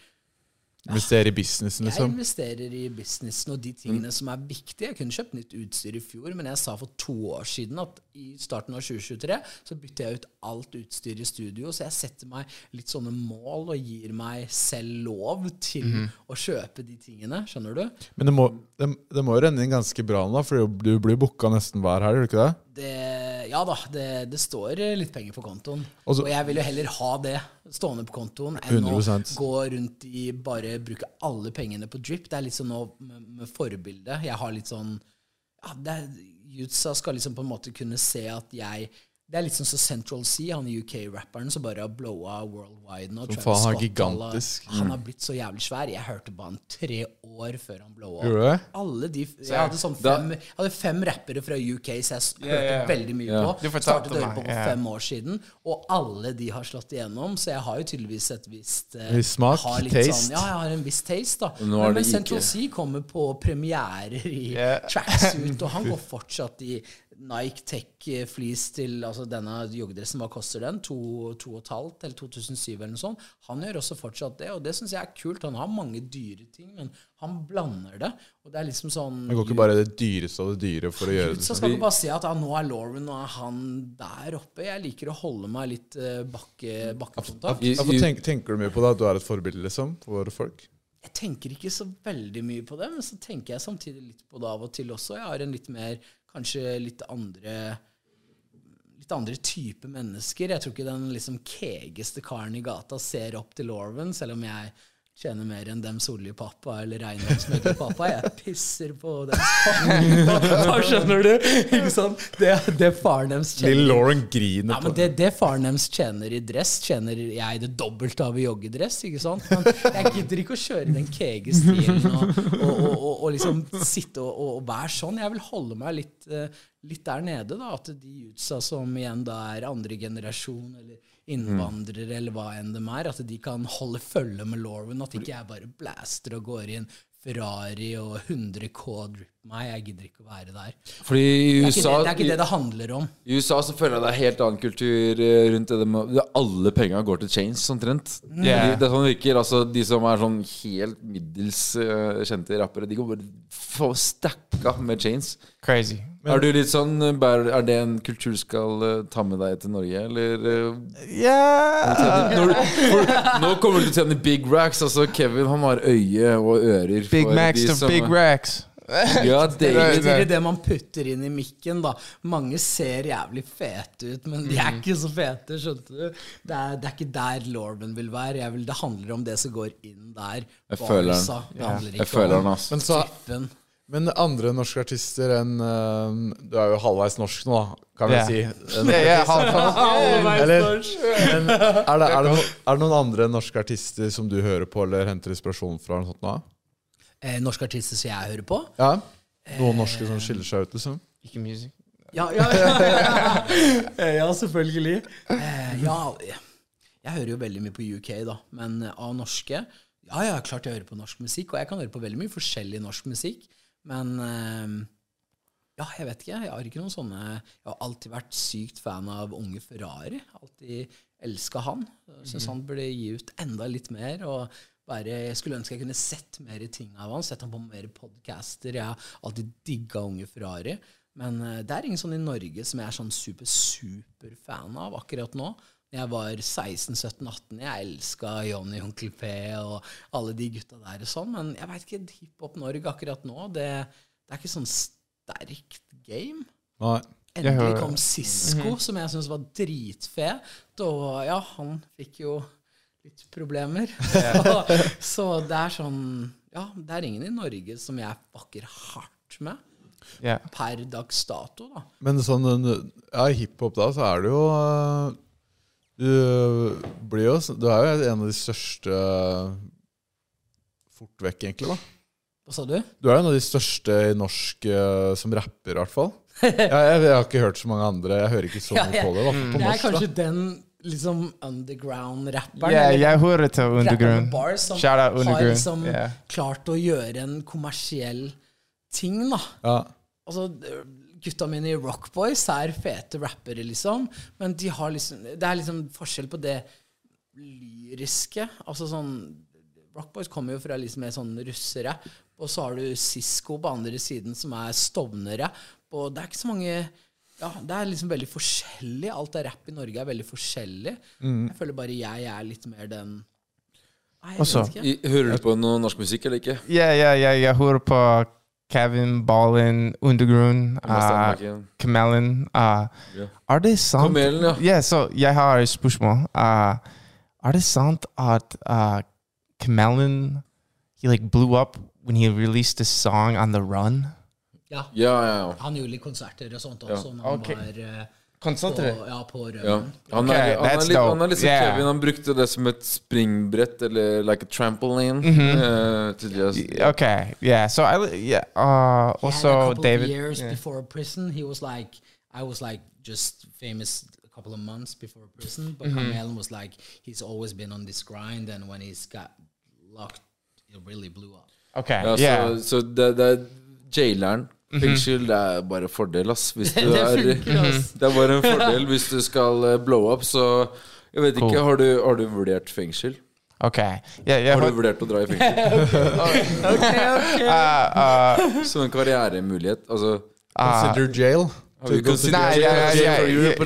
Investere i businessen, jeg liksom. investerer i businessen og de tingene som er viktige. Jeg kunne kjøpt nytt utstyr i fjor, men jeg sa for to år siden at i starten av 2023 så bytter jeg ut alt utstyr i studio, så jeg setter meg litt sånne mål og gir meg selv lov til å kjøpe de tingene. Skjønner du? Men det må, det, det må jo renne inn ganske bra nå, for du blir booka nesten hver helg, gjør du ikke det? Det, ja da, det, det står litt penger på kontoen. Også, og jeg vil jo heller ha det stående på kontoen enn å 100%. gå rundt i bare bruke alle pengene på drip. Det er litt sånn nå med, med forbilde. Jeg har litt sånn ja, Jutsa skal liksom på en måte kunne se at jeg det er litt sånn som Central C, han UK-rapperen som bare har blowa worldwide nå. Som faen, han alle- gigantisk. Han har blitt så jævlig svær. Jeg hørte på han tre år før han blowa alle de Jeg hadde sånn fem, jeg hadde fem rappere fra UK så jeg hørte yeah, hørte veldig mye yeah. på. Startet å høre på for fem år siden, og alle de har slått igjennom, så jeg har jo tydeligvis et visst uh, smak, har litt taste. Sånn, ja, jeg har en viss taste, da. Nå Men, men Central ikke. C kommer på premierer i yeah. tracksuit, og han [laughs] går fortsatt i Nike Tech eh, Fleece til altså denne joggedressen, hva koster den? To, to og et halvt eller 2007 eller noe sånt. Han gjør også fortsatt det, og det syns jeg er kult. Han har mange dyre ting, men han blander det. Og det er liksom sånn Det går ikke bare det dyreste av det dyre for å gjøre det. så skal du bare si at ah, nå er Lauren og er han der oppe. Jeg liker å holde meg litt uh, bakke, bakkekontakt. Ja, for tenk, tenker du mye på det, at du er et forbilde, liksom, for våre folk? Jeg tenker ikke så veldig mye på det, men så tenker jeg samtidig litt på det av og til også. Jeg har en litt mer, kanskje litt andre Litt andre type mennesker. Jeg tror ikke den liksom kegeste karen i gata ser opp til Lauren, selv om jeg tjener mer enn dem Solli-pappa eller eiendomsmeglerpappa. Jeg pisser på dem. [laughs] Hva skjønner du? Ikke sant? Det, det faren deres tjener. Lille Lauren griner Ja, men det, det faren deres tjener i dress, tjener jeg det dobbelte av i joggedress. ikke sant? Men jeg gidder ikke å kjøre den kegestilen, og, og, og, og, og liksom sitte og være sånn. Jeg vil holde meg litt, eh, litt der nede. da, At de utsa som igjen da er andre generasjon eller innvandrere eller hva enn de er, at de kan holde følge med Lauren. At ikke jeg bare blaster og går i en Ferrari og 100K drip meg. Jeg gidder ikke å være der. Fordi i Det er, ikke det, det er ikke det det handler om. I USA så føler jeg det er helt annen kultur eh, rundt det med Alle penga går til chains, omtrent. Ja. De- Det er sånn det virker. Altså, de som er sånn helt middels uh, kjente rappere, de går bare få stacka med chains. Crazy. er du litt sånn Er det en kultur du skal uh, ta med deg til Norge, eller eh, når for, Nå kommer du til å tjene big racks. Altså, Kevin han har øye og ører. Big for Macs de to som- big racks. Ja, Det er det, det man putter inn i mikken, da. Mange ser jævlig fete ut, men de Mm. er ikke så fete, skjønte du. Det er, det er ikke der Lorben vil være. Jeg vil, det handler om det som går inn der. Jeg føler den. Det Jeg føler den, ass. Men så. Men andre norske artister enn eh, Du er jo halvveis norsk nå, da, kan vi yeah. si. Eller, men er det, er, det er det noen andre norske artister som du hører på eller henter inspirasjon fra? Eller noe sånt nå? Eh, norske artister som jeg hører på. Ja? Noen norske som skiller seg ut, liksom? Ikke music. Ja, ja, ja, ja. [laughs] ja selvfølgelig. Eh, ja, jeg hører jo veldig mye på UK, da. Men eh, av norske Ja, ja, klart jeg hører på norsk musikk, og jeg kan høre på veldig mye forskjellig norsk musikk. Men eh, ja, jeg vet ikke. Jeg har ikke noen sånne Jeg har alltid vært sykt fan av Unge Ferrari. Alltid elska han. Syns han burde gi ut enda litt mer. og bare, Jeg skulle ønske jeg kunne sett mer ting av han, sett han på mer podcaster. Jeg har alltid digga Unge Ferrari. Men eh, det er ingen sånn i Norge som jeg er sånn super, super fan av akkurat nå. Jeg var 16-17-18, jeg elska Johnny Onkel P og alle de gutta der og sånn. Men jeg veit ikke, Hiphop-Norge akkurat nå, det, det er ikke sånn sterkt game. Nei. Endelig kom Sisko, som jeg syns var dritfet. Og ja, han fikk jo litt problemer. så, så det er sånn Ja, det er ingen i Norge som jeg bakker hardt med. Yeah. per dags dato, da. Men sånn ja, hiphop da, så er det jo øh, Du blir jo Du er jo en av de største fort vekk, egentlig, da. Hva sa du? Du er jo en av de største i norsk øh, som rapper, i hvert fall. [laughs] Jeg, jeg, jeg har ikke hørt så mange andre. Jeg hører ikke så Ja, mye ja. på det. Da, på på Jeg er kanskje da. den liksom underground-rapperen. Yeah, jeg hører til underground. bars som Shout out har liksom Yeah. klart å gjøre en kommersiell ting, da. Ja. Altså, gutta mine i Rock Boys er fete rappere, liksom. Men de har liksom Det er liksom forskjell på det lyriske. Altså sånn Rock Boys kommer jo fra liksom mer sånn russere. og så har du Sisko på andre siden, som er stovnere. Og det er ikke så mange Ja, det er liksom veldig forskjellig. Alt av rapp i Norge er veldig forskjellig. Jeg føler bare jeg er litt mer den Nei, jeg Også. vet ikke. Hører du på noe norsk musikk eller ikke? Ja, ja, ja, jeg hører på Kevin Ballin, Undergrunn, uh, Kamelen. Uh, Ja. Er det sant Kamelen, ja. Ja, så jeg har et spørsmål. Uh, er det sant at uh, Kamelen he like blew up when he released a song on the run? Ja. Ja, ja, ja. Han gjorde litt konserter og sånt også Ja. Okay. han var eh, på, ja, på ja. Han, er, han, litt, han er litt som Yeah. Kevin. Han brukte det som et springbrett, eller like a trampoline. Mm -hmm. uh, to just Ok, yeah. So I yeah. Uh, He had a also couple David. of years yeah. before prison, he was like, I was like just famous a couple of months before prison, but Mm-hmm. Kamelen was like, he's always been on this grind, and when he's got locked, it really blew up. Okay, yeah. yeah. Så, so det, det er jaileren. Fengsel, det er bare fordel, ass. Hvis [laughs] du Det er, det er bare en fordel hvis du skal eh, blow up, så Jeg vet ikke, Cool. har du, har du vurdert fengsel? Ok jeg, jeg Har du vurdert å dra i [laughs] fengsel? uh, [laughs] uh, Som en karrieremulighet? Altså Consider jail. Nei.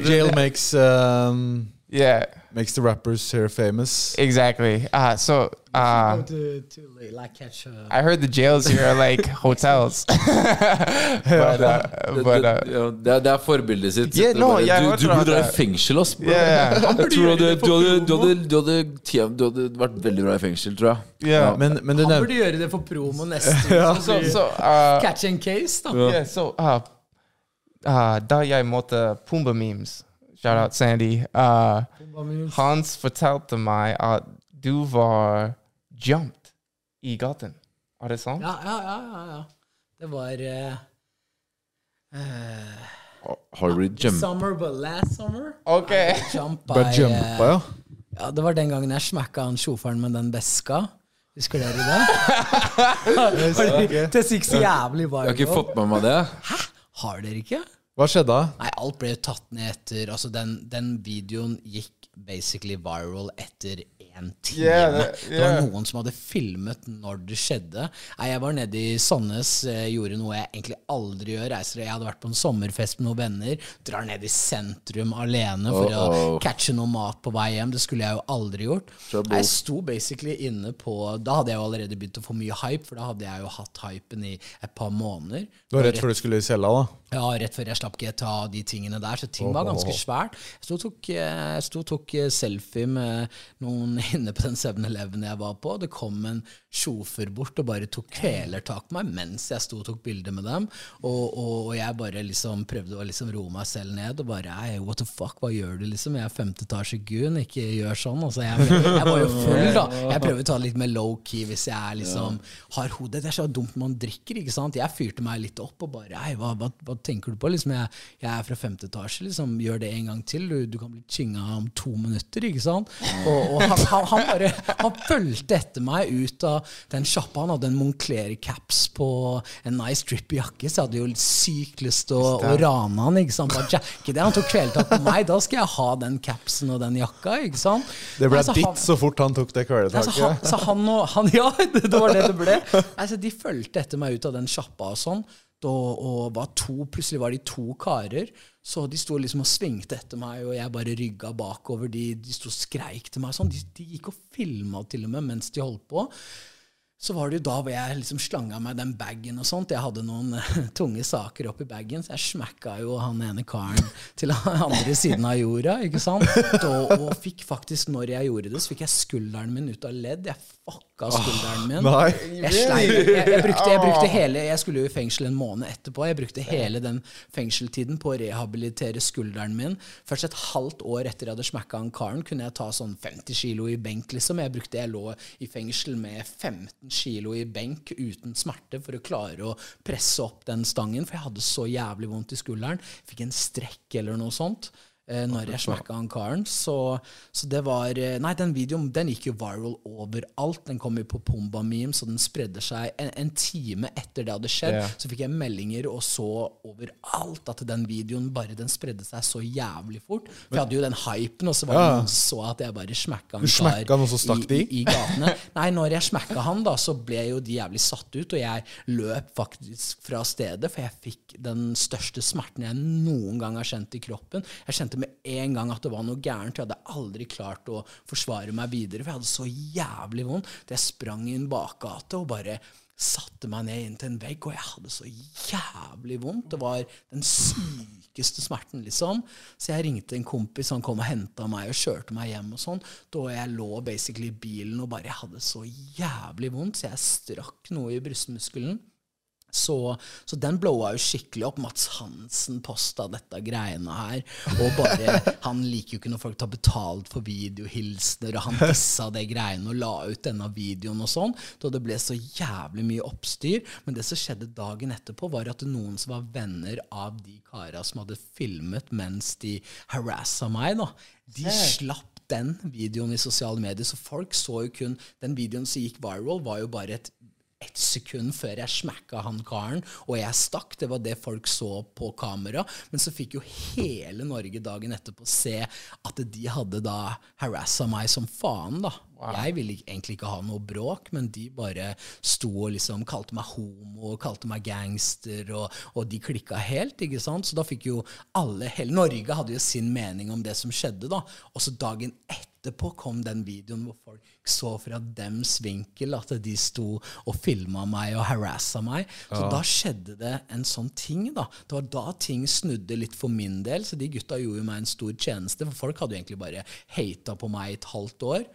Jail makes um, yeah, makes the rappers here famous. exactly. Uh, so uh, to, to like catch uh, I heard the jails here are like [laughs] hotels. [laughs] but uh, but uh, det, er, det er forbildet sitt. Yeah, no, bare, jeg du, du burde dra i fengsel, ass. yeah, [laughs] Jeg tror du hadde, vært veldig bra i fengsel, tror jeg. yeah. Men, men du Han burde gjøre det for promo neste uke. So so uh, Catch and case, da. yeah. So uh, uh, da jeg måtte Pumba memes. Shout out Sandy. Uh, Hans fortalte meg at du var jumped i gaten. Er det sant? Ja, ja, ja, ja, ja. Det var uh, eh, Har du blitt jumpa? Summer, but last summer. Ok. Bare jumpa, ja. eh, ja, det var den gangen jeg smakka han sjåføren med den beska. Husker dere det? [laughs] Det gikk så jævlig Jeg har ikke fått med meg det. Hæ? Har dere ikke? Hva skjedde da? Nei, alt ble tatt ned etter Altså, den, den videoen gikk basically viral etter én time. Yeah, det- Det var noen som hadde filmet når det skjedde. Jeg var nede i Sandnes, eh, gjorde noe jeg egentlig aldri gjør. Reiser, jeg hadde vært på en sommerfest med noen venner. Drar ned i sentrum alene for Uh-oh. å catche noe mat på vei hjem. Det skulle jeg jo aldri gjort. Trouble. Jeg sto basically inne på Da hadde jeg jo allerede begynt å få mye hype, for da hadde jeg jo hatt hypen i et par måneder. Det var rett før du skulle cella, da. Ja, rett før jeg slapp GTA og de tingene der. Så ting var ganske svært. Jeg sto og tok, eh, sto tok eh, selfie med noen [laughs] inne på den 7-Eleven jeg var på. Det kom en sjåfør bort og bare tok kvelertak på meg mens jeg sto og tok bilder med dem. Og, og, og jeg bare liksom prøvde å liksom roe meg selv ned og bare Ei, what the fuck, hva gjør du, liksom? Jeg er femte etasje gun, ikke gjør sånn. Altså, jeg, jeg var jo full, da. Jeg prøver å ta det litt mer low-key hvis jeg er liksom har hodet Det er så dumt man drikker, ikke sant. Jeg fyrte meg litt opp og bare hva, hva, hva tenker du på? Liksom, jeg, jeg er fra femte etasje, liksom. Gjør det en gang til. Du, du kan bli chinga om to minutter, ikke sant. Og, og han, han, han bare Han fulgte etter meg ut av den sjappa. Han hadde en Moncler-caps på en nice drippy jakke, så jeg hadde jo sykt lyst til å, å rane han, ikke sant. Bare jacke det. Han tok kvelertak på meg. Da skal jeg ha den capsen og den jakka, ikke sant. Det ble Altså, ditt så fort han tok det kvelertaket. Altså, han, så han og han, Ja, det, [laughs] det var det det ble. Altså, de fulgte etter meg ut av den sjappa og sånn. Da, og var to, plutselig var de to karer. Så de sto liksom og svingte etter meg, og jeg bare rygga bakover. De, de sto og skreik til meg sånn. De, de gikk og filma til og med mens de holdt på. så var det jo da hvor jeg liksom slanga meg den bagen og sånt. Jeg hadde noen eh, [laughs] tunge saker oppi bagen, så jeg smakka jo han ene karen til den andre siden av jorda. ikke sant? Og, og fikk faktisk, når jeg gjorde det, så fikk jeg skulderen min ut av ledd. Jeg fucka skulderen min. Nei. Jeg, jeg, jeg, brukte, jeg brukte hele Jeg skulle jo i fengsel en måned etterpå. Jeg brukte hele den fengseltiden på å rehabilitere skulderen min. Først et halvt år etter jeg hadde smakka han karen, kunne jeg ta sånn 50 kilo i benk, liksom. Jeg brukte Jeg lå i fengsel med 15 kilo i benk uten smerte for å klare å presse opp den stangen, for jeg hadde så jævlig vondt i skulderen. Fikk en strekk eller noe sånt når jeg smekka han karen. Så, så det var eh, Nei, den videoen den gikk jo viral overalt. Den kom jo på Pumba Memes, og den spredde seg en, en time etter det hadde skjedd. yeah. Så fikk jeg meldinger og så overalt at den videoen bare den spredde seg så jævlig fort. For jeg hadde jo den hypen, og så var det Ja. noen så at jeg bare smekka en kar han, stakk i, i, i gatene. Nei, når jeg smekka han, da, så ble jo de jævlig satt ut, og jeg løp faktisk fra stedet, for jeg fikk den største smerten jeg noen gang har kjent i kroppen. Jeg kjente med en gang at det var noe gærent. Jeg hadde aldri klart å forsvare meg videre, for jeg hadde så jævlig vondt. at Jeg sprang i en bakgate og bare satte meg ned inntil en vegg, og jeg hadde så jævlig vondt. Det var den sykeste smerten, liksom. Så jeg ringte en kompis, han kom og henta meg og kjørte meg hjem og sånn. Da jeg lå basically i bilen og bare jeg hadde så jævlig vondt, så jeg strakk noe i brystmuskelen. Så, så den blowa jo skikkelig opp. Mats Hansen posta dette greiene her. Og bare, [laughs] Han liker jo ikke når folk tar betalt for videohilsener, og han [laughs] dissa det greiene og la ut denne videoen og sånn. Da det ble så jævlig mye oppstyr. Men det som skjedde dagen etterpå, var at noen som var venner av de kara som hadde filmet mens de harassa meg, da, de slapp den videoen i sosiale medier. Så folk så jo kun Den videoen som gikk viral, var jo bare et ett sekund før jeg smakka han karen, og jeg stakk. Det var det folk så på kamera. Men så fikk jo hele Norge dagen etterpå se at de hadde da harassa meg som faen, da. Jeg ville egentlig ikke ha noe bråk, men de bare sto og liksom kalte meg homo, kalte meg gangster, og, og de klikka helt, ikke sant. Så da fikk jo alle, hele Norge hadde jo sin mening om det som skjedde, da. Og så dagen etterpå kom den videoen hvor folk så fra dems vinkel at de sto og filma meg og harassa meg. Så da skjedde det en sånn ting, da. Det var da ting snudde litt for min del, så de gutta gjorde jo meg en stor tjeneste, for folk hadde jo egentlig bare hata på meg i et halvt år.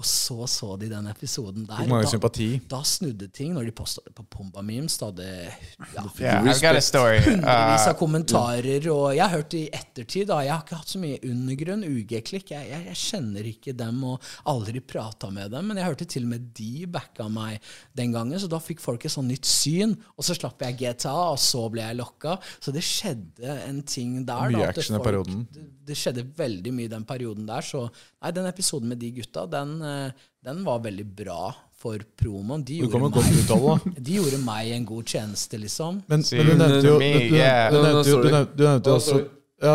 Og så så de den episoden der. Mange da, sympati. da snudde ting. Når de posta det på Pumba Memes, da hadde ja, Yeah, [laughs] hundrevis Uh, av kommentarer, og jeg har hørt det i ettertid. da, Jeg har ikke hatt så mye undergrunn, UG-klikk. Jeg, jeg, jeg kjenner ikke dem og aldri prata med dem, men jeg hørte til og med de backa meg den gangen, så da fikk folk et sånn nytt syn. Og så slapp jeg GTA, og så ble jeg lokka. Så det skjedde en ting der. Mye da, at action i perioden. Det, det skjedde veldig mye i den perioden der, så nei, den episoden med de gutta, den, eh, den var veldig bra for promoen. De Du kommer gjorde, godt ut av det. da. meg, [laughs] de gjorde meg en god tjeneste, liksom. Men, men du nevnte jo du, du, yeah. du, nevnte jo- du, sorry. nevnte, du nevnte jo Oh, også sorry. ja,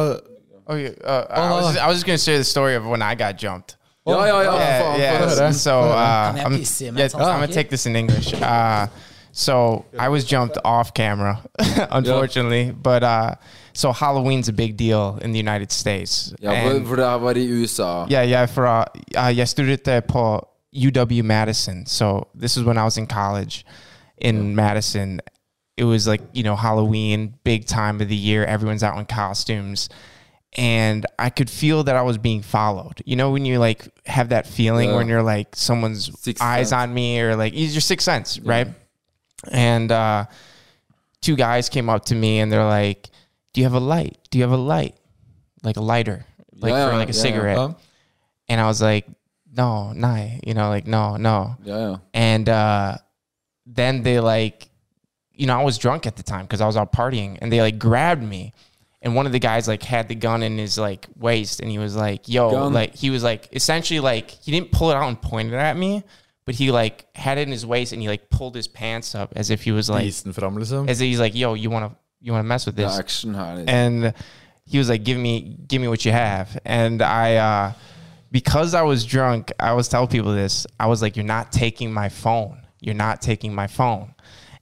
oh, yeah, uh, I, was just, I was just gonna share the story of when I got jumped. Ja, ja, ja. yeah, faen, yeah. So uh, I'm, yeah, I'm gonna take this in English. Uh, so I was jumped off camera, [laughs] unfortunately, but uh, so Halloween's a big deal in the United States. Ja, for, for det her var i USA. yeah, yeah. For uh, uh, jeg studerte på UW Madison. So this is when I was in college in Madison. It was like you know Halloween, big time of the year. Everyone's out in costumes, and I could feel that I was being followed. You know when you like have that feeling Yeah. when you're like someone's Sixth eyes sense. on me, or like it's your sixth sense, right? And uh, two guys came up to me and they're like, "Do you have a light? Do you have a light, like a lighter, like Yeah, for like a yeah, cigarette?" ja. And I was like, "No, nah," you know, like no, no. Ja. And uh, then they like, you know, I was drunk at the time because I was out partying, and they like grabbed me. And one of the guys like had the gun in his like waist, and he was like, "Yo," Gun? like he was like essentially like he didn't pull it out and point it at me, but he like had it in his waist, and he like pulled his pants up as if he was like, Isen fram, liksom. as if he's like, "Yo, you want to you want to mess with this?" action and he was like, "Give me, give me what you have." And I, uh, because I was drunk, I was telling people this. I was like, "You're not taking my phone. You're not taking my phone."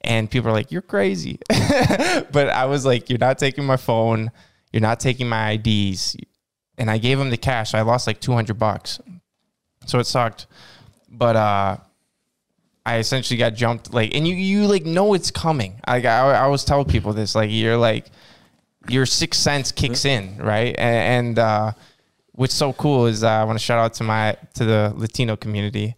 And people are like, "You're crazy," [laughs] but I was like, "You're not taking my phone. You're not taking my IDs." And I gave him the cash. I lost like 200 bucks, so it sucked. But uh, I essentially got jumped like, and you you like know it's coming. Like I, I always tell people this, like you're like your sixth sense kicks in, right? And, and uh, what's so cool is uh, I want to shout out to my to the Latino community.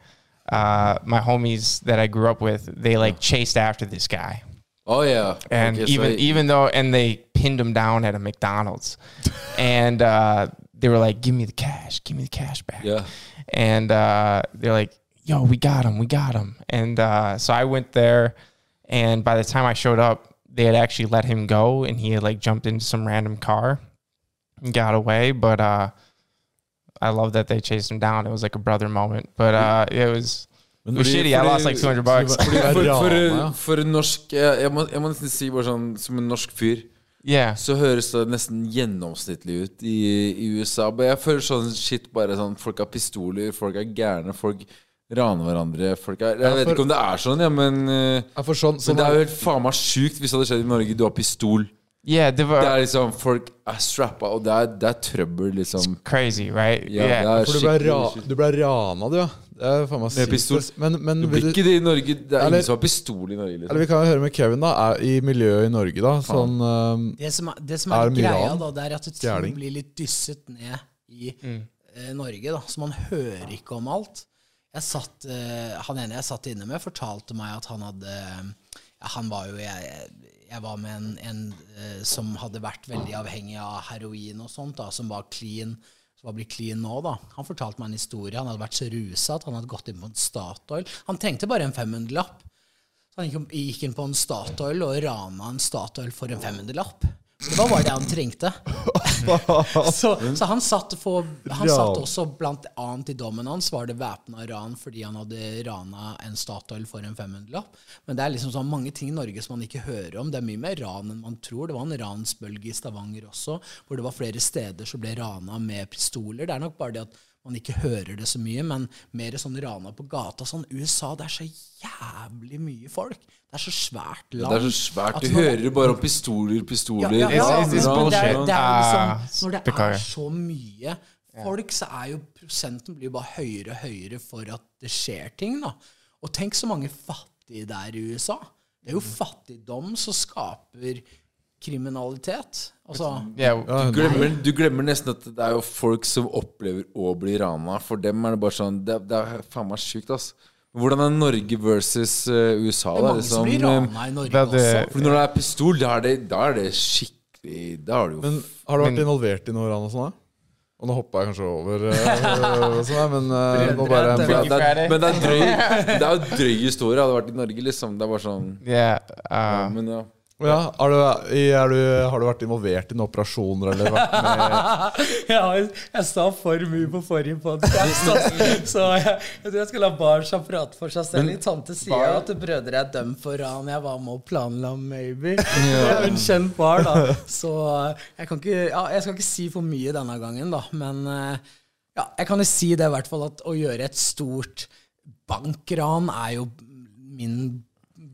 Uh, my homies that I grew up with, they like chased after this guy, Oh yeah. and even I- even though and they pinned him down at a McDonald's, [laughs] and uh, they were like, "Give me the cash, give me the cash back." Yeah. and uh, they're like, "Yo, we got him, we got him." And uh, so I went there, and by the time I showed up, they had actually let him go, and he had like jumped into some random car and got away. But uh, I love that they chased him down. It was like a brother moment, but uh, it was. It was Fordi- shitty. I fordi- lost like 200 bucks. Fordi det For, for, rana. for en norsk jeg, jeg, må, jeg må nesten si bare sånn Som en norsk fyr Yeah. Så høres det nesten gjennomsnittlig ut i, i USA Men jeg føler sånn shit bare sånn Folk har pistoler, folk er gærne Folk raner hverandre folk er, Jeg Ja, vet ikke om det er sånn, ja, men eh, Ja, for sånn, Men sånn det er jo helt faen meg sykt hvis det hadde skjedd i Norge Du har pistol Yeah, det Det er liksom, folk er strappa Og det er, det er trøbbel liksom crazy, right? Ja, yeah. For du ble, ra du ble rana, du, ja. Det er faen meg Med pistol. Men, men Du blir ikke det i Norge Det er Eller- ingen som har pistol i Norge eller liksom. vi kan jo høre med Kevin, da. Er, I miljøet i Norge, da. Sånn um, Det som er, det som Er er, greia, da, det er at ting blir litt dysset ned i eh, Norge. da, Så man hører ikke om alt. Jeg satt, eh, han ene jeg satt inne med, fortalte meg at han hadde Han var jo Jeg, jeg var med en, en eh, som hadde vært veldig avhengig av heroin og sånt, da, som var clean. Som var blitt clean nå, da. Han fortalte meg en historie. Han hadde vært så rusa at han hadde gått inn på en Statoil. Han trengte bare en 500-lapp. Så han gikk inn på en Statoil og rana en Statoil for en 500-lapp. Det var bare det han trengte. [laughs] så, så han satt, for, han satt også blant annet i dommen hans var det væpna ran fordi han hadde rana en Statoil for en 500-lapp. Men det er liksom sånn mange ting i Norge som man ikke hører om. Det er mye mer ran enn man tror. Det var en ransbølge i Stavanger også, hvor det var flere steder som ble rana med pistoler. Det er nok bare det at man ikke hører det så mye, men mer sånn rana på gata. Sånn USA, det er så jævlig mye folk. Det er så svært land. Det er så svært Du hører bare om pistoler, pistoler ja, ja, det er, det er liksom Ah, Når det er så mye folk, så er jo prosenten blir bare høyere og høyere for at det skjer ting, da. Og tenk så mange fattige det er i USA. Det er jo fattigdom som skaper kriminalitet. Altså Yeah, Du glemmer, du glemmer nesten at det er jo folk som opplever å bli rana. For dem er det bare sånn Det, det er faen meg sjukt, ass. Hvordan er Norge versus eh, USA? det er da, mange som liksom? blir Eh, rana i Norge det det- også. For når det er pistol, da er det, da er det skikkelig Da er det jo Men har du vært involvert i noe ran og sånn? da? Og nå hoppa jeg kanskje over, uh, [laughs] sånn, men uh, nå bare Brødre, det er, det er, Men det er drøy [laughs] Det er jo drøy historie. Hadde vært i Norge, liksom. Det er bare sånn yeah. ja, Uh, Men ja. Ja, har, du, er du, har du vært involvert i noen operasjoner eller vært med Ja, [laughs] jeg, jeg sa for mye på forrige podkast, altså. så jeg, jeg tror jeg skal la Barsha prate for seg selv. Men, tante sier at brødre er dømt for ran. Jeg var med og planla maybe. Det er jo en kjent bar, da. Så jeg kan ikke ja, Jeg skal ikke si for mye denne gangen, da. Men eh, ja, jeg kan jo si det i hvert fall at å gjøre et stort bankran er jo min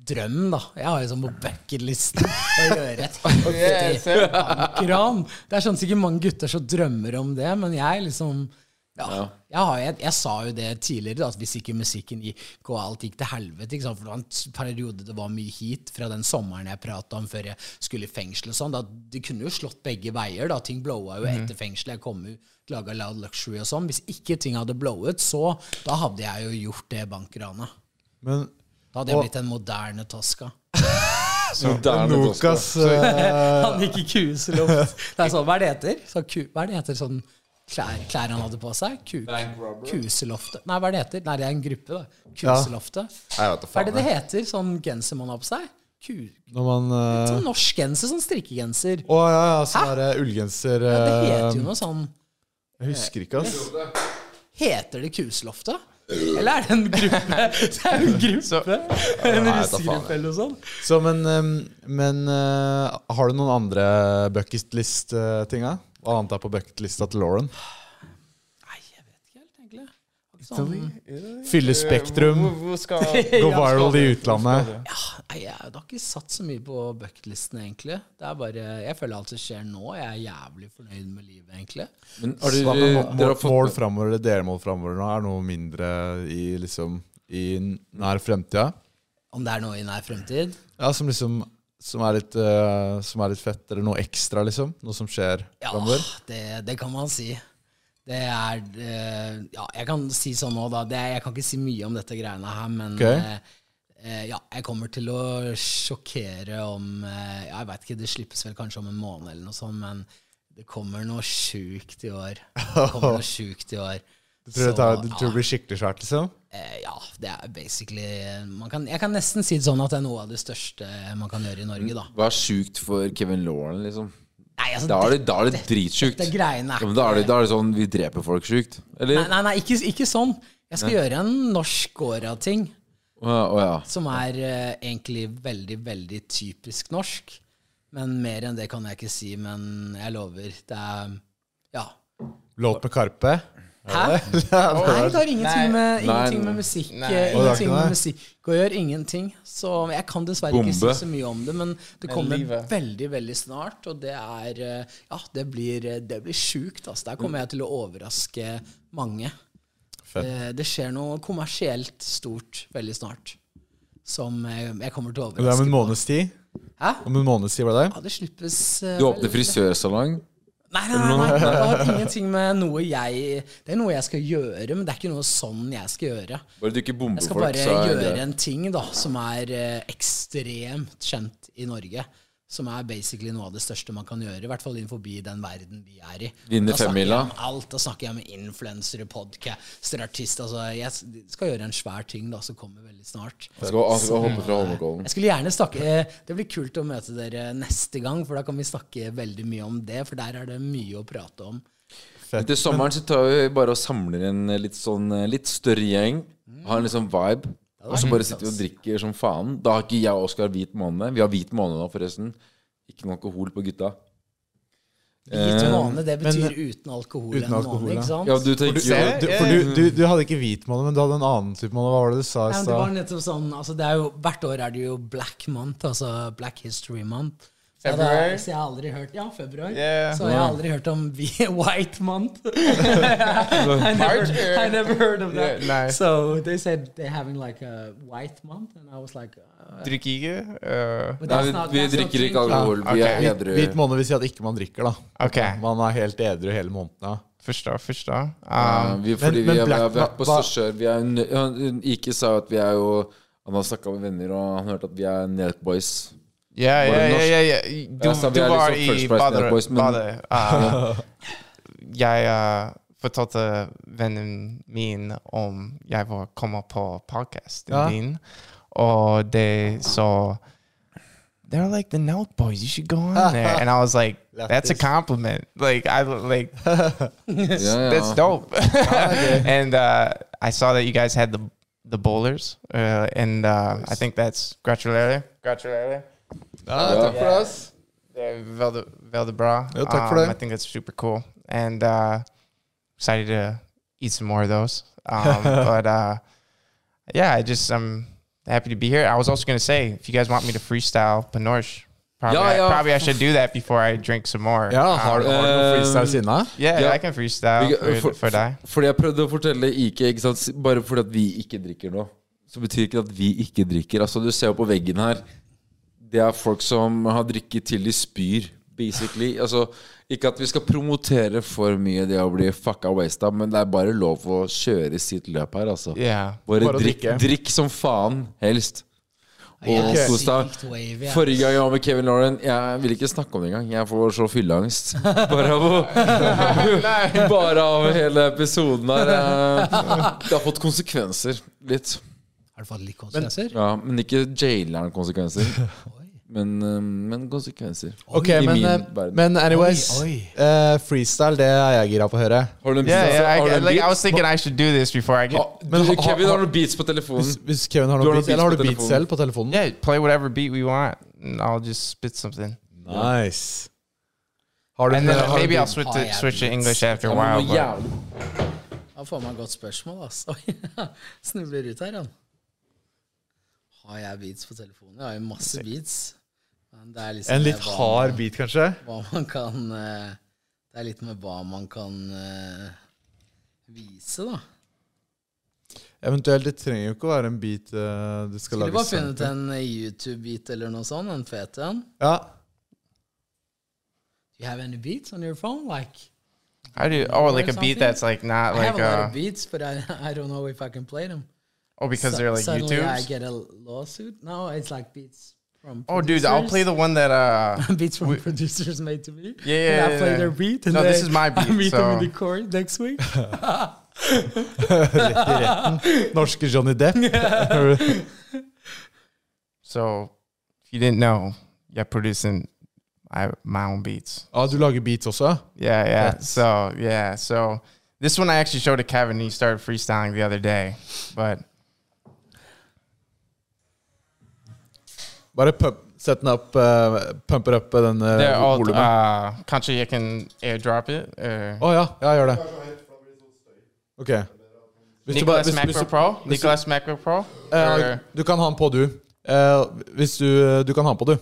drøm, da. Jeg har jo sånn på bucketlisten [laughs] å [laughs] gjøre et heftig bankran. Det er sånn sikkert mange gutter som drømmer om det, men jeg liksom ja, Jeg, har, jeg, jeg sa jo det tidligere, da, at hvis ikke musikken gikk og alt gikk til helvete ikke sant? For det var en periode det var mye heat fra den sommeren jeg prata om før jeg skulle i fengsel og sånn. Det kunne jo slått begge veier. da Ting blowa jo etter fengselet. Jeg kom jo laga Loud Luxury og sånn. Hvis ikke ting hadde blowet, så da hadde jeg jo gjort det bankranet. Men Da hadde jeg Og- blitt en moderne Tosca. [laughs] Moderne Nokas uh, [laughs] Han gikk i kuseloft. Det er sånn, hva er det heter? Så ku, hva er det heter sånn klær, klær han hadde på seg? Ku, kuseloftet. Nei, hva er det heter? Nei, det er en gruppe, da. Kuseloftet. Ja. Hva er det det heter? Sånn genser man har på seg? Ku, Når man uh, sånn norsk genser, sånn strikkegenser. Å ja, ja, sånn derre ullgenser Ja, det uh, heter jo noe sånn Jeg husker ikke, ass. Heter det Kuseloftet? Eller er det en gruppe? [laughs] Det er en gruppe! En Nei, russegruppe eller noe sånt. Så, men, men uh, har du noen andre bucketlist-tinga? Hva annet er på bucketlista til Lauren? Nei, jeg vet ikke helt, egentlig. Sånn, Fylle Spektrum, Hvor skal [laughs] gå viral i utlandet. Ja, jeg har ikke satt så mye på bucketlisten, egentlig. Det er bare, Jeg føler alt som skjer nå. Jeg er jævlig fornøyd med livet, egentlig. Men har du dere, med må- dere har mål, fått mål framover, eller delmål framover nå, er noe mindre i liksom i nær fremtida? Om det er noe i nær fremtid? Ja, som liksom som er, litt, uh, som er litt fett, eller noe ekstra, liksom? Noe som skjer Ja, framover? det, det kan man si. Det er eh, Ja, jeg kan si sånn nå, da. Det, er- jeg kan ikke si mye om dette greiene her, men okay. eh, eh, ja, jeg kommer til å sjokkere om eh, Jeg veit ikke, det slippes vel kanskje om en måned eller noe sånt, men det kommer noe sjukt i år. Det kommer noe [laughs] sjukt i år. Du tror, det, tar, du tror ja. det blir skikkelig svært, liksom? Eh, ja, det er basically man kan, Jeg kan nesten si det sånn at det er noe av det største man kan gjøre i Norge, da. Hva er sjukt for Kevin Lauren, liksom? Nei, altså, Da er det, da er det dritsjukt. dette greiene er Ja, men da er det, da er det sånn vi dreper folk sjukt? Eller? Nei, nei, nei ikke, ikke sånn. Jeg skal gjøre en norsk Åra-ting. Å ja, å ja. som er uh, egentlig veldig, veldig typisk norsk. Men mer enn det kan jeg ikke si, men jeg lover. Det er Ja. Låt med Karpe? Hæ? Nei, det har ingenting med, ingenting med musikk eh, Ingenting med musikk å gjøre. Ingenting. Så jeg kan dessverre ikke si så mye om det, men det kommer livet. veldig, veldig snart. Og det er eh, Ja, det blir, eh, det blir sjukt. Altså. Der kommer jeg til å overraske mange. Det, det skjer noe kommersielt stort veldig snart. Som jeg, kommer til å Det er om overraske. en måneds tid? Hæ? Om en måneds tid, var det? Ja, det slippes Du åpner frisørsalong? Nei, nei, nei, nei, det har [laughs] ingenting med noe jeg Det er noe jeg skal gjøre, men det er ikke noe sånn jeg skal gjøre. Bare du ikke bomber Jeg skal bare gjøre det en ting da som er eh, ekstremt kjent i Norge. Som er basically noe av det største man kan gjøre, i hvert fall innenfor den verden vi er i. Vinne femmila? alt. Da snakker jeg med influensere, podcaster, artister. Altså, jeg skal gjøre en svær ting da som kommer veldig snart. Jeg skal, jeg skal hoppe fra Holmenkollen. Jeg skulle gjerne snakke eh, Det blir kult å møte dere neste gang, for da kan vi snakke veldig mye om det. For der er det mye å prate om. Fett. Til sommeren så tar vi bare og samler en litt sånn eh, litt større gjeng. Har en litt sånn vibe. Og så bare sitter vi og drikker som faen. Da har ikke jeg og Oskar hvit måned. Vi har hvit måned nå, forresten. Ikke noe alkohol på gutta. Hvit måne, måned, det betyr men- uten alkohol uten en alkohol, måned, ikke sant? Ja, du tenker Du, jo du, for du, du, du hadde ikke hvit måned, men du hadde en annen type måned. Hva var det du sa i Ja, men det var stad? Ja, sånn, altså er jo, Hvert år er det jo Black Month, altså Black History Month. Så Ja, jeg har aldri hørt Ja, februar. Yeah. Så jeg har aldri hørt om [laughs] White Month. [laughs] I, never, I never heard of that. Yeah, nice. So they said they're having like a White Month, and I was like uh, Drikker ikke? Uh, Nei, vi, not- vi drikker ikke alkohol. Vi er Hvit, edru. hvit måned vil si at ikke man drikker, da. Okay. Man er helt edru hele måneden. Ja. forstår, Um, Ja, vi, fordi men vi, har, vi har vært på Storsjør. Er Ike sa at vi er jo Han har snakka med venner, og han hørte at vi er Nelk Boys. Ja, Var det ja, ja, norsk? ja, ja. Du, Jeg sa vi du var i badet. Net Boys, men- badet. Uh, jeg uh, fortalte vennen min om jeg var kommet på podcasten Ja. din, og de sa They're like the Nelk Boys. You should go on [laughs] there. And I was like, that's a compliment. Like I like [laughs] that's dope. [laughs] and uh, I saw that you guys had the the bowlers, uh, and uh, I think that's gratulere. Gratulere. Ja, takk for oss. They're veldig, veldig bra. Ja, takk for Um, det. I think that's super cool, and uh, excited to eat some more of those. Um, [laughs] but uh, yeah, I just I'm happy to be here. I was also gonna say, if you guys want me to freestyle Panorsh, probably, Ja, ja. I, probably I should do that before I drink some more. Ja, har, Um, har du noen freestyle sinne? yeah, Ja. I can freestyle Vi- for, for- for deg. Fordi jeg prøvde å fortelle Ike ikke sant? Bare fordi at vi ikke drikker nå, så betyr ikke at vi ikke drikker. Altså Du ser jo på veggen her. Det er folk som har drikket til de spyr, basically. Altså Ikke at vi skal promotere for mye det å bli fucka wasta, men det er bare lov å kjøre sitt løp her, altså. Yeah. Bare, Bare drikk, drikk som faen, helst. Og okay. kos deg. Forrige gang jeg var med Kevin Lauren Jeg vil ikke snakke om det engang. Jeg får så fylleangst. [laughs] Bare av, [laughs] bare av hele episoden her. Det har fått konsekvenser. Litt. Har du fått litt konsekvenser? Ja, Men ikke jaileren-konsekvenser. [laughs] Men, eh, men konsekvenser. Ok, I men, min eh, verden. men anyways. Oi, oi. eh, freestyle, det er jeg gira på å høre. Har du en beat? yeah. I, Har du en like, I beat? was thinking I should do this before I get. Ah, Men du, ha- Kevin, ha- har du beats på telefonen? Hvis, hvis Kevin har Du noen har beats, noen eller har du beats telefonen? selv på telefonen? Yeah, play whatever beat we want, and I'll just spit something. Nice. Har du And then har du maybe I'll beat- switch to switch to. English after a while. noe But jævlig. Da får man et godt spørsmål, ass. [laughs] Oi, snubler ut her, han. Har jeg beats på telefonen? Jeg har jo masse beats. Er liksom En litt hva hard man- beat, kanskje? Hva man kan eh, Det er litt med hva man kan eh, vise, da. Eventuelt, det trenger jo ikke å være en beat eh, du skal Skulle lage bare sang funnet en YouTube-beat eller noe sånt, en fet en. Ja. Do you have any beats on your phone? Like, How do. Oh, like a beat that's like not I like have a lot uh of beats, but I, [laughs] I don't know if I can play them. oh because so, they're like suddenly I get a lawsuit. No, it's like beats from. Oh, dude, I'll play the one that uh. [laughs] beats from producers made to me. Yeah, And yeah, I play yeah. their beat. And No, this is my [laughs] I beat, meet them in the court next week. [laughs] Norske Johnny Depp. So, if you didn't know, yeah, producing I, my own beats. ah, du lager beats også? Yeah, yeah. That's- So, yeah. So, this one I actually showed to Kevin. He started freestyling the other day. But, Bare pump, sett den opp, uh, pumper opp den uh, volumet. uh, Kanskje jeg kan airdrop it? Uh, Å ja, ja, gjør det. Ok. Hvis du bare- hvis- hvis Macro Pro? du- Nicholas Macro Pro? Eh, du kan ha den på, du. Eh, hvis du Du kan ha den på, du.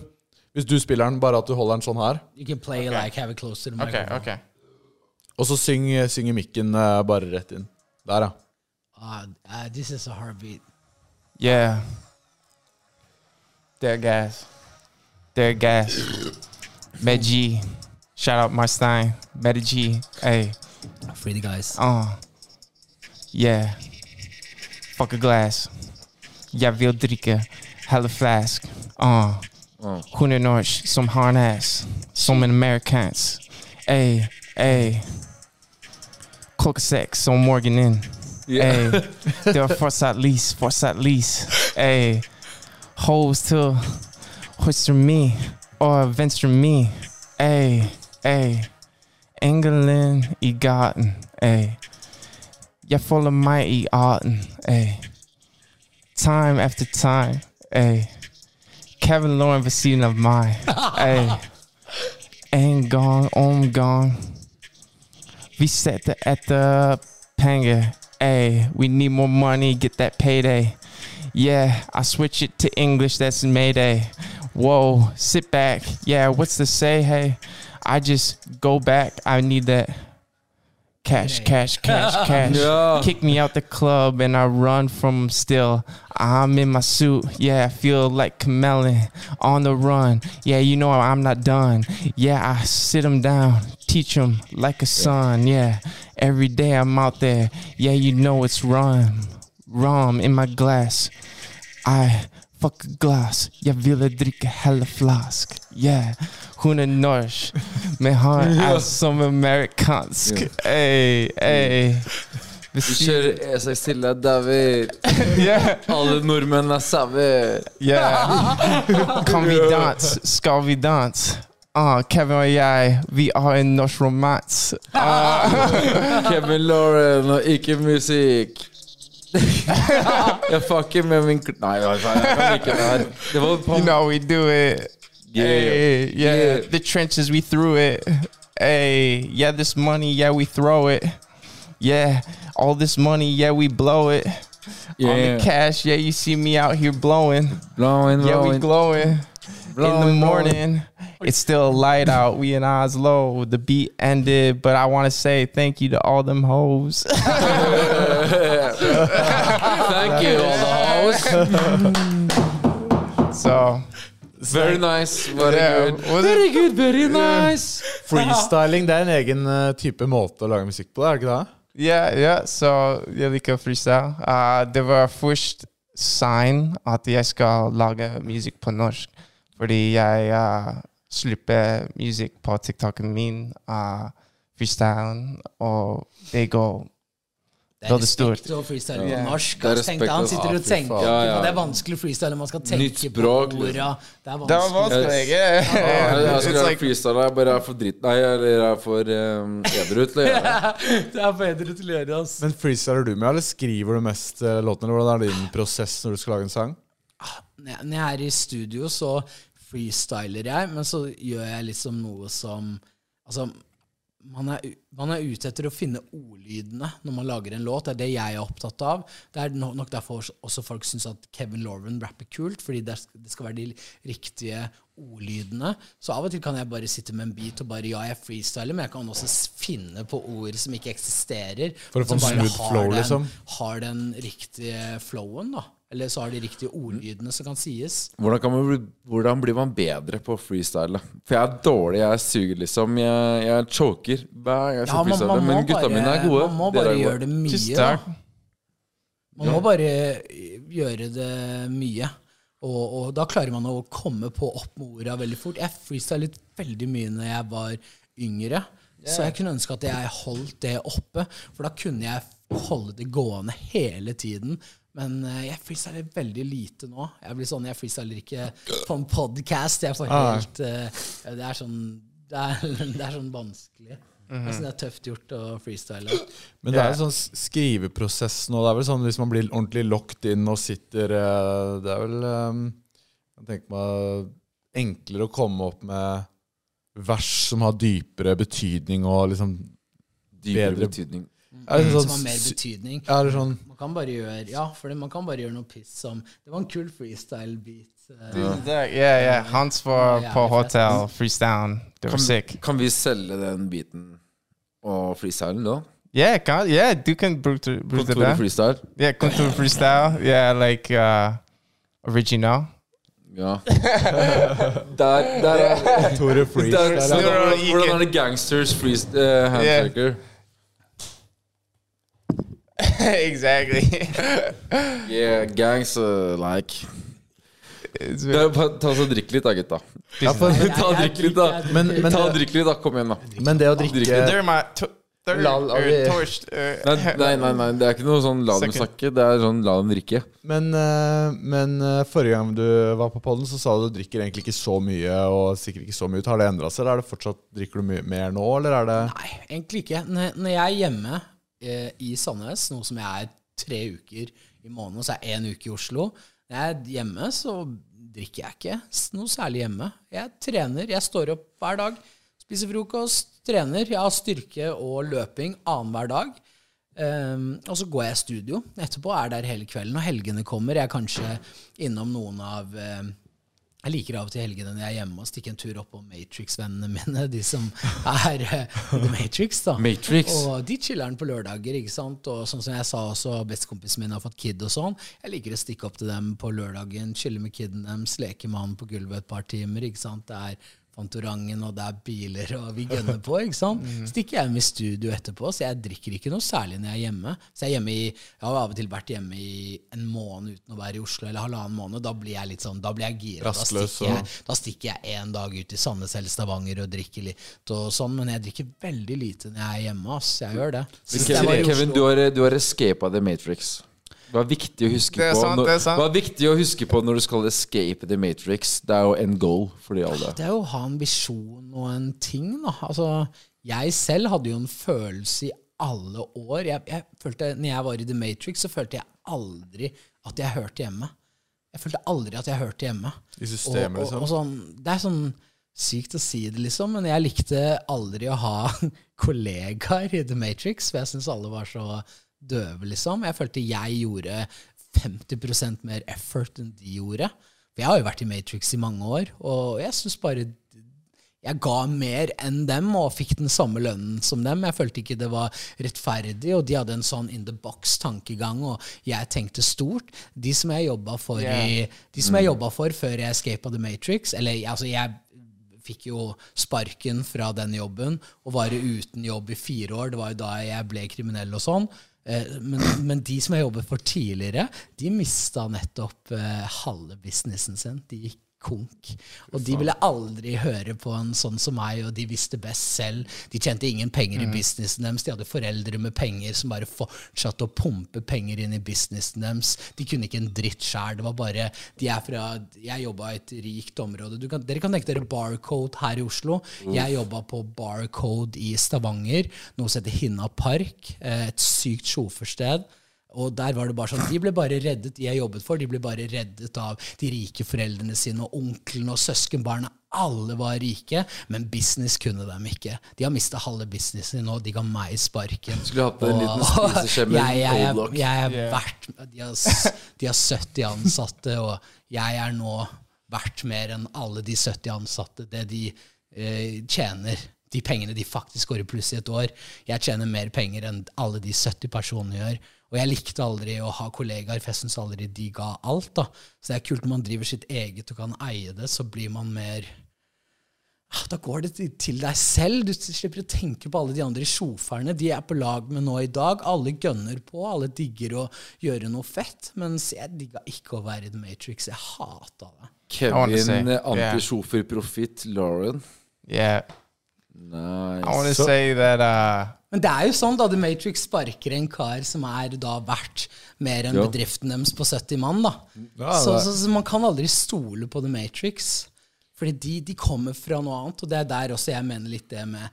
Hvis du spiller den, bare at du holder den sånn her. You can play like have it close to the okay, okay. Og så syng, syng mikken eh, bare rett inn. Der, ja. Uh, uh, this is a heartbeat. Yeah. They're gas. They're gas. Med G. Shout out Marstein. Meta G. Hey. Free the guys. Uh. Yeah. Fuck a glass. Jag vill dricka hella flask. Uh. Hon är norsk som harnass. Som en amerikans. Ey, ey. Klockan sex som Morgan in. Ey. Det var fortsatt lys, fortsatt lys. Ey. Hoes till höster me. Och vänster me. Ey, ey. Engelen i gaten. Ey. Jag följer mig i arten. Ey. Time after time. Ey. Kevin Lauren vid sidan av mig. Ey. En gång om gång. Vi sätter efter pengar. Ey. We need more money, get that payday. Yeah, I switch it to English, that's Mayday. Whoa, sit back. Yeah, what's the say? Hey, I just go back. I need that cash, cash, cash, [laughs] cash. Ja. Kick me out the club and I run from still. I'm in my suit. Yeah, I feel like Camelin on the run. Yeah, you know I'm not done. Yeah, I sit him down, teach him like a son. Yeah, every day I'm out there. Yeah, you know it's rum, rum in my glass. I fuck glass. jeg ville drikke hele flask. Yeah, Hun er norsk, men han [laughs] er som amerikansk. Ey, ey. Vi kjører E6 til deg. Yeah, Alle nordmenn er sauer. yeah. [laughs] Kan vi danse? Skal vi danse? Ah, Kevin og jeg, vi har en norsk romans. Ah, [laughs] Kevin Lauren og ikke musikk. Jeg fucker med min kl- Nei, jeg kan ikke det her. Det var på you know we do it. Yeah. Hey, yeah. Yeah. The trenches, we threw it. Hey, yeah, this money, yeah, we throw it. Yeah, all this money, yeah, we blow it. On Yeah. the cash, yeah, you see me out here blowing. Blowing, Yeah, we blowing. glowing. In the Blowing, morning, it's still light out. We in Oslo. The beat ended, but I want to say thank you to all them hoes. [laughs] Thank you, all the hoes. so, Very nice. Very yeah, good. Very good, very nice. Freestyling det er en egen eh, type måte å lage musikk på, er det ikke det? Ja, ja, Så jeg liker freestyle. Uh, det var først sign at jeg skal lage musikk på norsk. Fordi jeg uh, slipper musikk på TikToken min, uh, freestylen, og det går Det er respekt å freestyle på norsk. Det han sitter Ah, og tenker Ja, ja. Det er vanskelig å freestyle. Man skal tenke Nytt på språk, orda. liksom. Det er Det var vanskelig. vanskelig. Jeg, skulle gjøre like- Jeg bare er for dritt Nei, jeg er for um, edru til å gjøre det. [laughs] Det er bedre til å gjøre, ass. Men freestyler du med, eller skriver du mest eh, låtene? Eller hvordan er din prosess når du skal lage en sang? Når når jeg er i studio, så freestyler jeg, men så gjør jeg liksom noe som Altså, man er, man er ute etter å finne ordlydene når man lager en låt. Det er det jeg er opptatt av. Det er nok derfor også folk syns at Kevin Lauren rapper kult, fordi det, skal være de riktige ordlydene. Så av og til kan jeg bare sitte med en beat og bare ja, jeg freestyler, men jeg kan også finne på ord som ikke eksisterer. For å få en smooth flow, liksom. Har den riktige flowen, da. Eller så har de riktige ordlydene som kan sies. Hvordan, kan man bli, hvordan blir man bedre på freestyle? For jeg er dårlig, jeg suger liksom. Jeg, jeg choker hver gang jeg Ja, man, man, Men gutta bare, mine er gode. man må bare gjøre det mye. Start. Man må bare gjøre det mye. Og, og da klarer man å komme på opp med orda veldig fort. Jeg freestylet veldig mye når jeg var yngre. Så jeg kunne ønske at jeg holdt det oppe, for da kunne jeg holde det gående hele tiden. Men eh, jeg freestyler veldig lite nå. Jeg blir sånn, jeg freestyler ikke på en får helt eh, Det er sånn det er, [laughs] det er sånn vanskelig. Mm -hmm. det er tøft gjort å freestyle. Men det er en sånn skriveprosess nå. Det er vel sånn Hvis man blir ordentlig locked inn og sitter eh, Det er vel eh, Jeg tenker meg enklere å komme opp med vers som har dypere betydning og liksom Dypere bedre- betydning. er det Som sånn, har mer betydning. ja, er det sånn kan bare gjøre Ja, for man kan bare gjøre noe piss som Det var en kul freestyle-beat. Ja, Yeah, yeah. Hans var Ja, på hotell, freestyle. Det var Kan, sick. kan vi selge den biten og freestylen da? Yeah, kan, yeah, du kan bruke det. Kontor freestyle? Yeah, kontor freestyle. Yeah, like uh, original. Ja. [laughs] der, der er Tore [laughs] Freestyle. hvordan, er det gangsters freestyle uh, handshaker? [laughs] exactly. Yeah, gangs uh, like Ta så Drikk litt da, gutta. Ja, for, [laughs] Ta og drikk litt, da. Men- men- Ta og Drikk litt, da. Kom igjen, da. men det å drikke. Uh, Nei, nei, nei, nei, det er ikke noe sånn la dem snakke. Det er sånn la dem drikke. Men, eh, men eh, forrige gang du var på podden, så sa du du drikker egentlig ikke så mye. Og sikkert ikke så mye ut. Har det endra seg, eller er det fortsatt, drikker du mye mer nå, eller er det Nei, egentlig ikke. Når, jeg er hjemme i Sandnes, noe som jeg er tre uker i måneden, så er jeg én uke i Oslo Når jeg er hjemme, så drikker jeg ikke noe særlig hjemme. Jeg trener. Jeg står opp hver dag, spiser frokost, trener. Jeg har styrke og løping annenhver dag. Um, og så går jeg i studio etterpå, er der hele kvelden. Og helgene kommer. Jeg er kanskje innom noen av ehm, Jeg liker av og til helgene når jeg er hjemme og stikke en tur opp på Matrix-vennene mine. De som er eh, The Matrix, da. Matrix. Og de chiller'n på lørdager, ikke sant. Og sånn som jeg sa også, bestekompisen min har fått kid og sånn. Jeg liker å stikke opp til dem på lørdagen, chille med kiden deres, leke med han på gulvet et par timer, ikke sant. Det er Fantorangen, og det er biler, og vi gønner på, ikke sant. [laughs] Stikker jeg hjem i studio etterpå, så jeg drikker ikke noe særlig når jeg er hjemme. Så jeg er hjemme i Jeg har av og til vært hjemme i en måned uten å være i Oslo, eller halvannen måned. Da blir jeg litt sånn, da blir jeg gira. Da stikker jeg da stikker jeg en dag ut i Sandnes eller Stavanger og drikker litt og sånn, men jeg drikker veldig lite når jeg er hjemme. ass. Jeg gjør det. Kevin, Kevin du har, du har escapa the Matrix. Det var viktig å huske Det er på sant, når, det er sant. var viktig å huske på når du skal escape the Matrix. Det er jo en goal for de alle. Det er jo å ha en visjon og en ting, da. Altså, jeg selv hadde jo en følelse i alle år. Jeg, jeg følte, når jeg var i The Matrix, så følte jeg aldri at jeg hørte hjemme. Jeg følte aldri at jeg hørte hjemme. I systemet, og, og, liksom? og sånn, det er sånn sykt å si det, liksom, men jeg likte aldri å ha [laughs] kollegaer i The Matrix, for jeg syns alle var så døve, liksom. Jeg følte jeg gjorde 50% mer effort enn de gjorde. For jeg har jo vært i Matrix i mange år, og jeg syns bare jeg ga mer enn dem og fikk den samme lønnen som dem. Jeg følte ikke det var rettferdig, og de hadde en sånn in the box-tankegang, og jeg tenkte stort. De som jeg jobba for, yeah. mm. for før jeg escapa The Matrix Eller altså, jeg fikk jo sparken fra den jobben og var uten jobb i fire år. Det var jo da jeg ble kriminell og sånn. Eh, Men, men de som jeg jobbet for tidligere, de mista nettopp eh, halve businessen sin. De gikk konk. Og de ville aldri høre på en sånn som meg, og de visste best selv. De tjente ingen penger i businessen deres. De hadde foreldre med penger som bare fortsatte å pumpe penger inn i businessen deres. De kunne ikke en dritt sjæl. Det var bare de er fra, Jeg jobba i et rikt område. Du kan, dere kan tenke dere Barcode her i Oslo. Jeg jobba på Barcode i Stavanger, noe som heter Hinna Park. eh, Et sykt sjofersted. Og der var det bare sånn, De ble bare reddet, de jeg jobbet for, de ble bare reddet av de rike foreldrene sine og onklene og søskenbarna. alle var rike, men business kunne dem ikke. De har mista halve businessen nå, de ga meg sparken. Skulle hatt en liten spiseskjemme. jeg, jeg, jeg, jeg er verdt de har, de har 70 ansatte, og jeg er nå verdt mer enn alle de 70 ansatte. Det de eh, tjener, de pengene de faktisk går i pluss i et år. Jeg tjener mer penger enn alle de 70 personene gjør. Og jeg likte aldri å ha kollegaer, for jeg syns aldri de ga alt. da. Så det er kult når man driver sitt eget og kan eie det, så blir man mer Ah, da går det til- deg selv. Du slipper å tenke på alle de andre sjåførene. De er på lag med nå i dag. Alle gønner på, alle digger å gjøre noe fett. Mens jeg digga ikke å være i The Matrix. Jeg hata det. Kevin, eh, yeah. antisjofer, profitt, Lauren. Yeah. Nice. I want to say that uh, Men det er jo sånn da The Matrix sparker en kar som er da verdt mer enn Ja. bedriften deres på 70 mann. da. Ja, så, så, så man kan aldri stole på The Matrix. Fordi de, de kommer fra noe annet, og det er der også jeg mener litt det med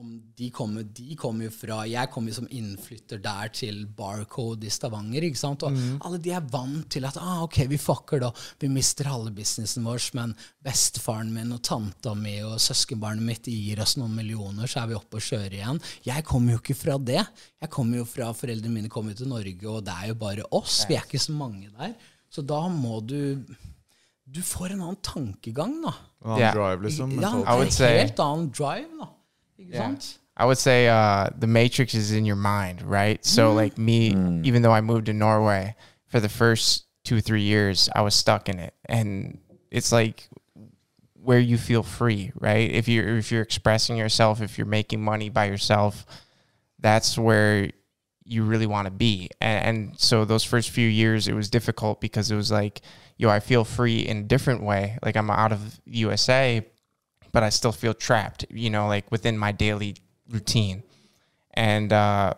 om de kommer, de kommer jo fra Jeg kom jo som innflytter der til Barcode i Stavanger. ikke sant? Og alle de er vant til at ah, ok, vi fucker da, vi mister halve businessen vår, men bestefaren min og tanta mi og søskenbarnet mitt gir oss noen millioner, så er vi oppe og kjører igjen. Jeg kommer jo ikke fra det. Jeg kommer jo fra Foreldrene mine kom jo til Norge, og det er jo bare oss. Vi er ikke så mange der. Så da må du Du får en annen tankegang, da. En annen drive, liksom. Ja, er helt annen drive, da. Ikke Yeah. I would say uh, the matrix is in your mind, right? So, like me, even though I moved to Norway for the first two, three years, I was stuck in it, and it's like where you feel free, right? If you're if you're expressing yourself, if you're making money by yourself, that's where you really want to be. And, and so those first few years, it was difficult because it was like, yo, I feel free in a different way. Like I'm out of USA, but I still feel trapped, you know, like within my daily routine. And uh,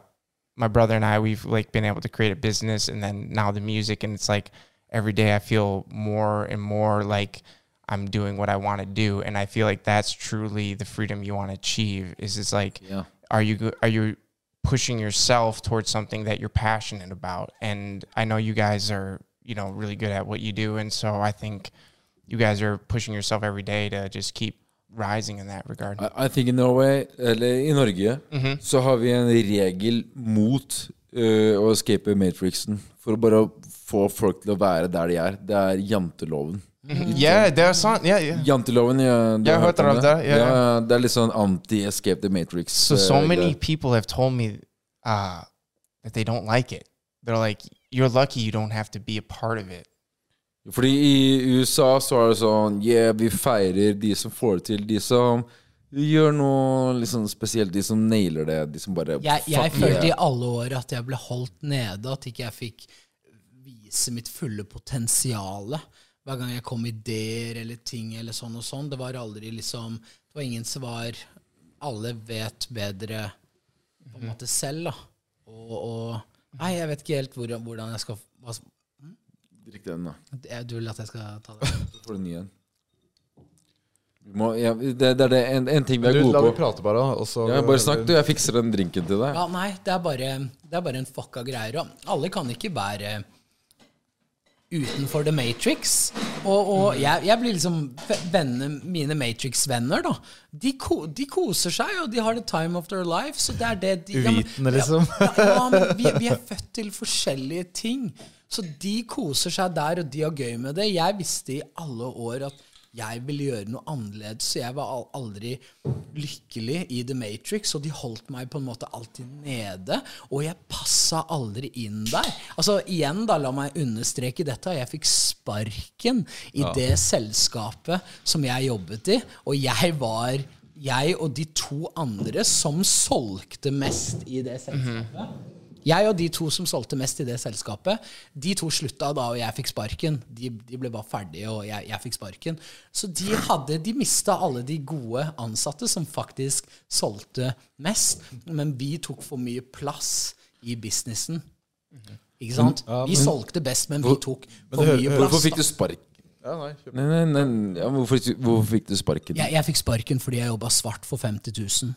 my brother and I, we've like been able to create a business, and then now the music, and it's like every day I feel more and more like I'm doing what I want to do, and I feel like that's truly the freedom you want to achieve. Is it's like, Yeah. are you are you pushing yourself towards something that you're passionate about? And I know you guys are, you know, really good at what you do, and so I think you guys are pushing yourself every day to just keep rising in that regard. I, I think in Norway, eller i Norge, så har vi en regel mot eh, å escape Matrixen. For å bare få folk til å være der de er. Det er janteloven. Yeah, there's some. Yeah, yeah. Janteloven, ja, du Jeg har hørt om det. Det er litt sånn anti-escape the Matrix. So so eh, many people have told me uh, that they don't like it. They're like, "You're lucky you don't have to be a part of it." Fordi i USA så er det sånn Yeah, vi feirer de som får det til. De som gjør noe liksom spesielt. De som nailer det. De som bare Jeg, jeg følte i alle år at jeg ble holdt nede, at ikke jeg fikk vise mitt fulle potensial. Hver gang jeg kom med ideer eller ting eller sånn og sånn. Det var aldri liksom Det var ingen svar. Alle vet bedre på en måte selv, da. Og, og Nei, jeg vet ikke helt hvordan, hvordan jeg skal hva, Drikk den, da. jeg- Du vil at jeg skal ta det? Så får du ny en. Må, ja, det, det er det, en, en ting vi er Du, la gode på. prate, bare. Og så Ja, bare snakk, du. Jeg fikser den drinken til deg. Ja, nei, det er bare, det er bare en fucka greier. Og alle kan ikke være utenfor The Matrix. Og, og jeg, jeg blir liksom venner, Mine Matrix-venner, da. De, ko, de koser seg, og de har the time of their life. Så det er det de ja, men- Uvitende, liksom. Ja, ja, men vi, vi er født til forskjellige ting. Så de koser seg der, og de har gøy med det. Jeg visste i alle år at jeg ville gjøre noe annerledes, så jeg var aldri lykkelig i The Matrix, og de holdt meg på en måte alltid nede, og jeg passa aldri inn der. Altså igjen, da, la meg understreke dette, jeg fikk sparken i det selskapet som jeg jobbet i, og jeg var jeg og de to andre som solgte mest i det selskapet. Jeg og de to som solgte mest i det selskapet, de to slutta da, og jeg fikk sparken. De, de ble bare ferdige, og jeg, jeg fikk sparken. Så de hadde, de mista alle de gode ansatte som faktisk solgte mest. Men vi tok for mye plass i businessen. Ikke sant? Vi solgte best, men vi tok for mye plass. Hvorfor fikk du spark? Ja, nei. Nei, nei, nei. Ja, hvorfor, hvorfor fikk du sparken? Jeg, jeg fikk sparken fordi jeg jobba svart for 50 000.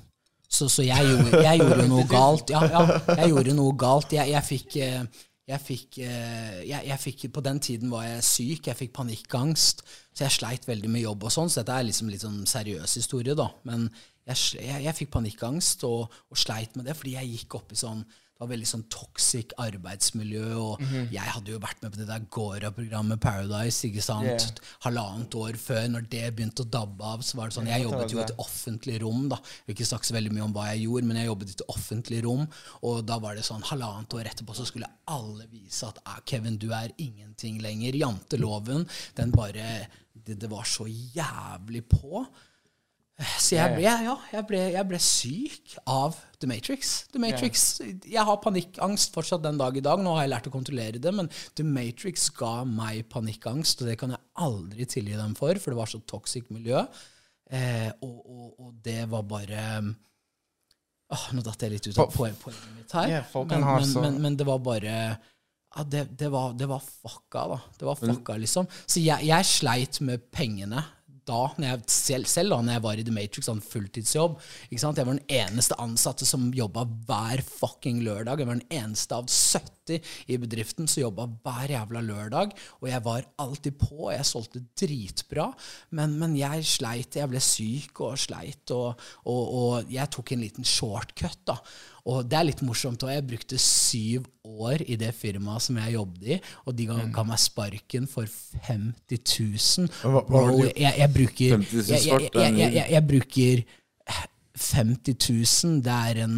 Så, så jeg, gjorde, jeg gjorde noe [laughs] galt. Ja, ja, jeg gjorde noe galt. Jeg, jeg fikk eh, Jeg fikk, eh, jeg, fikk På den tiden var jeg syk, jeg fikk panikkangst, så jeg sleit veldig med jobb og sånn, så dette er liksom litt sånn seriøs historie, da. Men jeg, jeg fikk panikkangst og, og sleit med det fordi jeg gikk opp i sånn det var veldig sånn toxic arbeidsmiljø, og jeg hadde jo vært med på det der Gora-programmet Paradise, ikke sant? Yeah. Halvannet år før, når det begynte å dabbe av, så var det sånn Jeg jobbet jo i et offentlig rom, da. Jeg vil ikke snakke så veldig mye om hva jeg gjorde, men jeg jobbet i et offentlig rom, og da var det sånn halvannet år etterpå så skulle alle vise at ah, Kevin, du er ingenting lenger. Janteloven, den bare det, det var så jævlig på. Så jeg ble, ja, jeg ble, jeg ble syk av The Matrix. The Matrix, Jeg har panikkangst fortsatt den dag i dag. Nå har jeg lært å kontrollere det, men The Matrix ga meg panikkangst, og det kan jeg aldri tilgi dem for, for det var så toxic miljø. Eh, og, og, og det var bare Åh, Nå datt jeg litt ut av poen- poenget mitt her. Yeah, men, men, men, men det var bare ja, det, det, var, det var fucka, da. Det var fucka, liksom. Så jeg, jeg sleit med pengene da, jeg, selv, selv da når jeg var i The Matrix, hadde fulltidsjobb. Jeg var den eneste ansatte som jobba hver fucking lørdag. Jeg var den eneste av 70 i bedriften som jobba hver jævla lørdag. Og jeg var alltid på, og jeg solgte dritbra. Men, men jeg sleit, jeg ble syk og sleit, og, og, og jeg tok en liten shortcut, da. Og det er litt morsomt òg. Jeg brukte syv år i det firmaet som jeg jobbet i, og de ga, ga meg sparken for 50 000. hva- hva Bro, jeg, jeg bruker 50 000 jeg, jeg, svart, jeg, jeg bruker 50 000. Det er, en,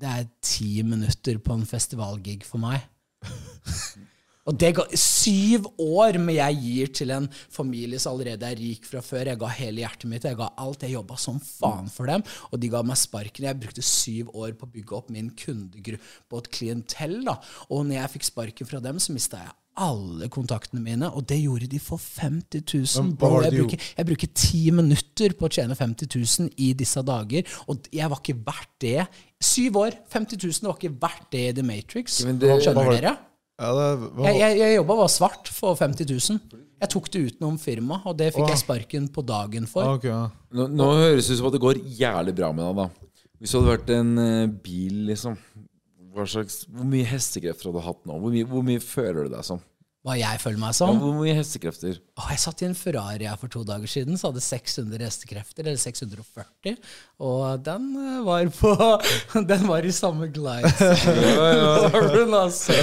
det er ti minutter på en festivalgig for meg. [laughs] Og det ga syv år med jeg gir til en familie som allerede er rik fra før. Jeg ga hele hjertet mitt, jeg ga alt. Jeg jobba som faen for dem, og de ga meg sparken. Jeg brukte syv år på å bygge opp min kundegruppe og et klientell. da. Og når jeg fikk sparken fra dem, så mista jeg alle kontaktene mine, og det gjorde de for 50 000. Bro, jeg, bruker, jeg bruker ti minutter på å tjene 50 000 i disse dager, og jeg var ikke verdt det. Syv år, 50 000, det var ikke verdt det i The Matrix. Det- Skjønner dere? Ja, det, var... Jeg, jeg, jeg jobba bare svart for 50 000. Jeg tok det utenom firma, og det fikk Åh. jeg sparken på dagen for. Okay, ja. Nå, nå høres det ut som at det går jævlig bra med deg, da. Hvis du hadde vært en uh, bil, liksom hva slags, Hvor mye hestekrefter hadde du hatt nå? Hvor mye, hvor mye føler du deg som? Hva jeg føler meg Ja, som. hvor mye hestekrefter? Åh, jeg satt i en Ferrari for to dager siden, så hadde 600 hestekrefter, eller 640. Og den eh, var på [laughs] Den var i samme glide. [laughs] [laughs] Altså.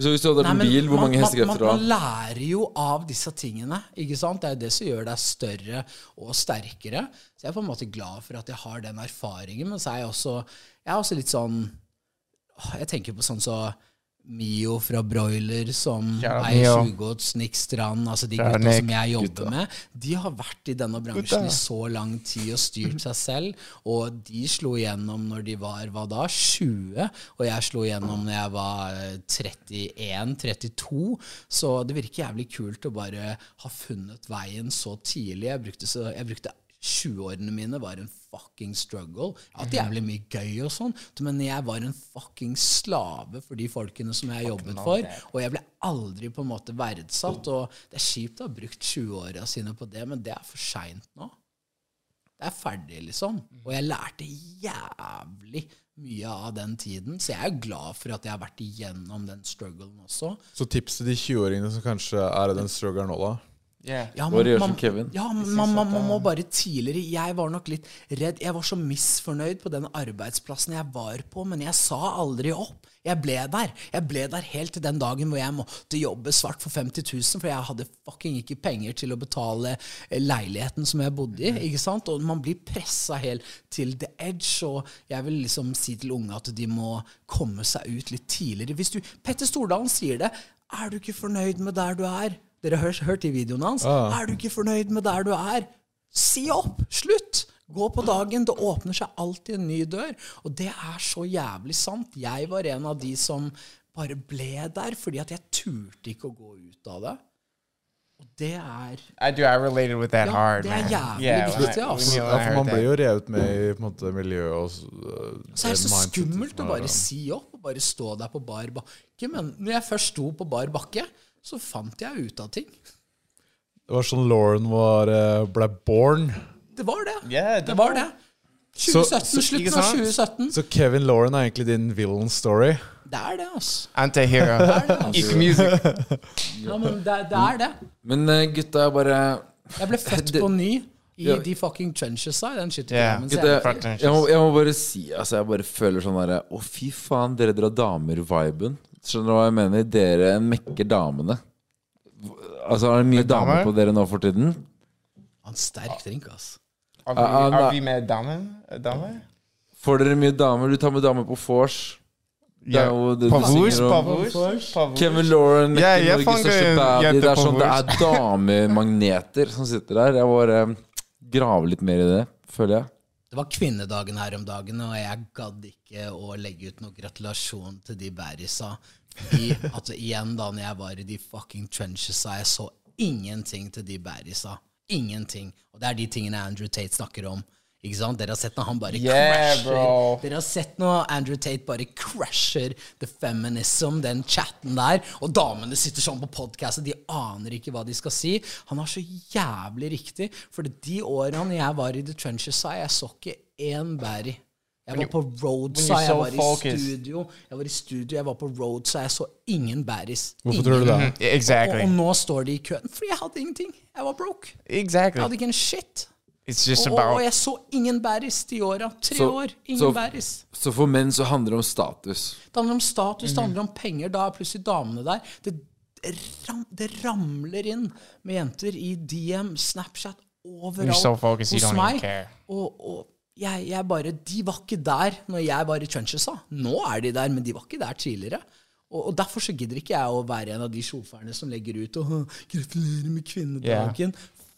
Så hvis du hadde Nei, en bil, hvor man- mange hestekrefter man, du man man, lærer jo av disse tingene. ikke sant? Det er jo det som gjør deg større og sterkere. Så jeg er på en måte glad for at jeg har den erfaringen, men så er jeg også, jeg er også litt sånn Jeg tenker på sånn så Mio fra Broiler, som Ja, eier Sjugodt, Snik Nick Strand, altså de Ja, gutta som jeg jobber med, de har vært i denne bransjen i så lang tid og styrt seg selv, og de slo igjennom når de var hva da, 20, og jeg slo igjennom når jeg var eh, 31-32, så det virker jævlig kult å bare ha funnet veien så tidlig. Jeg brukte, så, jeg brukte 20-årene mine var en fucking struggle. Jeg har hatt jævlig mye gøy og sånn, men jeg var en fucking slave for de folkene som jeg jobbet for, og jeg ble aldri på en måte verdsatt, og det er kjipt å ha brukt 20-åra sine på det, men det er for seint nå. Det er ferdig, liksom. Og jeg lærte jævlig mye av den tiden, så jeg er glad for at jeg har vært igjennom den strugglen også. Så tipset til de 20-åringene som kanskje er i den struggeren nå, da? Yeah. Ja, man, man- gjør man- som Kevin. Ja, man, man, man må bare tidligere Jeg var nok litt redd. Jeg var så misfornøyd på den arbeidsplassen jeg var på, men jeg sa aldri opp. Jeg ble der. Jeg ble der helt til den dagen hvor jeg måtte jobbe svart for 50 000, for jeg hadde fucking ikke penger til å betale eh, leiligheten som jeg bodde i. ikke sant? Og man blir pressa helt til the edge, og jeg vil liksom si til unge at de må komme seg ut litt tidligere. Hvis du, Petter Stordalen sier det. Er du ikke fornøyd med der du er? Dere har hørt i videoen hans. Ah. Er du ikke fornøyd med der du er? Si opp! Slutt! Gå på dagen. Det åpner seg alltid en ny dør. Og det er så jævlig sant. Jeg var en av de som bare ble der fordi at jeg turte ikke å gå ut av det. Og det er I do. I related with that Ja, hard, det er jævlig yeah, viktig, altså. Ja, for man blir jo revet med i på en måte, miljøet og øh, Så er det så skummelt å bare si opp og bare stå der på bar bakke. Men når jeg først sto på bar bakke, så fant jeg ut av ting. Det var sånn Lauren var, øh, ble born. Det var det. Yeah, det var det. 2017, så- Slutten av 2017. Så Kevin Lauren er egentlig din villain story? Det er det, altså. Antihero. Ikke music. [laughs] Ja, men det, det er det. Men eh, gutta, jeg bare Jeg ble født Det- på ny i Ja. de fucking trenches i den. Gutta, det- jeg, jeg, må, jeg må bare si Altså, jeg bare føler sånn derre Å, fy faen, dere drar damer-viben. Skjønner du hva jeg mener? Dere mekker damene. Altså, er det mye damer? på dere nå for tiden? Han sterk drink, ass. Er vi, er vi med damer? Damer? Får dere mye damer? Du tar med damer på vors. Om. pavurs, pavurs. Kevin Lauren, Ja, mekker Norges største baby. Det er sånn, det er damemagneter som sitter der. Jeg må bare grave litt mer i det, føler jeg. Det var kvinnedagen her om dagen, og jeg gadd ikke å legge ut noe gratulasjon til de bærisa. [laughs] altså, igjen, da når jeg var i de fucking trenchesa, jeg så ingenting til de bærisa. Ingenting. Og det er de tingene Andrew Tate snakker om. Ikke sant? Dere har sett når han bare Yeah, crasher. bro. Dere har sett når Andrew Tate bare crasher the feminism, den chatten der, og damene sitter sånn på podkastet, de aner ikke hva de skal si. Han har så jævlig riktig, for de årene jeg var i The Trenches, sa jeg så ikke én bæri. Jeg var på road, when sa you're jeg var i studio. Jeg var i studio, jeg var på road, sa jeg så ingen bæris. Hvorfor ingen. tror du det? Og, Exactly. og nå står de i køen, fordi jeg hadde ingenting. Jeg var broke. Jeg hadde ikke en shit. It's just Og, og jeg så ingen bæris de åra. Tre Så- år, ingen så- bæris. Så for menn så handler det om status. Det handler om status, mm. det handler om penger. Da er plutselig damene der. Det, ram, det ramler inn med jenter i DM, Snapchat, overalt so focused, hos meg. Og, og jeg, jeg bare De var ikke der når jeg var i trenchesa. Nå er de der, men de var ikke der tidligere. Og, og Derfor så gidder ikke jeg å være en av de sjåførene som legger ut og «Åh, 'Gratulerer med kvinnedagen'.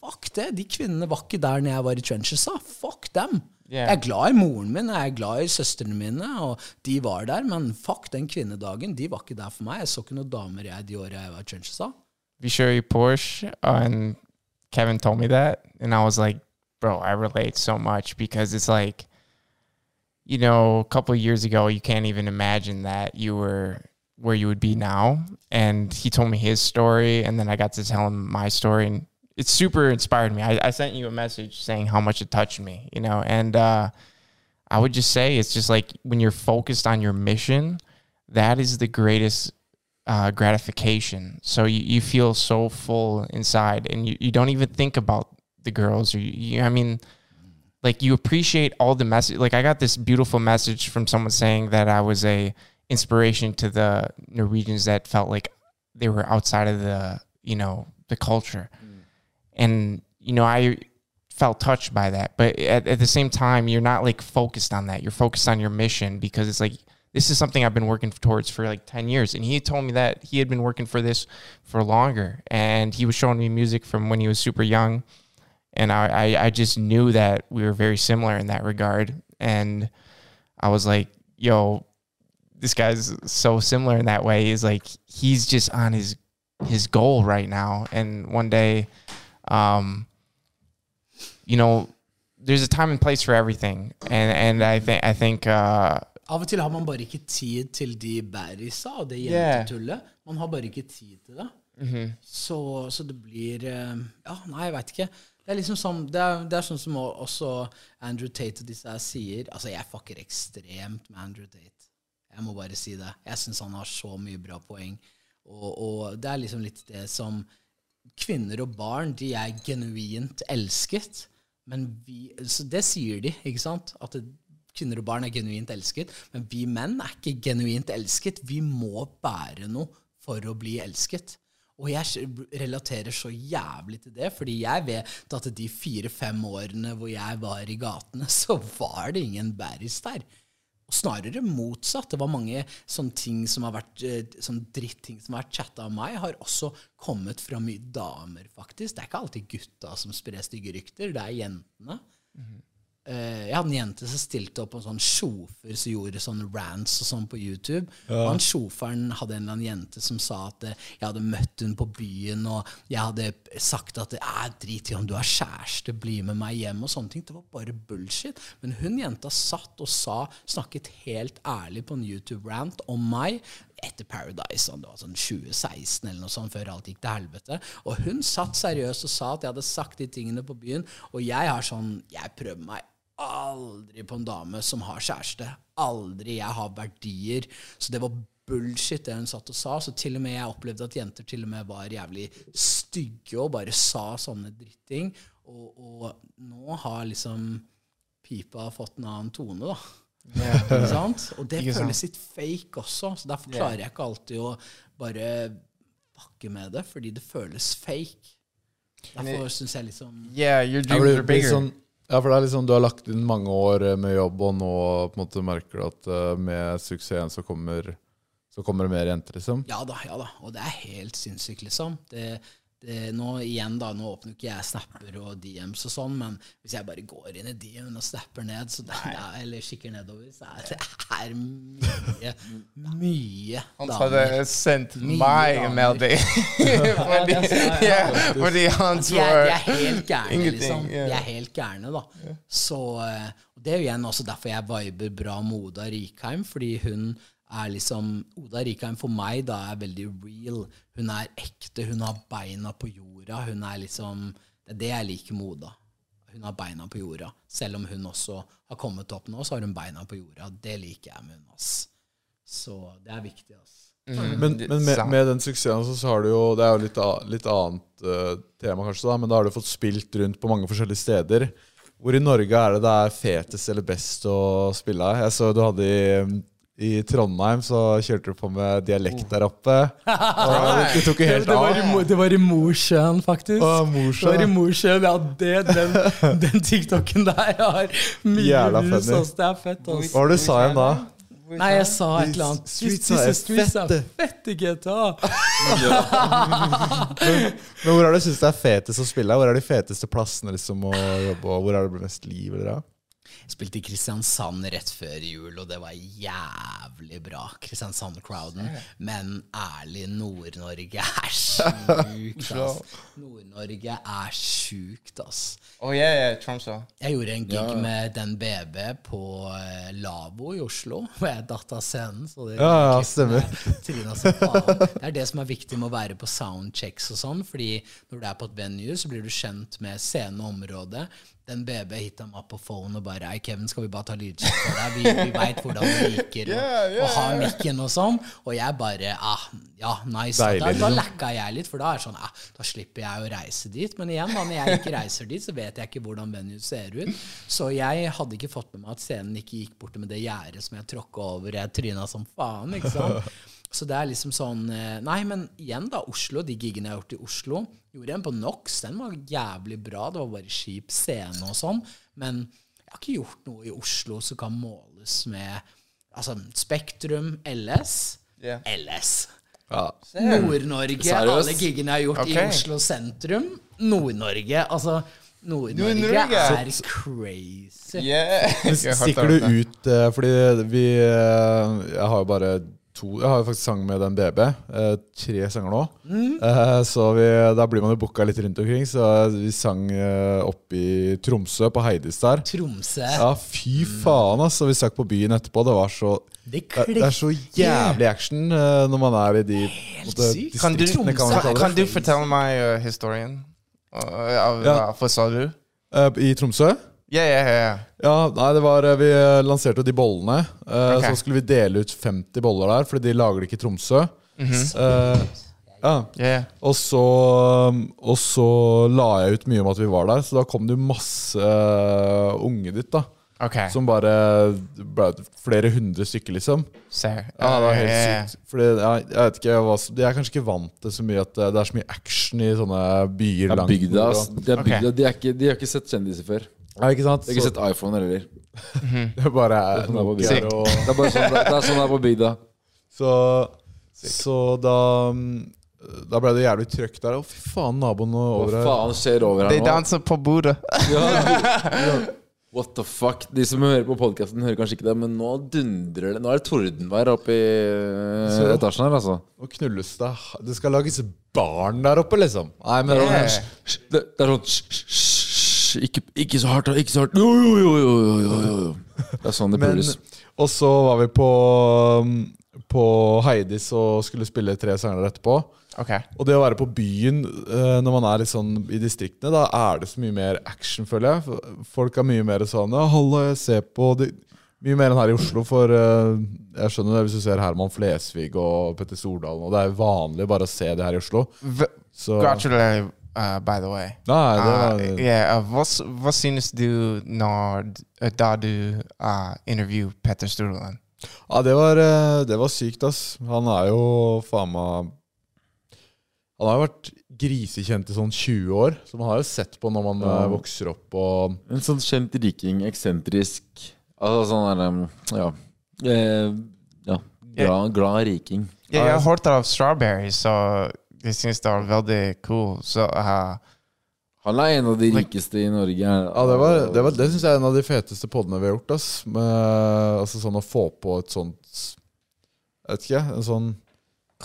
Fuck det! De kvinnene var ikke der når jeg var i trenchesa. Fuck dem! Yeah. Jeg er glad i moren min, jeg er glad i søstrene mine, og de var der, men fuck den kvinnedagen. De var ikke der for meg. Jeg så ikke noen damer jeg de åra jeg var i trenches. da. Vi kjører you Porsche, and Kevin told me that, and I was like, bro, I relate so much because it's like, you know, a couple years ago, you can't even imagine that you were where you would be now. And he told me his story, and then I got to tell him my story, and it super inspired me. I, I sent you a message saying how much it touched me, you know, and uh, I would just say it's just like when you're focused on your mission, that is the greatest uh, gratification. So you, you feel so full inside, and you, you don't even think about the girls or you, you I mean, like you appreciate all the message. Like I got this beautiful message from someone saying that I was a inspiration to the Norwegians that felt like they were outside of the you know the culture, and you know I felt touched by that. But at, at the same time, you're not like focused on that. You're focused on your mission because it's like this is something I've been working towards for like 10 years. And he told me that he had been working for this for longer. And he was showing me music from when he was super young. And I, I, I just knew that we were very similar in that regard. And I was like, yo, this guy's so similar in that way. Is like he's just on his his goal right now. And one day, um, you know, there's a time and place for everything. And and I think I think uh, Av og til har man bare ikke tid til de bærisa og det Yeah. jentetullet. Man har bare ikke tid til det. så, så det blir eh, Ja, nei, jeg veit ikke. Det er liksom sånn Det er, det er sånn som også Andrew Tate og disse her sier. Altså, jeg fucker ekstremt med Andrew Tate. Jeg må bare si det. Jeg syns han har så mye bra poeng. Og, og det er liksom litt det som Kvinner og barn, de er genuint elsket. Men vi det sier de, ikke sant? At det, kvinner og barn er genuint elsket. Men vi menn er ikke genuint elsket. Vi må bære noe for å bli elsket. Og jeg relaterer så jævlig til det, fordi jeg vet at de fire-fem årene hvor jeg var i gatene, [laughs] så var det ingen bæris der. Snarere motsatt. Det var mange sånne ting som har vært eh, sånn dritting som har vært chatta av meg, har også kommet fra mye damer, faktisk. Det er ikke alltid gutta som sprer stygge rykter, det er jentene. Eh, jeg hadde en jente som stilte opp på en sånn sjofer som gjorde sånne rants og sånn på YouTube. Og han sjoferen hadde en eller annen jente som sa at eh, jeg hadde møtt hun på byen, og jeg hadde sagt at «Æ, drit i om du har kjæreste, bli med meg hjem, og sånne ting. Det var bare bullshit. Men hun jenta satt og sa, snakket helt ærlig på en YouTube-rant om meg etter Paradise, sånn, det var sånn 2016 eller noe sånt, før alt gikk til helvete. Og hun satt seriøst og sa at jeg hadde sagt de tingene på byen, og jeg har sånn Jeg prøver meg aldri på en dame som har kjæreste. Aldri. Jeg har verdier. Så det var bullshit det hun satt og sa. Så til og med jeg opplevde at jenter til og med var jævlig stygge og bare sa sånne dritting. Og, og nå har liksom pipa fått en annen tone, da. Ikke sant? Og det sant. føles litt fake også, så derfor klarer jeg ikke alltid å bare bakke med det, fordi det føles fake. Derfor syns jeg liksom Yeah, your dreams are bigger. sånn- ja, for det er liksom Du har lagt inn mange år eh, med jobb, og nå på en måte merker du at eh, med suksessen så kommer, så kommer det mer jenter, liksom. Ja da, ja da. Og det er helt sinnssykt, liksom. Det, det, nå igjen da, nå åpner ikke jeg snapper og DMs og sånn, men hvis jeg bare går inn i DM og snapper ned, så det er, eller kikker nedover, så er det er mye, mye Han hadde sendt meg en melding. [laughs] [laughs] fordi, ja, fordi han er, de er tror helt gærne, liksom. De er helt gærne, da. Så eh, Det er jo igjen også derfor jeg viber bra med Oda Rikheim, fordi hun er liksom Oda Rikheim for meg da er veldig real. Hun er ekte, hun har beina på jorda. Hun er liksom Det er det jeg liker med Oda. Hun har beina på jorda. Selv om hun også har kommet opp nå, så har hun beina på jorda. Det liker jeg med hun, ass. Så det er viktig, ass. Men, men med, med den suksessen så, så har du jo Det er jo litt, litt annet uh, tema, kanskje, da men da har du fått spilt rundt på mange forskjellige steder. Hvor i Norge er det det er fetest eller best å spille? Jeg så du hadde i, i Trondheim, så kjørte du på med dialekt der oppe. [laughs] Og du tok jo helt det, var av. det var i Mosjøen, faktisk. Å, Mosjøen. Det var i Mosjøen, ja, det, den, [laughs] den TikToken der har mye Jævla views, funny. ass. Det er fett, ass. Hva var det du sa igjen da? Nei, jeg sa et eller annet. Streets Disse er streets er fette. fette GTA. [laughs] Men hvor er det du syns det er fetest å spille? Hvor er de feteste plassene liksom, å jobbe, og hvor er det mest liv? Eller, ja? Spilte i Kristiansand rett før jul, og det var jævlig bra. Kristiansand-crowden. Men ærlig, Nord-Norge er [laughs] sjukt, ass. Nord-Norge er sjukt, ass. Oh yeah, yeah, Tromsø. Jeg gjorde en gig med den BB på Labo i Oslo, [laughs] hvor jeg datt av scenen. Så det Ja, ja, stemmer. med som faen. Det er det som er viktig med å være på soundchecks og sånn, fordi når du er på et venue, så blir du kjent med scenen og området. Den BB hitta meg på phone og bare Ei, Kevin, skal vi bare ta lydsjekk for deg? Vi, vi veit hvordan du liker [laughs] å, å ha mikken og sånn. Og jeg bare ah, Ja, nice. Deilig, da, da liksom. lacka jeg litt, for da er det sånn ah, Da slipper jeg å reise dit. Men igjen, da, når jeg ikke reiser dit, så vet jeg ikke hvordan venue ser ut. Så jeg hadde ikke fått med meg at scenen ikke gikk borte med det gjerdet som jeg tråkka over. Jeg tryna som faen, ikke sant. Så det er liksom sånn eh, Nei, men igjen, da. Oslo, de gigene jeg har gjort i Oslo. Gjorde en på Nox. Den var jævlig bra. Det var bare kjip scene og sånn. Men jeg har ikke gjort noe i Oslo som kan måles med Altså Spektrum, LS. yeah. LS. Ja. Nord-Norge. Alle gigene jeg har gjort okay. i Oslo sentrum. Nord-Norge. Altså, Nord-Norge er crazy. Yeah. [laughs] Stikker du ut eh, Fordi vi eh, Jeg har jo bare to Jeg har jo faktisk sang med den BB. eh, Tre sanger nå. Eh, Så vi, da blir man jo booka litt rundt omkring. Så vi sang eh, oppe i Tromsø, på Heidis der. Tromsø. Ja, fy faen, altså. Vi stakk på byen etterpå. Det var så Det det, det er så jævlig action eh, når man er i de Helt måte, sykt. Kan du, kan kan, du fortelle meg uh, historien? Uh, av Ja. hva sa du? Eh, I Tromsø? Ja, yeah, yeah. Ja, nei, det var eh, Vi eh, lanserte jo de bollene. Uh, okay. Så skulle vi dele ut 50 boller der, Fordi de lager det ikke i Tromsø. Eh, ja. yeah. Og så, og så la jeg ut mye om at vi var der, så da kom det jo masse uh, unge ditt. da Okay. Som bare ble flere hundre stykker, liksom. Ser. Ja, det var helt sykt. Fordi jeg, jeg vet ikke jeg, var, jeg, er kanskje ikke vant til så mye at det er så mye action i sånne byer Ja, langt bygda, og- De, er bygda okay. De, er ikke, de har ikke sett kjendiser før. Ja, ikke sant? De har ikke Så sett iPhone heller. det bare er sånn det er på Nokia og Det er bare sånn det er, sånn det er på bygda. Så, så da mm, Da ble det jævlig trøkk der. Å, fy faen, naboen Hva over her. faen skjer over her nå? danser på bordet. [laughs] Ja, What the fuck? De som hører på podkasten, hører kanskje ikke det, men nå dundrer det. Nå er det tordenvær oppe i eh, Så- etasjen her, altså. Nå knulles det. Det skal lages barn der oppe, liksom. Nei, men. Det, det er sånn «Hysj, hysj, hysj, ikke, ikke så hardt. Ikke så hardt. Jo, jo, jo, jo, jo, jo, jo. Det er sånn det pules. Og så var vi på um, på Heidis og skulle spille tre sanger etterpå. Ok. Og det å være på byen eh, når man er litt sånn i distriktene, da er det så mye mer action, føler jeg. Folk er mye mer sånn Ja, halla, jeg ser på det. Mye mer enn her i Oslo, for eh, jeg skjønner det hvis du ser Herman Flesvig og Petter Stordalen, og det er vanlig bare å se det her i Oslo. Så uh, by the way. Nei, det var Uh, yeah, uh, hva, hva synes du når uh, da du uh, intervjuet Petter Sturland? Ja, det var, eh, det var sykt, ass. Han er jo faen meg Han har jo vært grisekjent i sånn 20 år, så man har jo sett på når man mm. Vokser opp og En sånn kjent riking, eksentrisk Altså sånn der um, Ja. Eh, ja. Glad, glad riking. Ja, jeg har hørt av Strawberry, så jeg synes det var veldig cool. Så uh, Han er en av de rikeste i Norge. Ja, det, var, det, var, det syns jeg er en av de feteste podene vi har gjort. Ass. Med, altså sånn å få på et sånt Jeg vet ikke, en sånn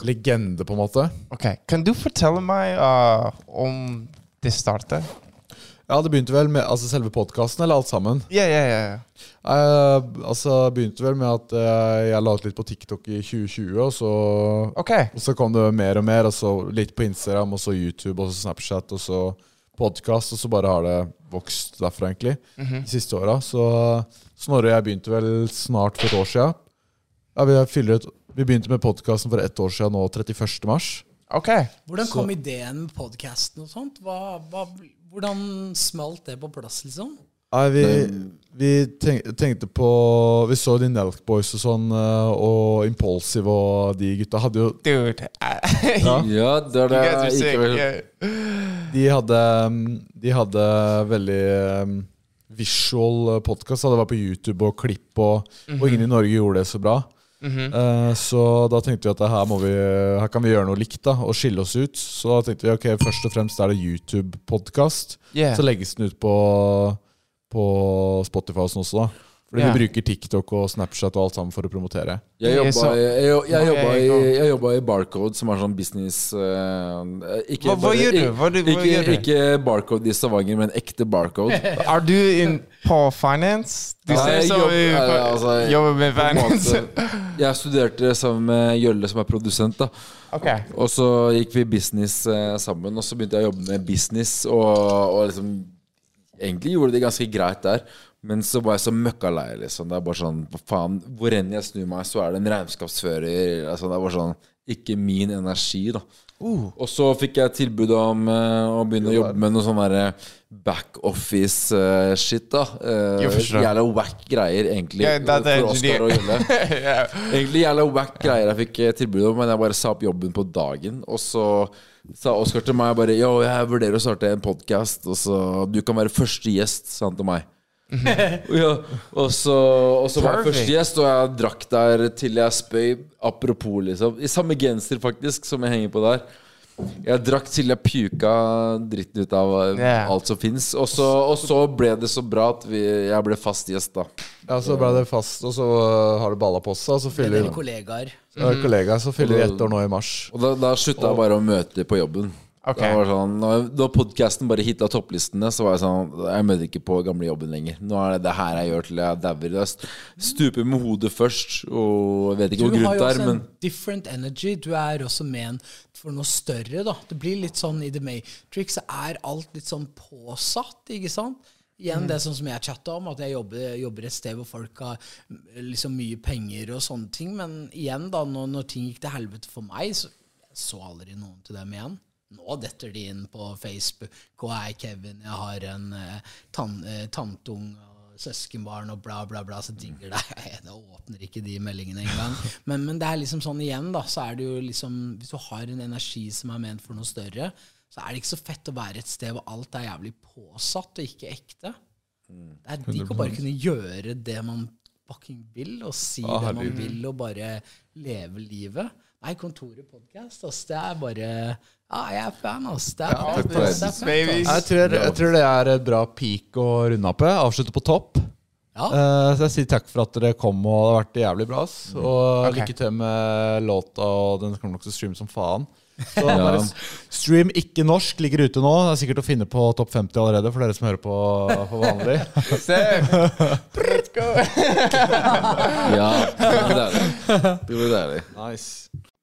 legende, på en måte. Ok, kan du fortelle meg uh, om det startet? Ja, det begynte vel med altså selve podkasten, eller alt sammen? Ja, ja, ja. Eh, altså, begynte vel med at uh, jeg la ut litt på TikTok i 2020, og så, okay. og så kom det mer og mer, og så litt på Instagram, og så YouTube, og så Snapchat, og så podkast, og så bare har det vokst derfra, egentlig, Mhm. de siste åra. Så Snorre og jeg begynte vel snart for et år sia. Ja, vi, vi begynte med podkasten for ett år sia nå, 31. mars. Ok. Hvordan kom ideen med podkasten og sånt? Hva, hva, hvordan smalt det på plass, liksom? Nei, vi, vi tenk, tenkte på Vi så de Nelk Boys og sånn, eh, og Impulsive og de gutta hadde jo Dude. [laughs] Ja. Ja, det er det ikke vel De hadde, de hadde veldig um, visual podkast. Det var på YouTube og klipp, og, og ingen i Norge gjorde det så bra. Mhm. Eh, så da tenkte vi at her, vi, her kan vi gjøre noe likt da, og skille oss ut. Så da tenkte vi ok, først og fremst er det YouTube-podkast. Yeah. Så legges den ut på, på Spotify og sånn også, da. Fordi Ja. vi bruker TikTok og Snapchat og alt sammen for å promotere. Jeg jobba, jeg, jeg, jeg, jobba i, Barcode, som er sånn business uh, ikke, Hva- hva gjør du? ikke- Hva du- hva ikke, gjør du? ikke Barcode i Stavanger, men ekte Barcode. [laughs] Er du in på finance? Du Ja, ser så jobb- altså, Jobber med finance. måte. [laughs] Jeg studerte sammen med Jølle, som er produsent. da Okay. Og så gikk vi business eh, sammen, og så begynte jeg å jobbe med business. Og, og liksom Egentlig gjorde det ganske greit der, men så var jeg så møkkalei. Liksom. Det er bare sånn faen, Hvor enn jeg snur meg, så er det en regnskapsfører. Altså, det er bare sånn Ikke min energi, da. Og så fikk jeg tilbud om uh, å begynne å jobbe med noe sånn derre backoffice-shit, da. Uh, jævla wack greier, egentlig, yeah, for Oskar og Jølle. yeah. Egentlig jævla wack greier jeg fikk eh, tilbud om, men jeg bare sa opp jobben på dagen. Og så sa Oskar til meg bare Yo, jeg vurderer å starte en podkast, og så Du kan være første gjest, sa han til meg. Ja, og så, og så var jeg Perfect. første gjest, og jeg drakk der til jeg spøy. Apropos, liksom. I samme genser, faktisk, som jeg henger på der. Jeg drakk til jeg puka dritten ut av eh, Ja. alt som fins. Og, så- og så ble det så bra at vi, jeg ble fast gjest, da. Ja, Så ble det fast, og så har det balla på seg, og så fyller kollegaer? så fyller vi ett år nå i mars. Og da, da slutta jeg bare å møte på jobben. Ok. Det sånn, da podkasten bare hitta topplistene, så var jeg sånn Jeg møter ikke på gamlejobben lenger. Nå er det det her jeg gjør til jeg dauer. Jeg st- stuper med hodet først, og jeg vet ikke Du hvor har grunt jo det er, også en different energy. Du er også ment for noe større, da. Det blir litt sånn i The Matrix, så er alt litt sånn påsatt, ikke sant? Igjen det sånn som jeg chatta om, at jeg jobber, jobber et sted hvor folk har mm, liksom mye penger og sånne ting. Men igjen, da, når, når ting gikk til helvete for meg, så jeg så aldri noen til dem igjen. Nå detter de inn på Facebook, og er Kevin, jeg har en eh, tan, eh, tantung og søskenbarn og bla, bla, bla, så digger deg. [laughs] Jeg åpner ikke de meldingene engang. Men, men det er liksom sånn igjen, da, så er det jo liksom Hvis du har en energi som er ment for noe større, så er det ikke så fett å være et sted hvor alt er jævlig påsatt og ikke ekte. Det er digg å bare kunne gjøre det man fucking vil, og si Ah, det man herregud. vil, og bare leve livet. Nei, Kontoret podcast, altså, det er bare Ja, jeg er fan, ass. Det er, takk det, for er det. fett, ass. Jeg tror, jeg tror det er et bra peak å runde av på. Avslutte på topp. Eh, så jeg sier takk for at dere kom, og det har vært jævlig bra. ass. Og okay. lykke til med låta, og den kommer nok til å streame som faen. Så [laughs] bare stream ikke norsk ligger ute nå. Det er sikkert å finne på topp 50 allerede, for dere som hører på, på vanlig. [laughs] [laughs] Ja, det. Det blir deilig. Nice.